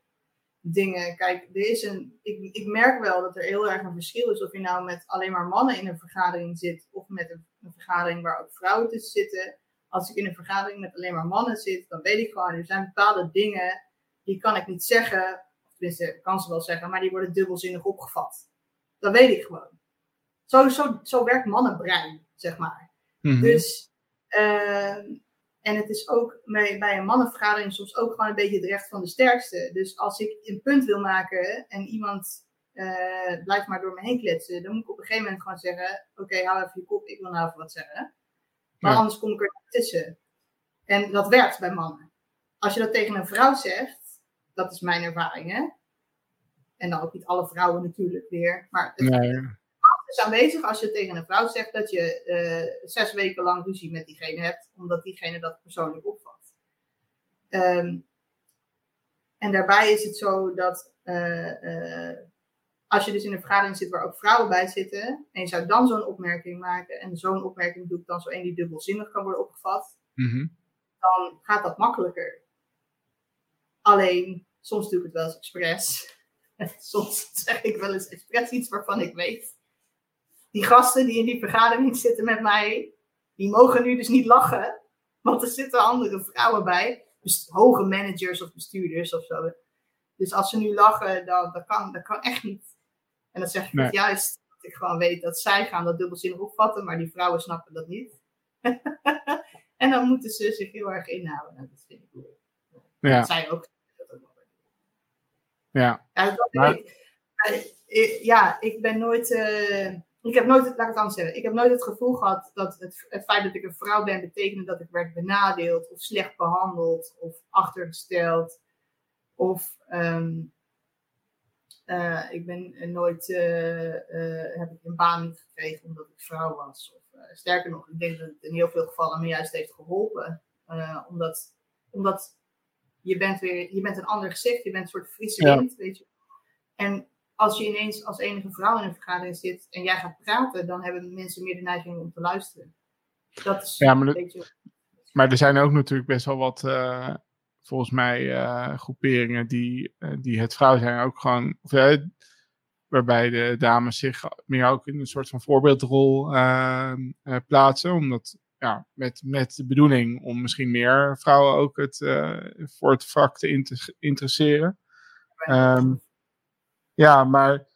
dingen. Kijk, er is een, ik, ik merk wel dat er heel erg een verschil is of je nou met alleen maar mannen in een vergadering zit of met een, een vergadering waar ook vrouwen tussen zitten. Als ik in een vergadering met alleen maar mannen zit, dan weet ik gewoon, er zijn bepaalde dingen die kan ik niet zeggen. Of tenminste, ik kan ze wel zeggen, maar die worden dubbelzinnig opgevat. Dat weet ik gewoon. Zo, zo, zo werkt mannenbrein, zeg maar. Mhm. Dus, uh, en het is ook bij, bij een mannenvergadering soms ook gewoon een beetje het recht van de sterkste. Dus als ik een punt wil maken en iemand uh, blijft maar door me heen kletsen, dan moet ik op een gegeven moment gewoon zeggen: Oké, okay, hou even je kop, ik wil nou even wat zeggen. Maar anders kom ik er tussen. En dat werkt bij mannen. Als je dat tegen een vrouw zegt, dat is mijn ervaring, hè? En dan ook niet alle vrouwen natuurlijk weer. Maar het, nee is aanwezig als je tegen een vrouw zegt dat je uh, zes weken lang ruzie met diegene hebt, omdat diegene dat persoonlijk opvat. Um, en daarbij is het zo dat uh, uh, als je dus in een vergadering zit waar ook vrouwen bij zitten, en je zou dan zo'n opmerking maken, en zo'n opmerking doe ik dan zo één die dubbelzinnig kan worden opgevat, mm -hmm. dan gaat dat makkelijker. Alleen, soms doe ik het wel eens expres. soms zeg ik wel eens expres iets waarvan ik weet die gasten die in die vergadering zitten met mij, die mogen nu dus niet lachen. Want er zitten andere vrouwen bij. Dus hoge managers of bestuurders of zo. Dus als ze nu lachen, dan, dat, kan, dat kan echt niet. En dan zeg ik nee. juist dat ik gewoon weet dat zij gaan dat dubbelzinnig opvatten, maar die vrouwen snappen dat niet. en dan moeten ze zich heel erg inhouden. Nou, dat vind ik goed. Ja. Dat zij ook. Dat ja. Ja, dat maar... ik, ja, ik ben nooit. Uh, ik heb nooit, laat ik het anders zeggen, ik heb nooit het gevoel gehad dat het, het feit dat ik een vrouw ben betekende dat ik werd benadeeld of slecht behandeld of achtergesteld. Of ehm, eh, ik ben nooit, uh, heb ik een baan niet gekregen omdat ik vrouw was. Of, sterker nog, ik denk dat het in heel veel gevallen me juist heeft geholpen. omdat, omdat je bent weer, je bent een ander gezicht, je bent een soort frisse wind, weet je. En als je ineens als enige vrouw in een vergadering zit en jij gaat praten, dan hebben mensen meer de neiging om te luisteren. Dat is ja, maar, een beetje... maar er zijn ook natuurlijk best wel wat, uh, volgens mij, uh, groeperingen die, uh, die het vrouw zijn ook gewoon, of, waarbij de dames zich meer ook in een soort van voorbeeldrol ehm, plaatsen, omdat ja, met, met de bedoeling om misschien meer vrouwen ook het, voor het vak te interesseren. Um, ja, maar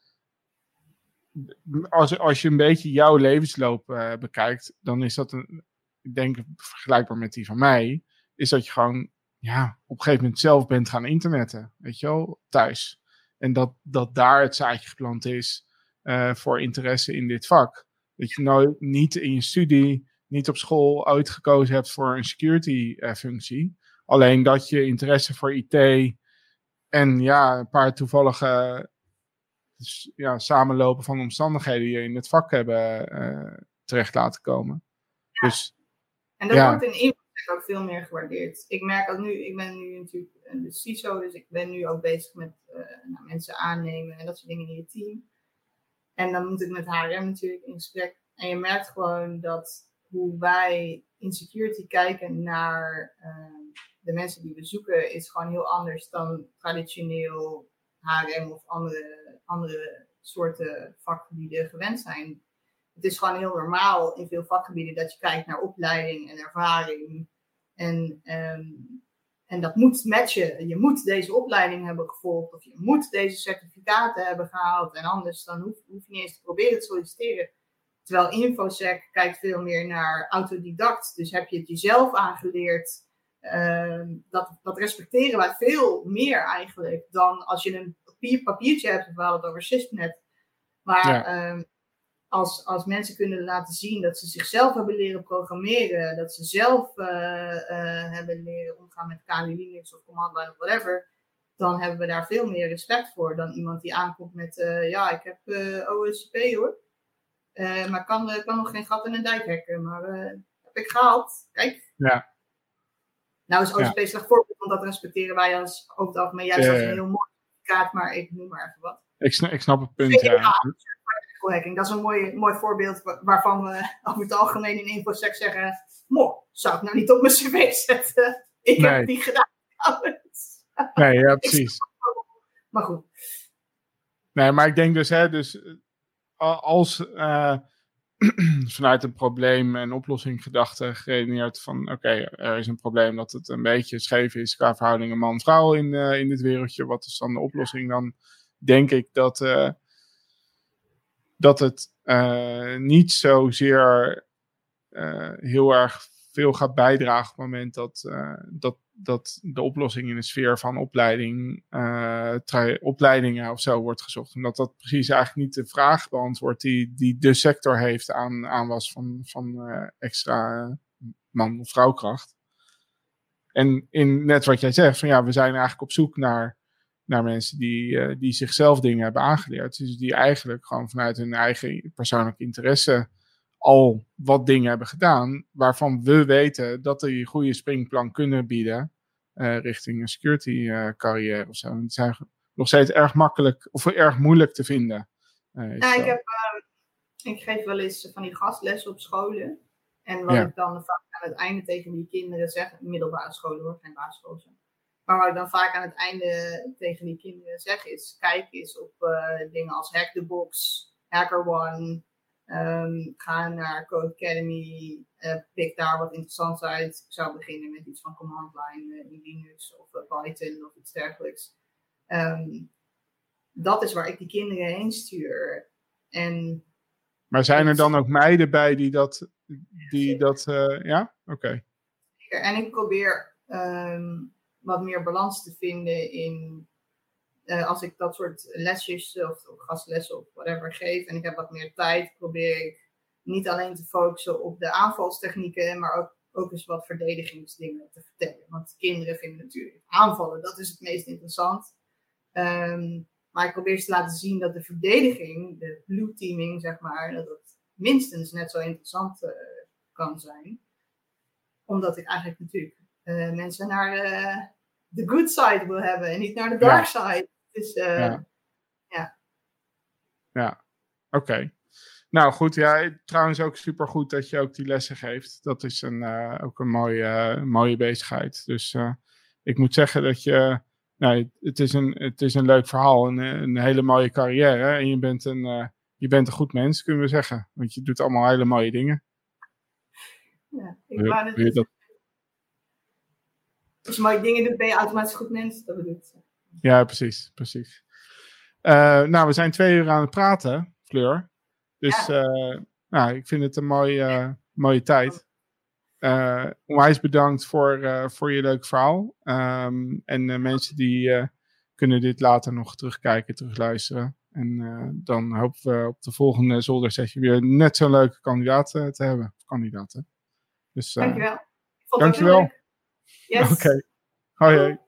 als, als je een beetje jouw levensloop bekijkt, dan is dat een, ik denk vergelijkbaar met die van mij, is dat je gewoon ja, op een gegeven moment zelf bent gaan internetten, weet je wel, thuis. En dat, dat daar het zaadje geplant is uh, voor interesse in dit vak. Dat je nou niet in je studie, niet op school uitgekozen hebt voor een security uh, functie. Alleen dat je interesse voor IT en ja, een paar toevallige dus, ja, samenlopen van omstandigheden die je in het vak hebben uh, terecht laten komen. Dus, en dat wordt in ook veel meer gewaardeerd. Ik merk ook nu, ik ben nu natuurlijk een CISO, dus ik ben nu ook bezig met uh, nou, mensen aannemen en dat soort dingen in je team. En dan moet ik met HRM natuurlijk in gesprek. En je merkt gewoon dat hoe wij in security kijken naar uh, de mensen die we zoeken, is gewoon heel anders dan traditioneel HRM of andere andere soorten vakgebieden gewend zijn. Het is gewoon heel normaal in veel vakgebieden dat je kijkt naar opleiding en ervaring. En, ehm, en dat moet matchen. Je moet deze opleiding hebben gevolgd of je moet deze certificaten hebben gehaald. En anders dan hoef, hoef je niet eens te proberen te solliciteren. Terwijl InfoSec kijkt veel meer naar autodidact. Dus heb je het jezelf aangeleerd. Ehm, dat, dat respecteren wij veel meer eigenlijk dan als je een papiertje hebt, we hadden het over SysNet. Maar ehm, als, als mensen kunnen laten zien dat ze zichzelf hebben leren programmeren, dat ze zelf uh, hebben leren omgaan met Kali Linux of command line of whatever, dan hebben we daar veel meer respect voor dan iemand die aankomt met, uh, ja, ik heb OSCP hoor. maar kan, kan nog geen gat in een dijk hacken, maar heb ik gehaald. Kijk. Ja. Nou is OSCP ja. slecht voorbeeld, want dat respecteren wij als over het algemeen juist als een heel mooi kaart, maar ik noem maar even wat. Ik snap, ik snap het punt, ja. Dat is een mooi, mooi voorbeeld waarvan we over het algemeen in InfoSec zeggen: Mo, zou ik nou niet op mijn cv zetten? Ik heb het niet gedaan. Nee, ja, precies. Maar goed. Nee, maar ik denk dus, hè, dus eh, als uh, vanuit een probleem en oplossing gedachte geredeneerd van oké, er is een probleem dat het een beetje scheef is qua verhoudingen man-vrouw in, uh, in dit wereldje. Wat is dan de oplossing? Dan denk ik dat, uh, dat het uh, niet zozeer heel erg veel gaat bijdragen op het moment dat, dat dat de oplossing in de sfeer van opleiding, uh, opleidingen of zo wordt gezocht. Omdat dat precies eigenlijk niet de vraag beantwoordt die, die de sector heeft aan, aan was van, van uh, extra man- of vrouwkracht. En in net wat jij zegt, van ja, we zijn eigenlijk op zoek naar, naar mensen die, uh, die zichzelf dingen hebben aangeleerd. Dus die eigenlijk gewoon vanuit hun eigen persoonlijke interesse al wat dingen hebben gedaan, waarvan we weten dat die een goede springplan kunnen bieden uh, richting een security uh, carrière of zo. Het zijn nog steeds erg makkelijk of erg moeilijk te vinden. Ja, ik, heb, ik geef wel eens van die gastlessen op scholen. En wat ik dan vaak aan het einde tegen die kinderen zeg, middelbare scholen hoor, geen basisschool. Maar wat ik dan vaak aan het einde tegen die kinderen zeg is, kijk eens op dingen als Hack the Box, HackerOne, Um, ga naar Code Academy, uh, pik daar wat interessants uit. Ik zou beginnen met iets van command line uh, in Linux of Python of iets dergelijks. Um, dat is waar ik die kinderen heen stuur. En maar zijn er dan ook meiden bij die dat, die dat ja? Oké. Okay. En ik probeer um, wat meer balans te vinden in als ik dat soort lesjes of, of gastlessen of whatever geef en ik heb wat meer tijd, probeer ik niet alleen te focussen op de aanvalstechnieken, maar ook, ook eens wat verdedigingsdingen te vertellen. Want kinderen vinden natuurlijk aanvallen, dat is het meest interessant. Ehm, maar ik probeer ze te laten zien dat de verdediging, de blue teaming, zeg maar, dat het minstens net zo interessant uh, kan zijn. Omdat ik eigenlijk natuurlijk mensen naar de good side wil hebben en niet naar de dark ja. side. Dus ja. Ja, ja. oké. Okay. Nou goed, ja, trouwens ook super goed dat je ook die lessen geeft. Dat is een, uh, ook een mooie, mooie bezigheid. Dus ik moet zeggen dat je, nou, het, is een, het is een leuk verhaal, een, een hele mooie carrière. En je bent een, je bent een goed mens, kunnen we zeggen. Want je doet allemaal hele mooie dingen. Ja, ik wou het. Als je mooie dingen doet, ben je automatisch goed mens. Dat bedoel ik. Ja, precies, precies. Uh, nou, we zijn twee uur aan het praten, Fleur. Dus ja. uh, nou, ik vind het een mooie, mooie tijd. Onwijs bedankt voor, voor je leuk verhaal. Um, en mensen die kunnen dit later nog terugkijken, terugluisteren. En dan hopen we op de volgende zoldersessie weer net zo'n leuke kandidaat te hebben. Kandidaten. Dus, dankjewel. Dankjewel. Yes. Oké. Okay. Hoi. hoi.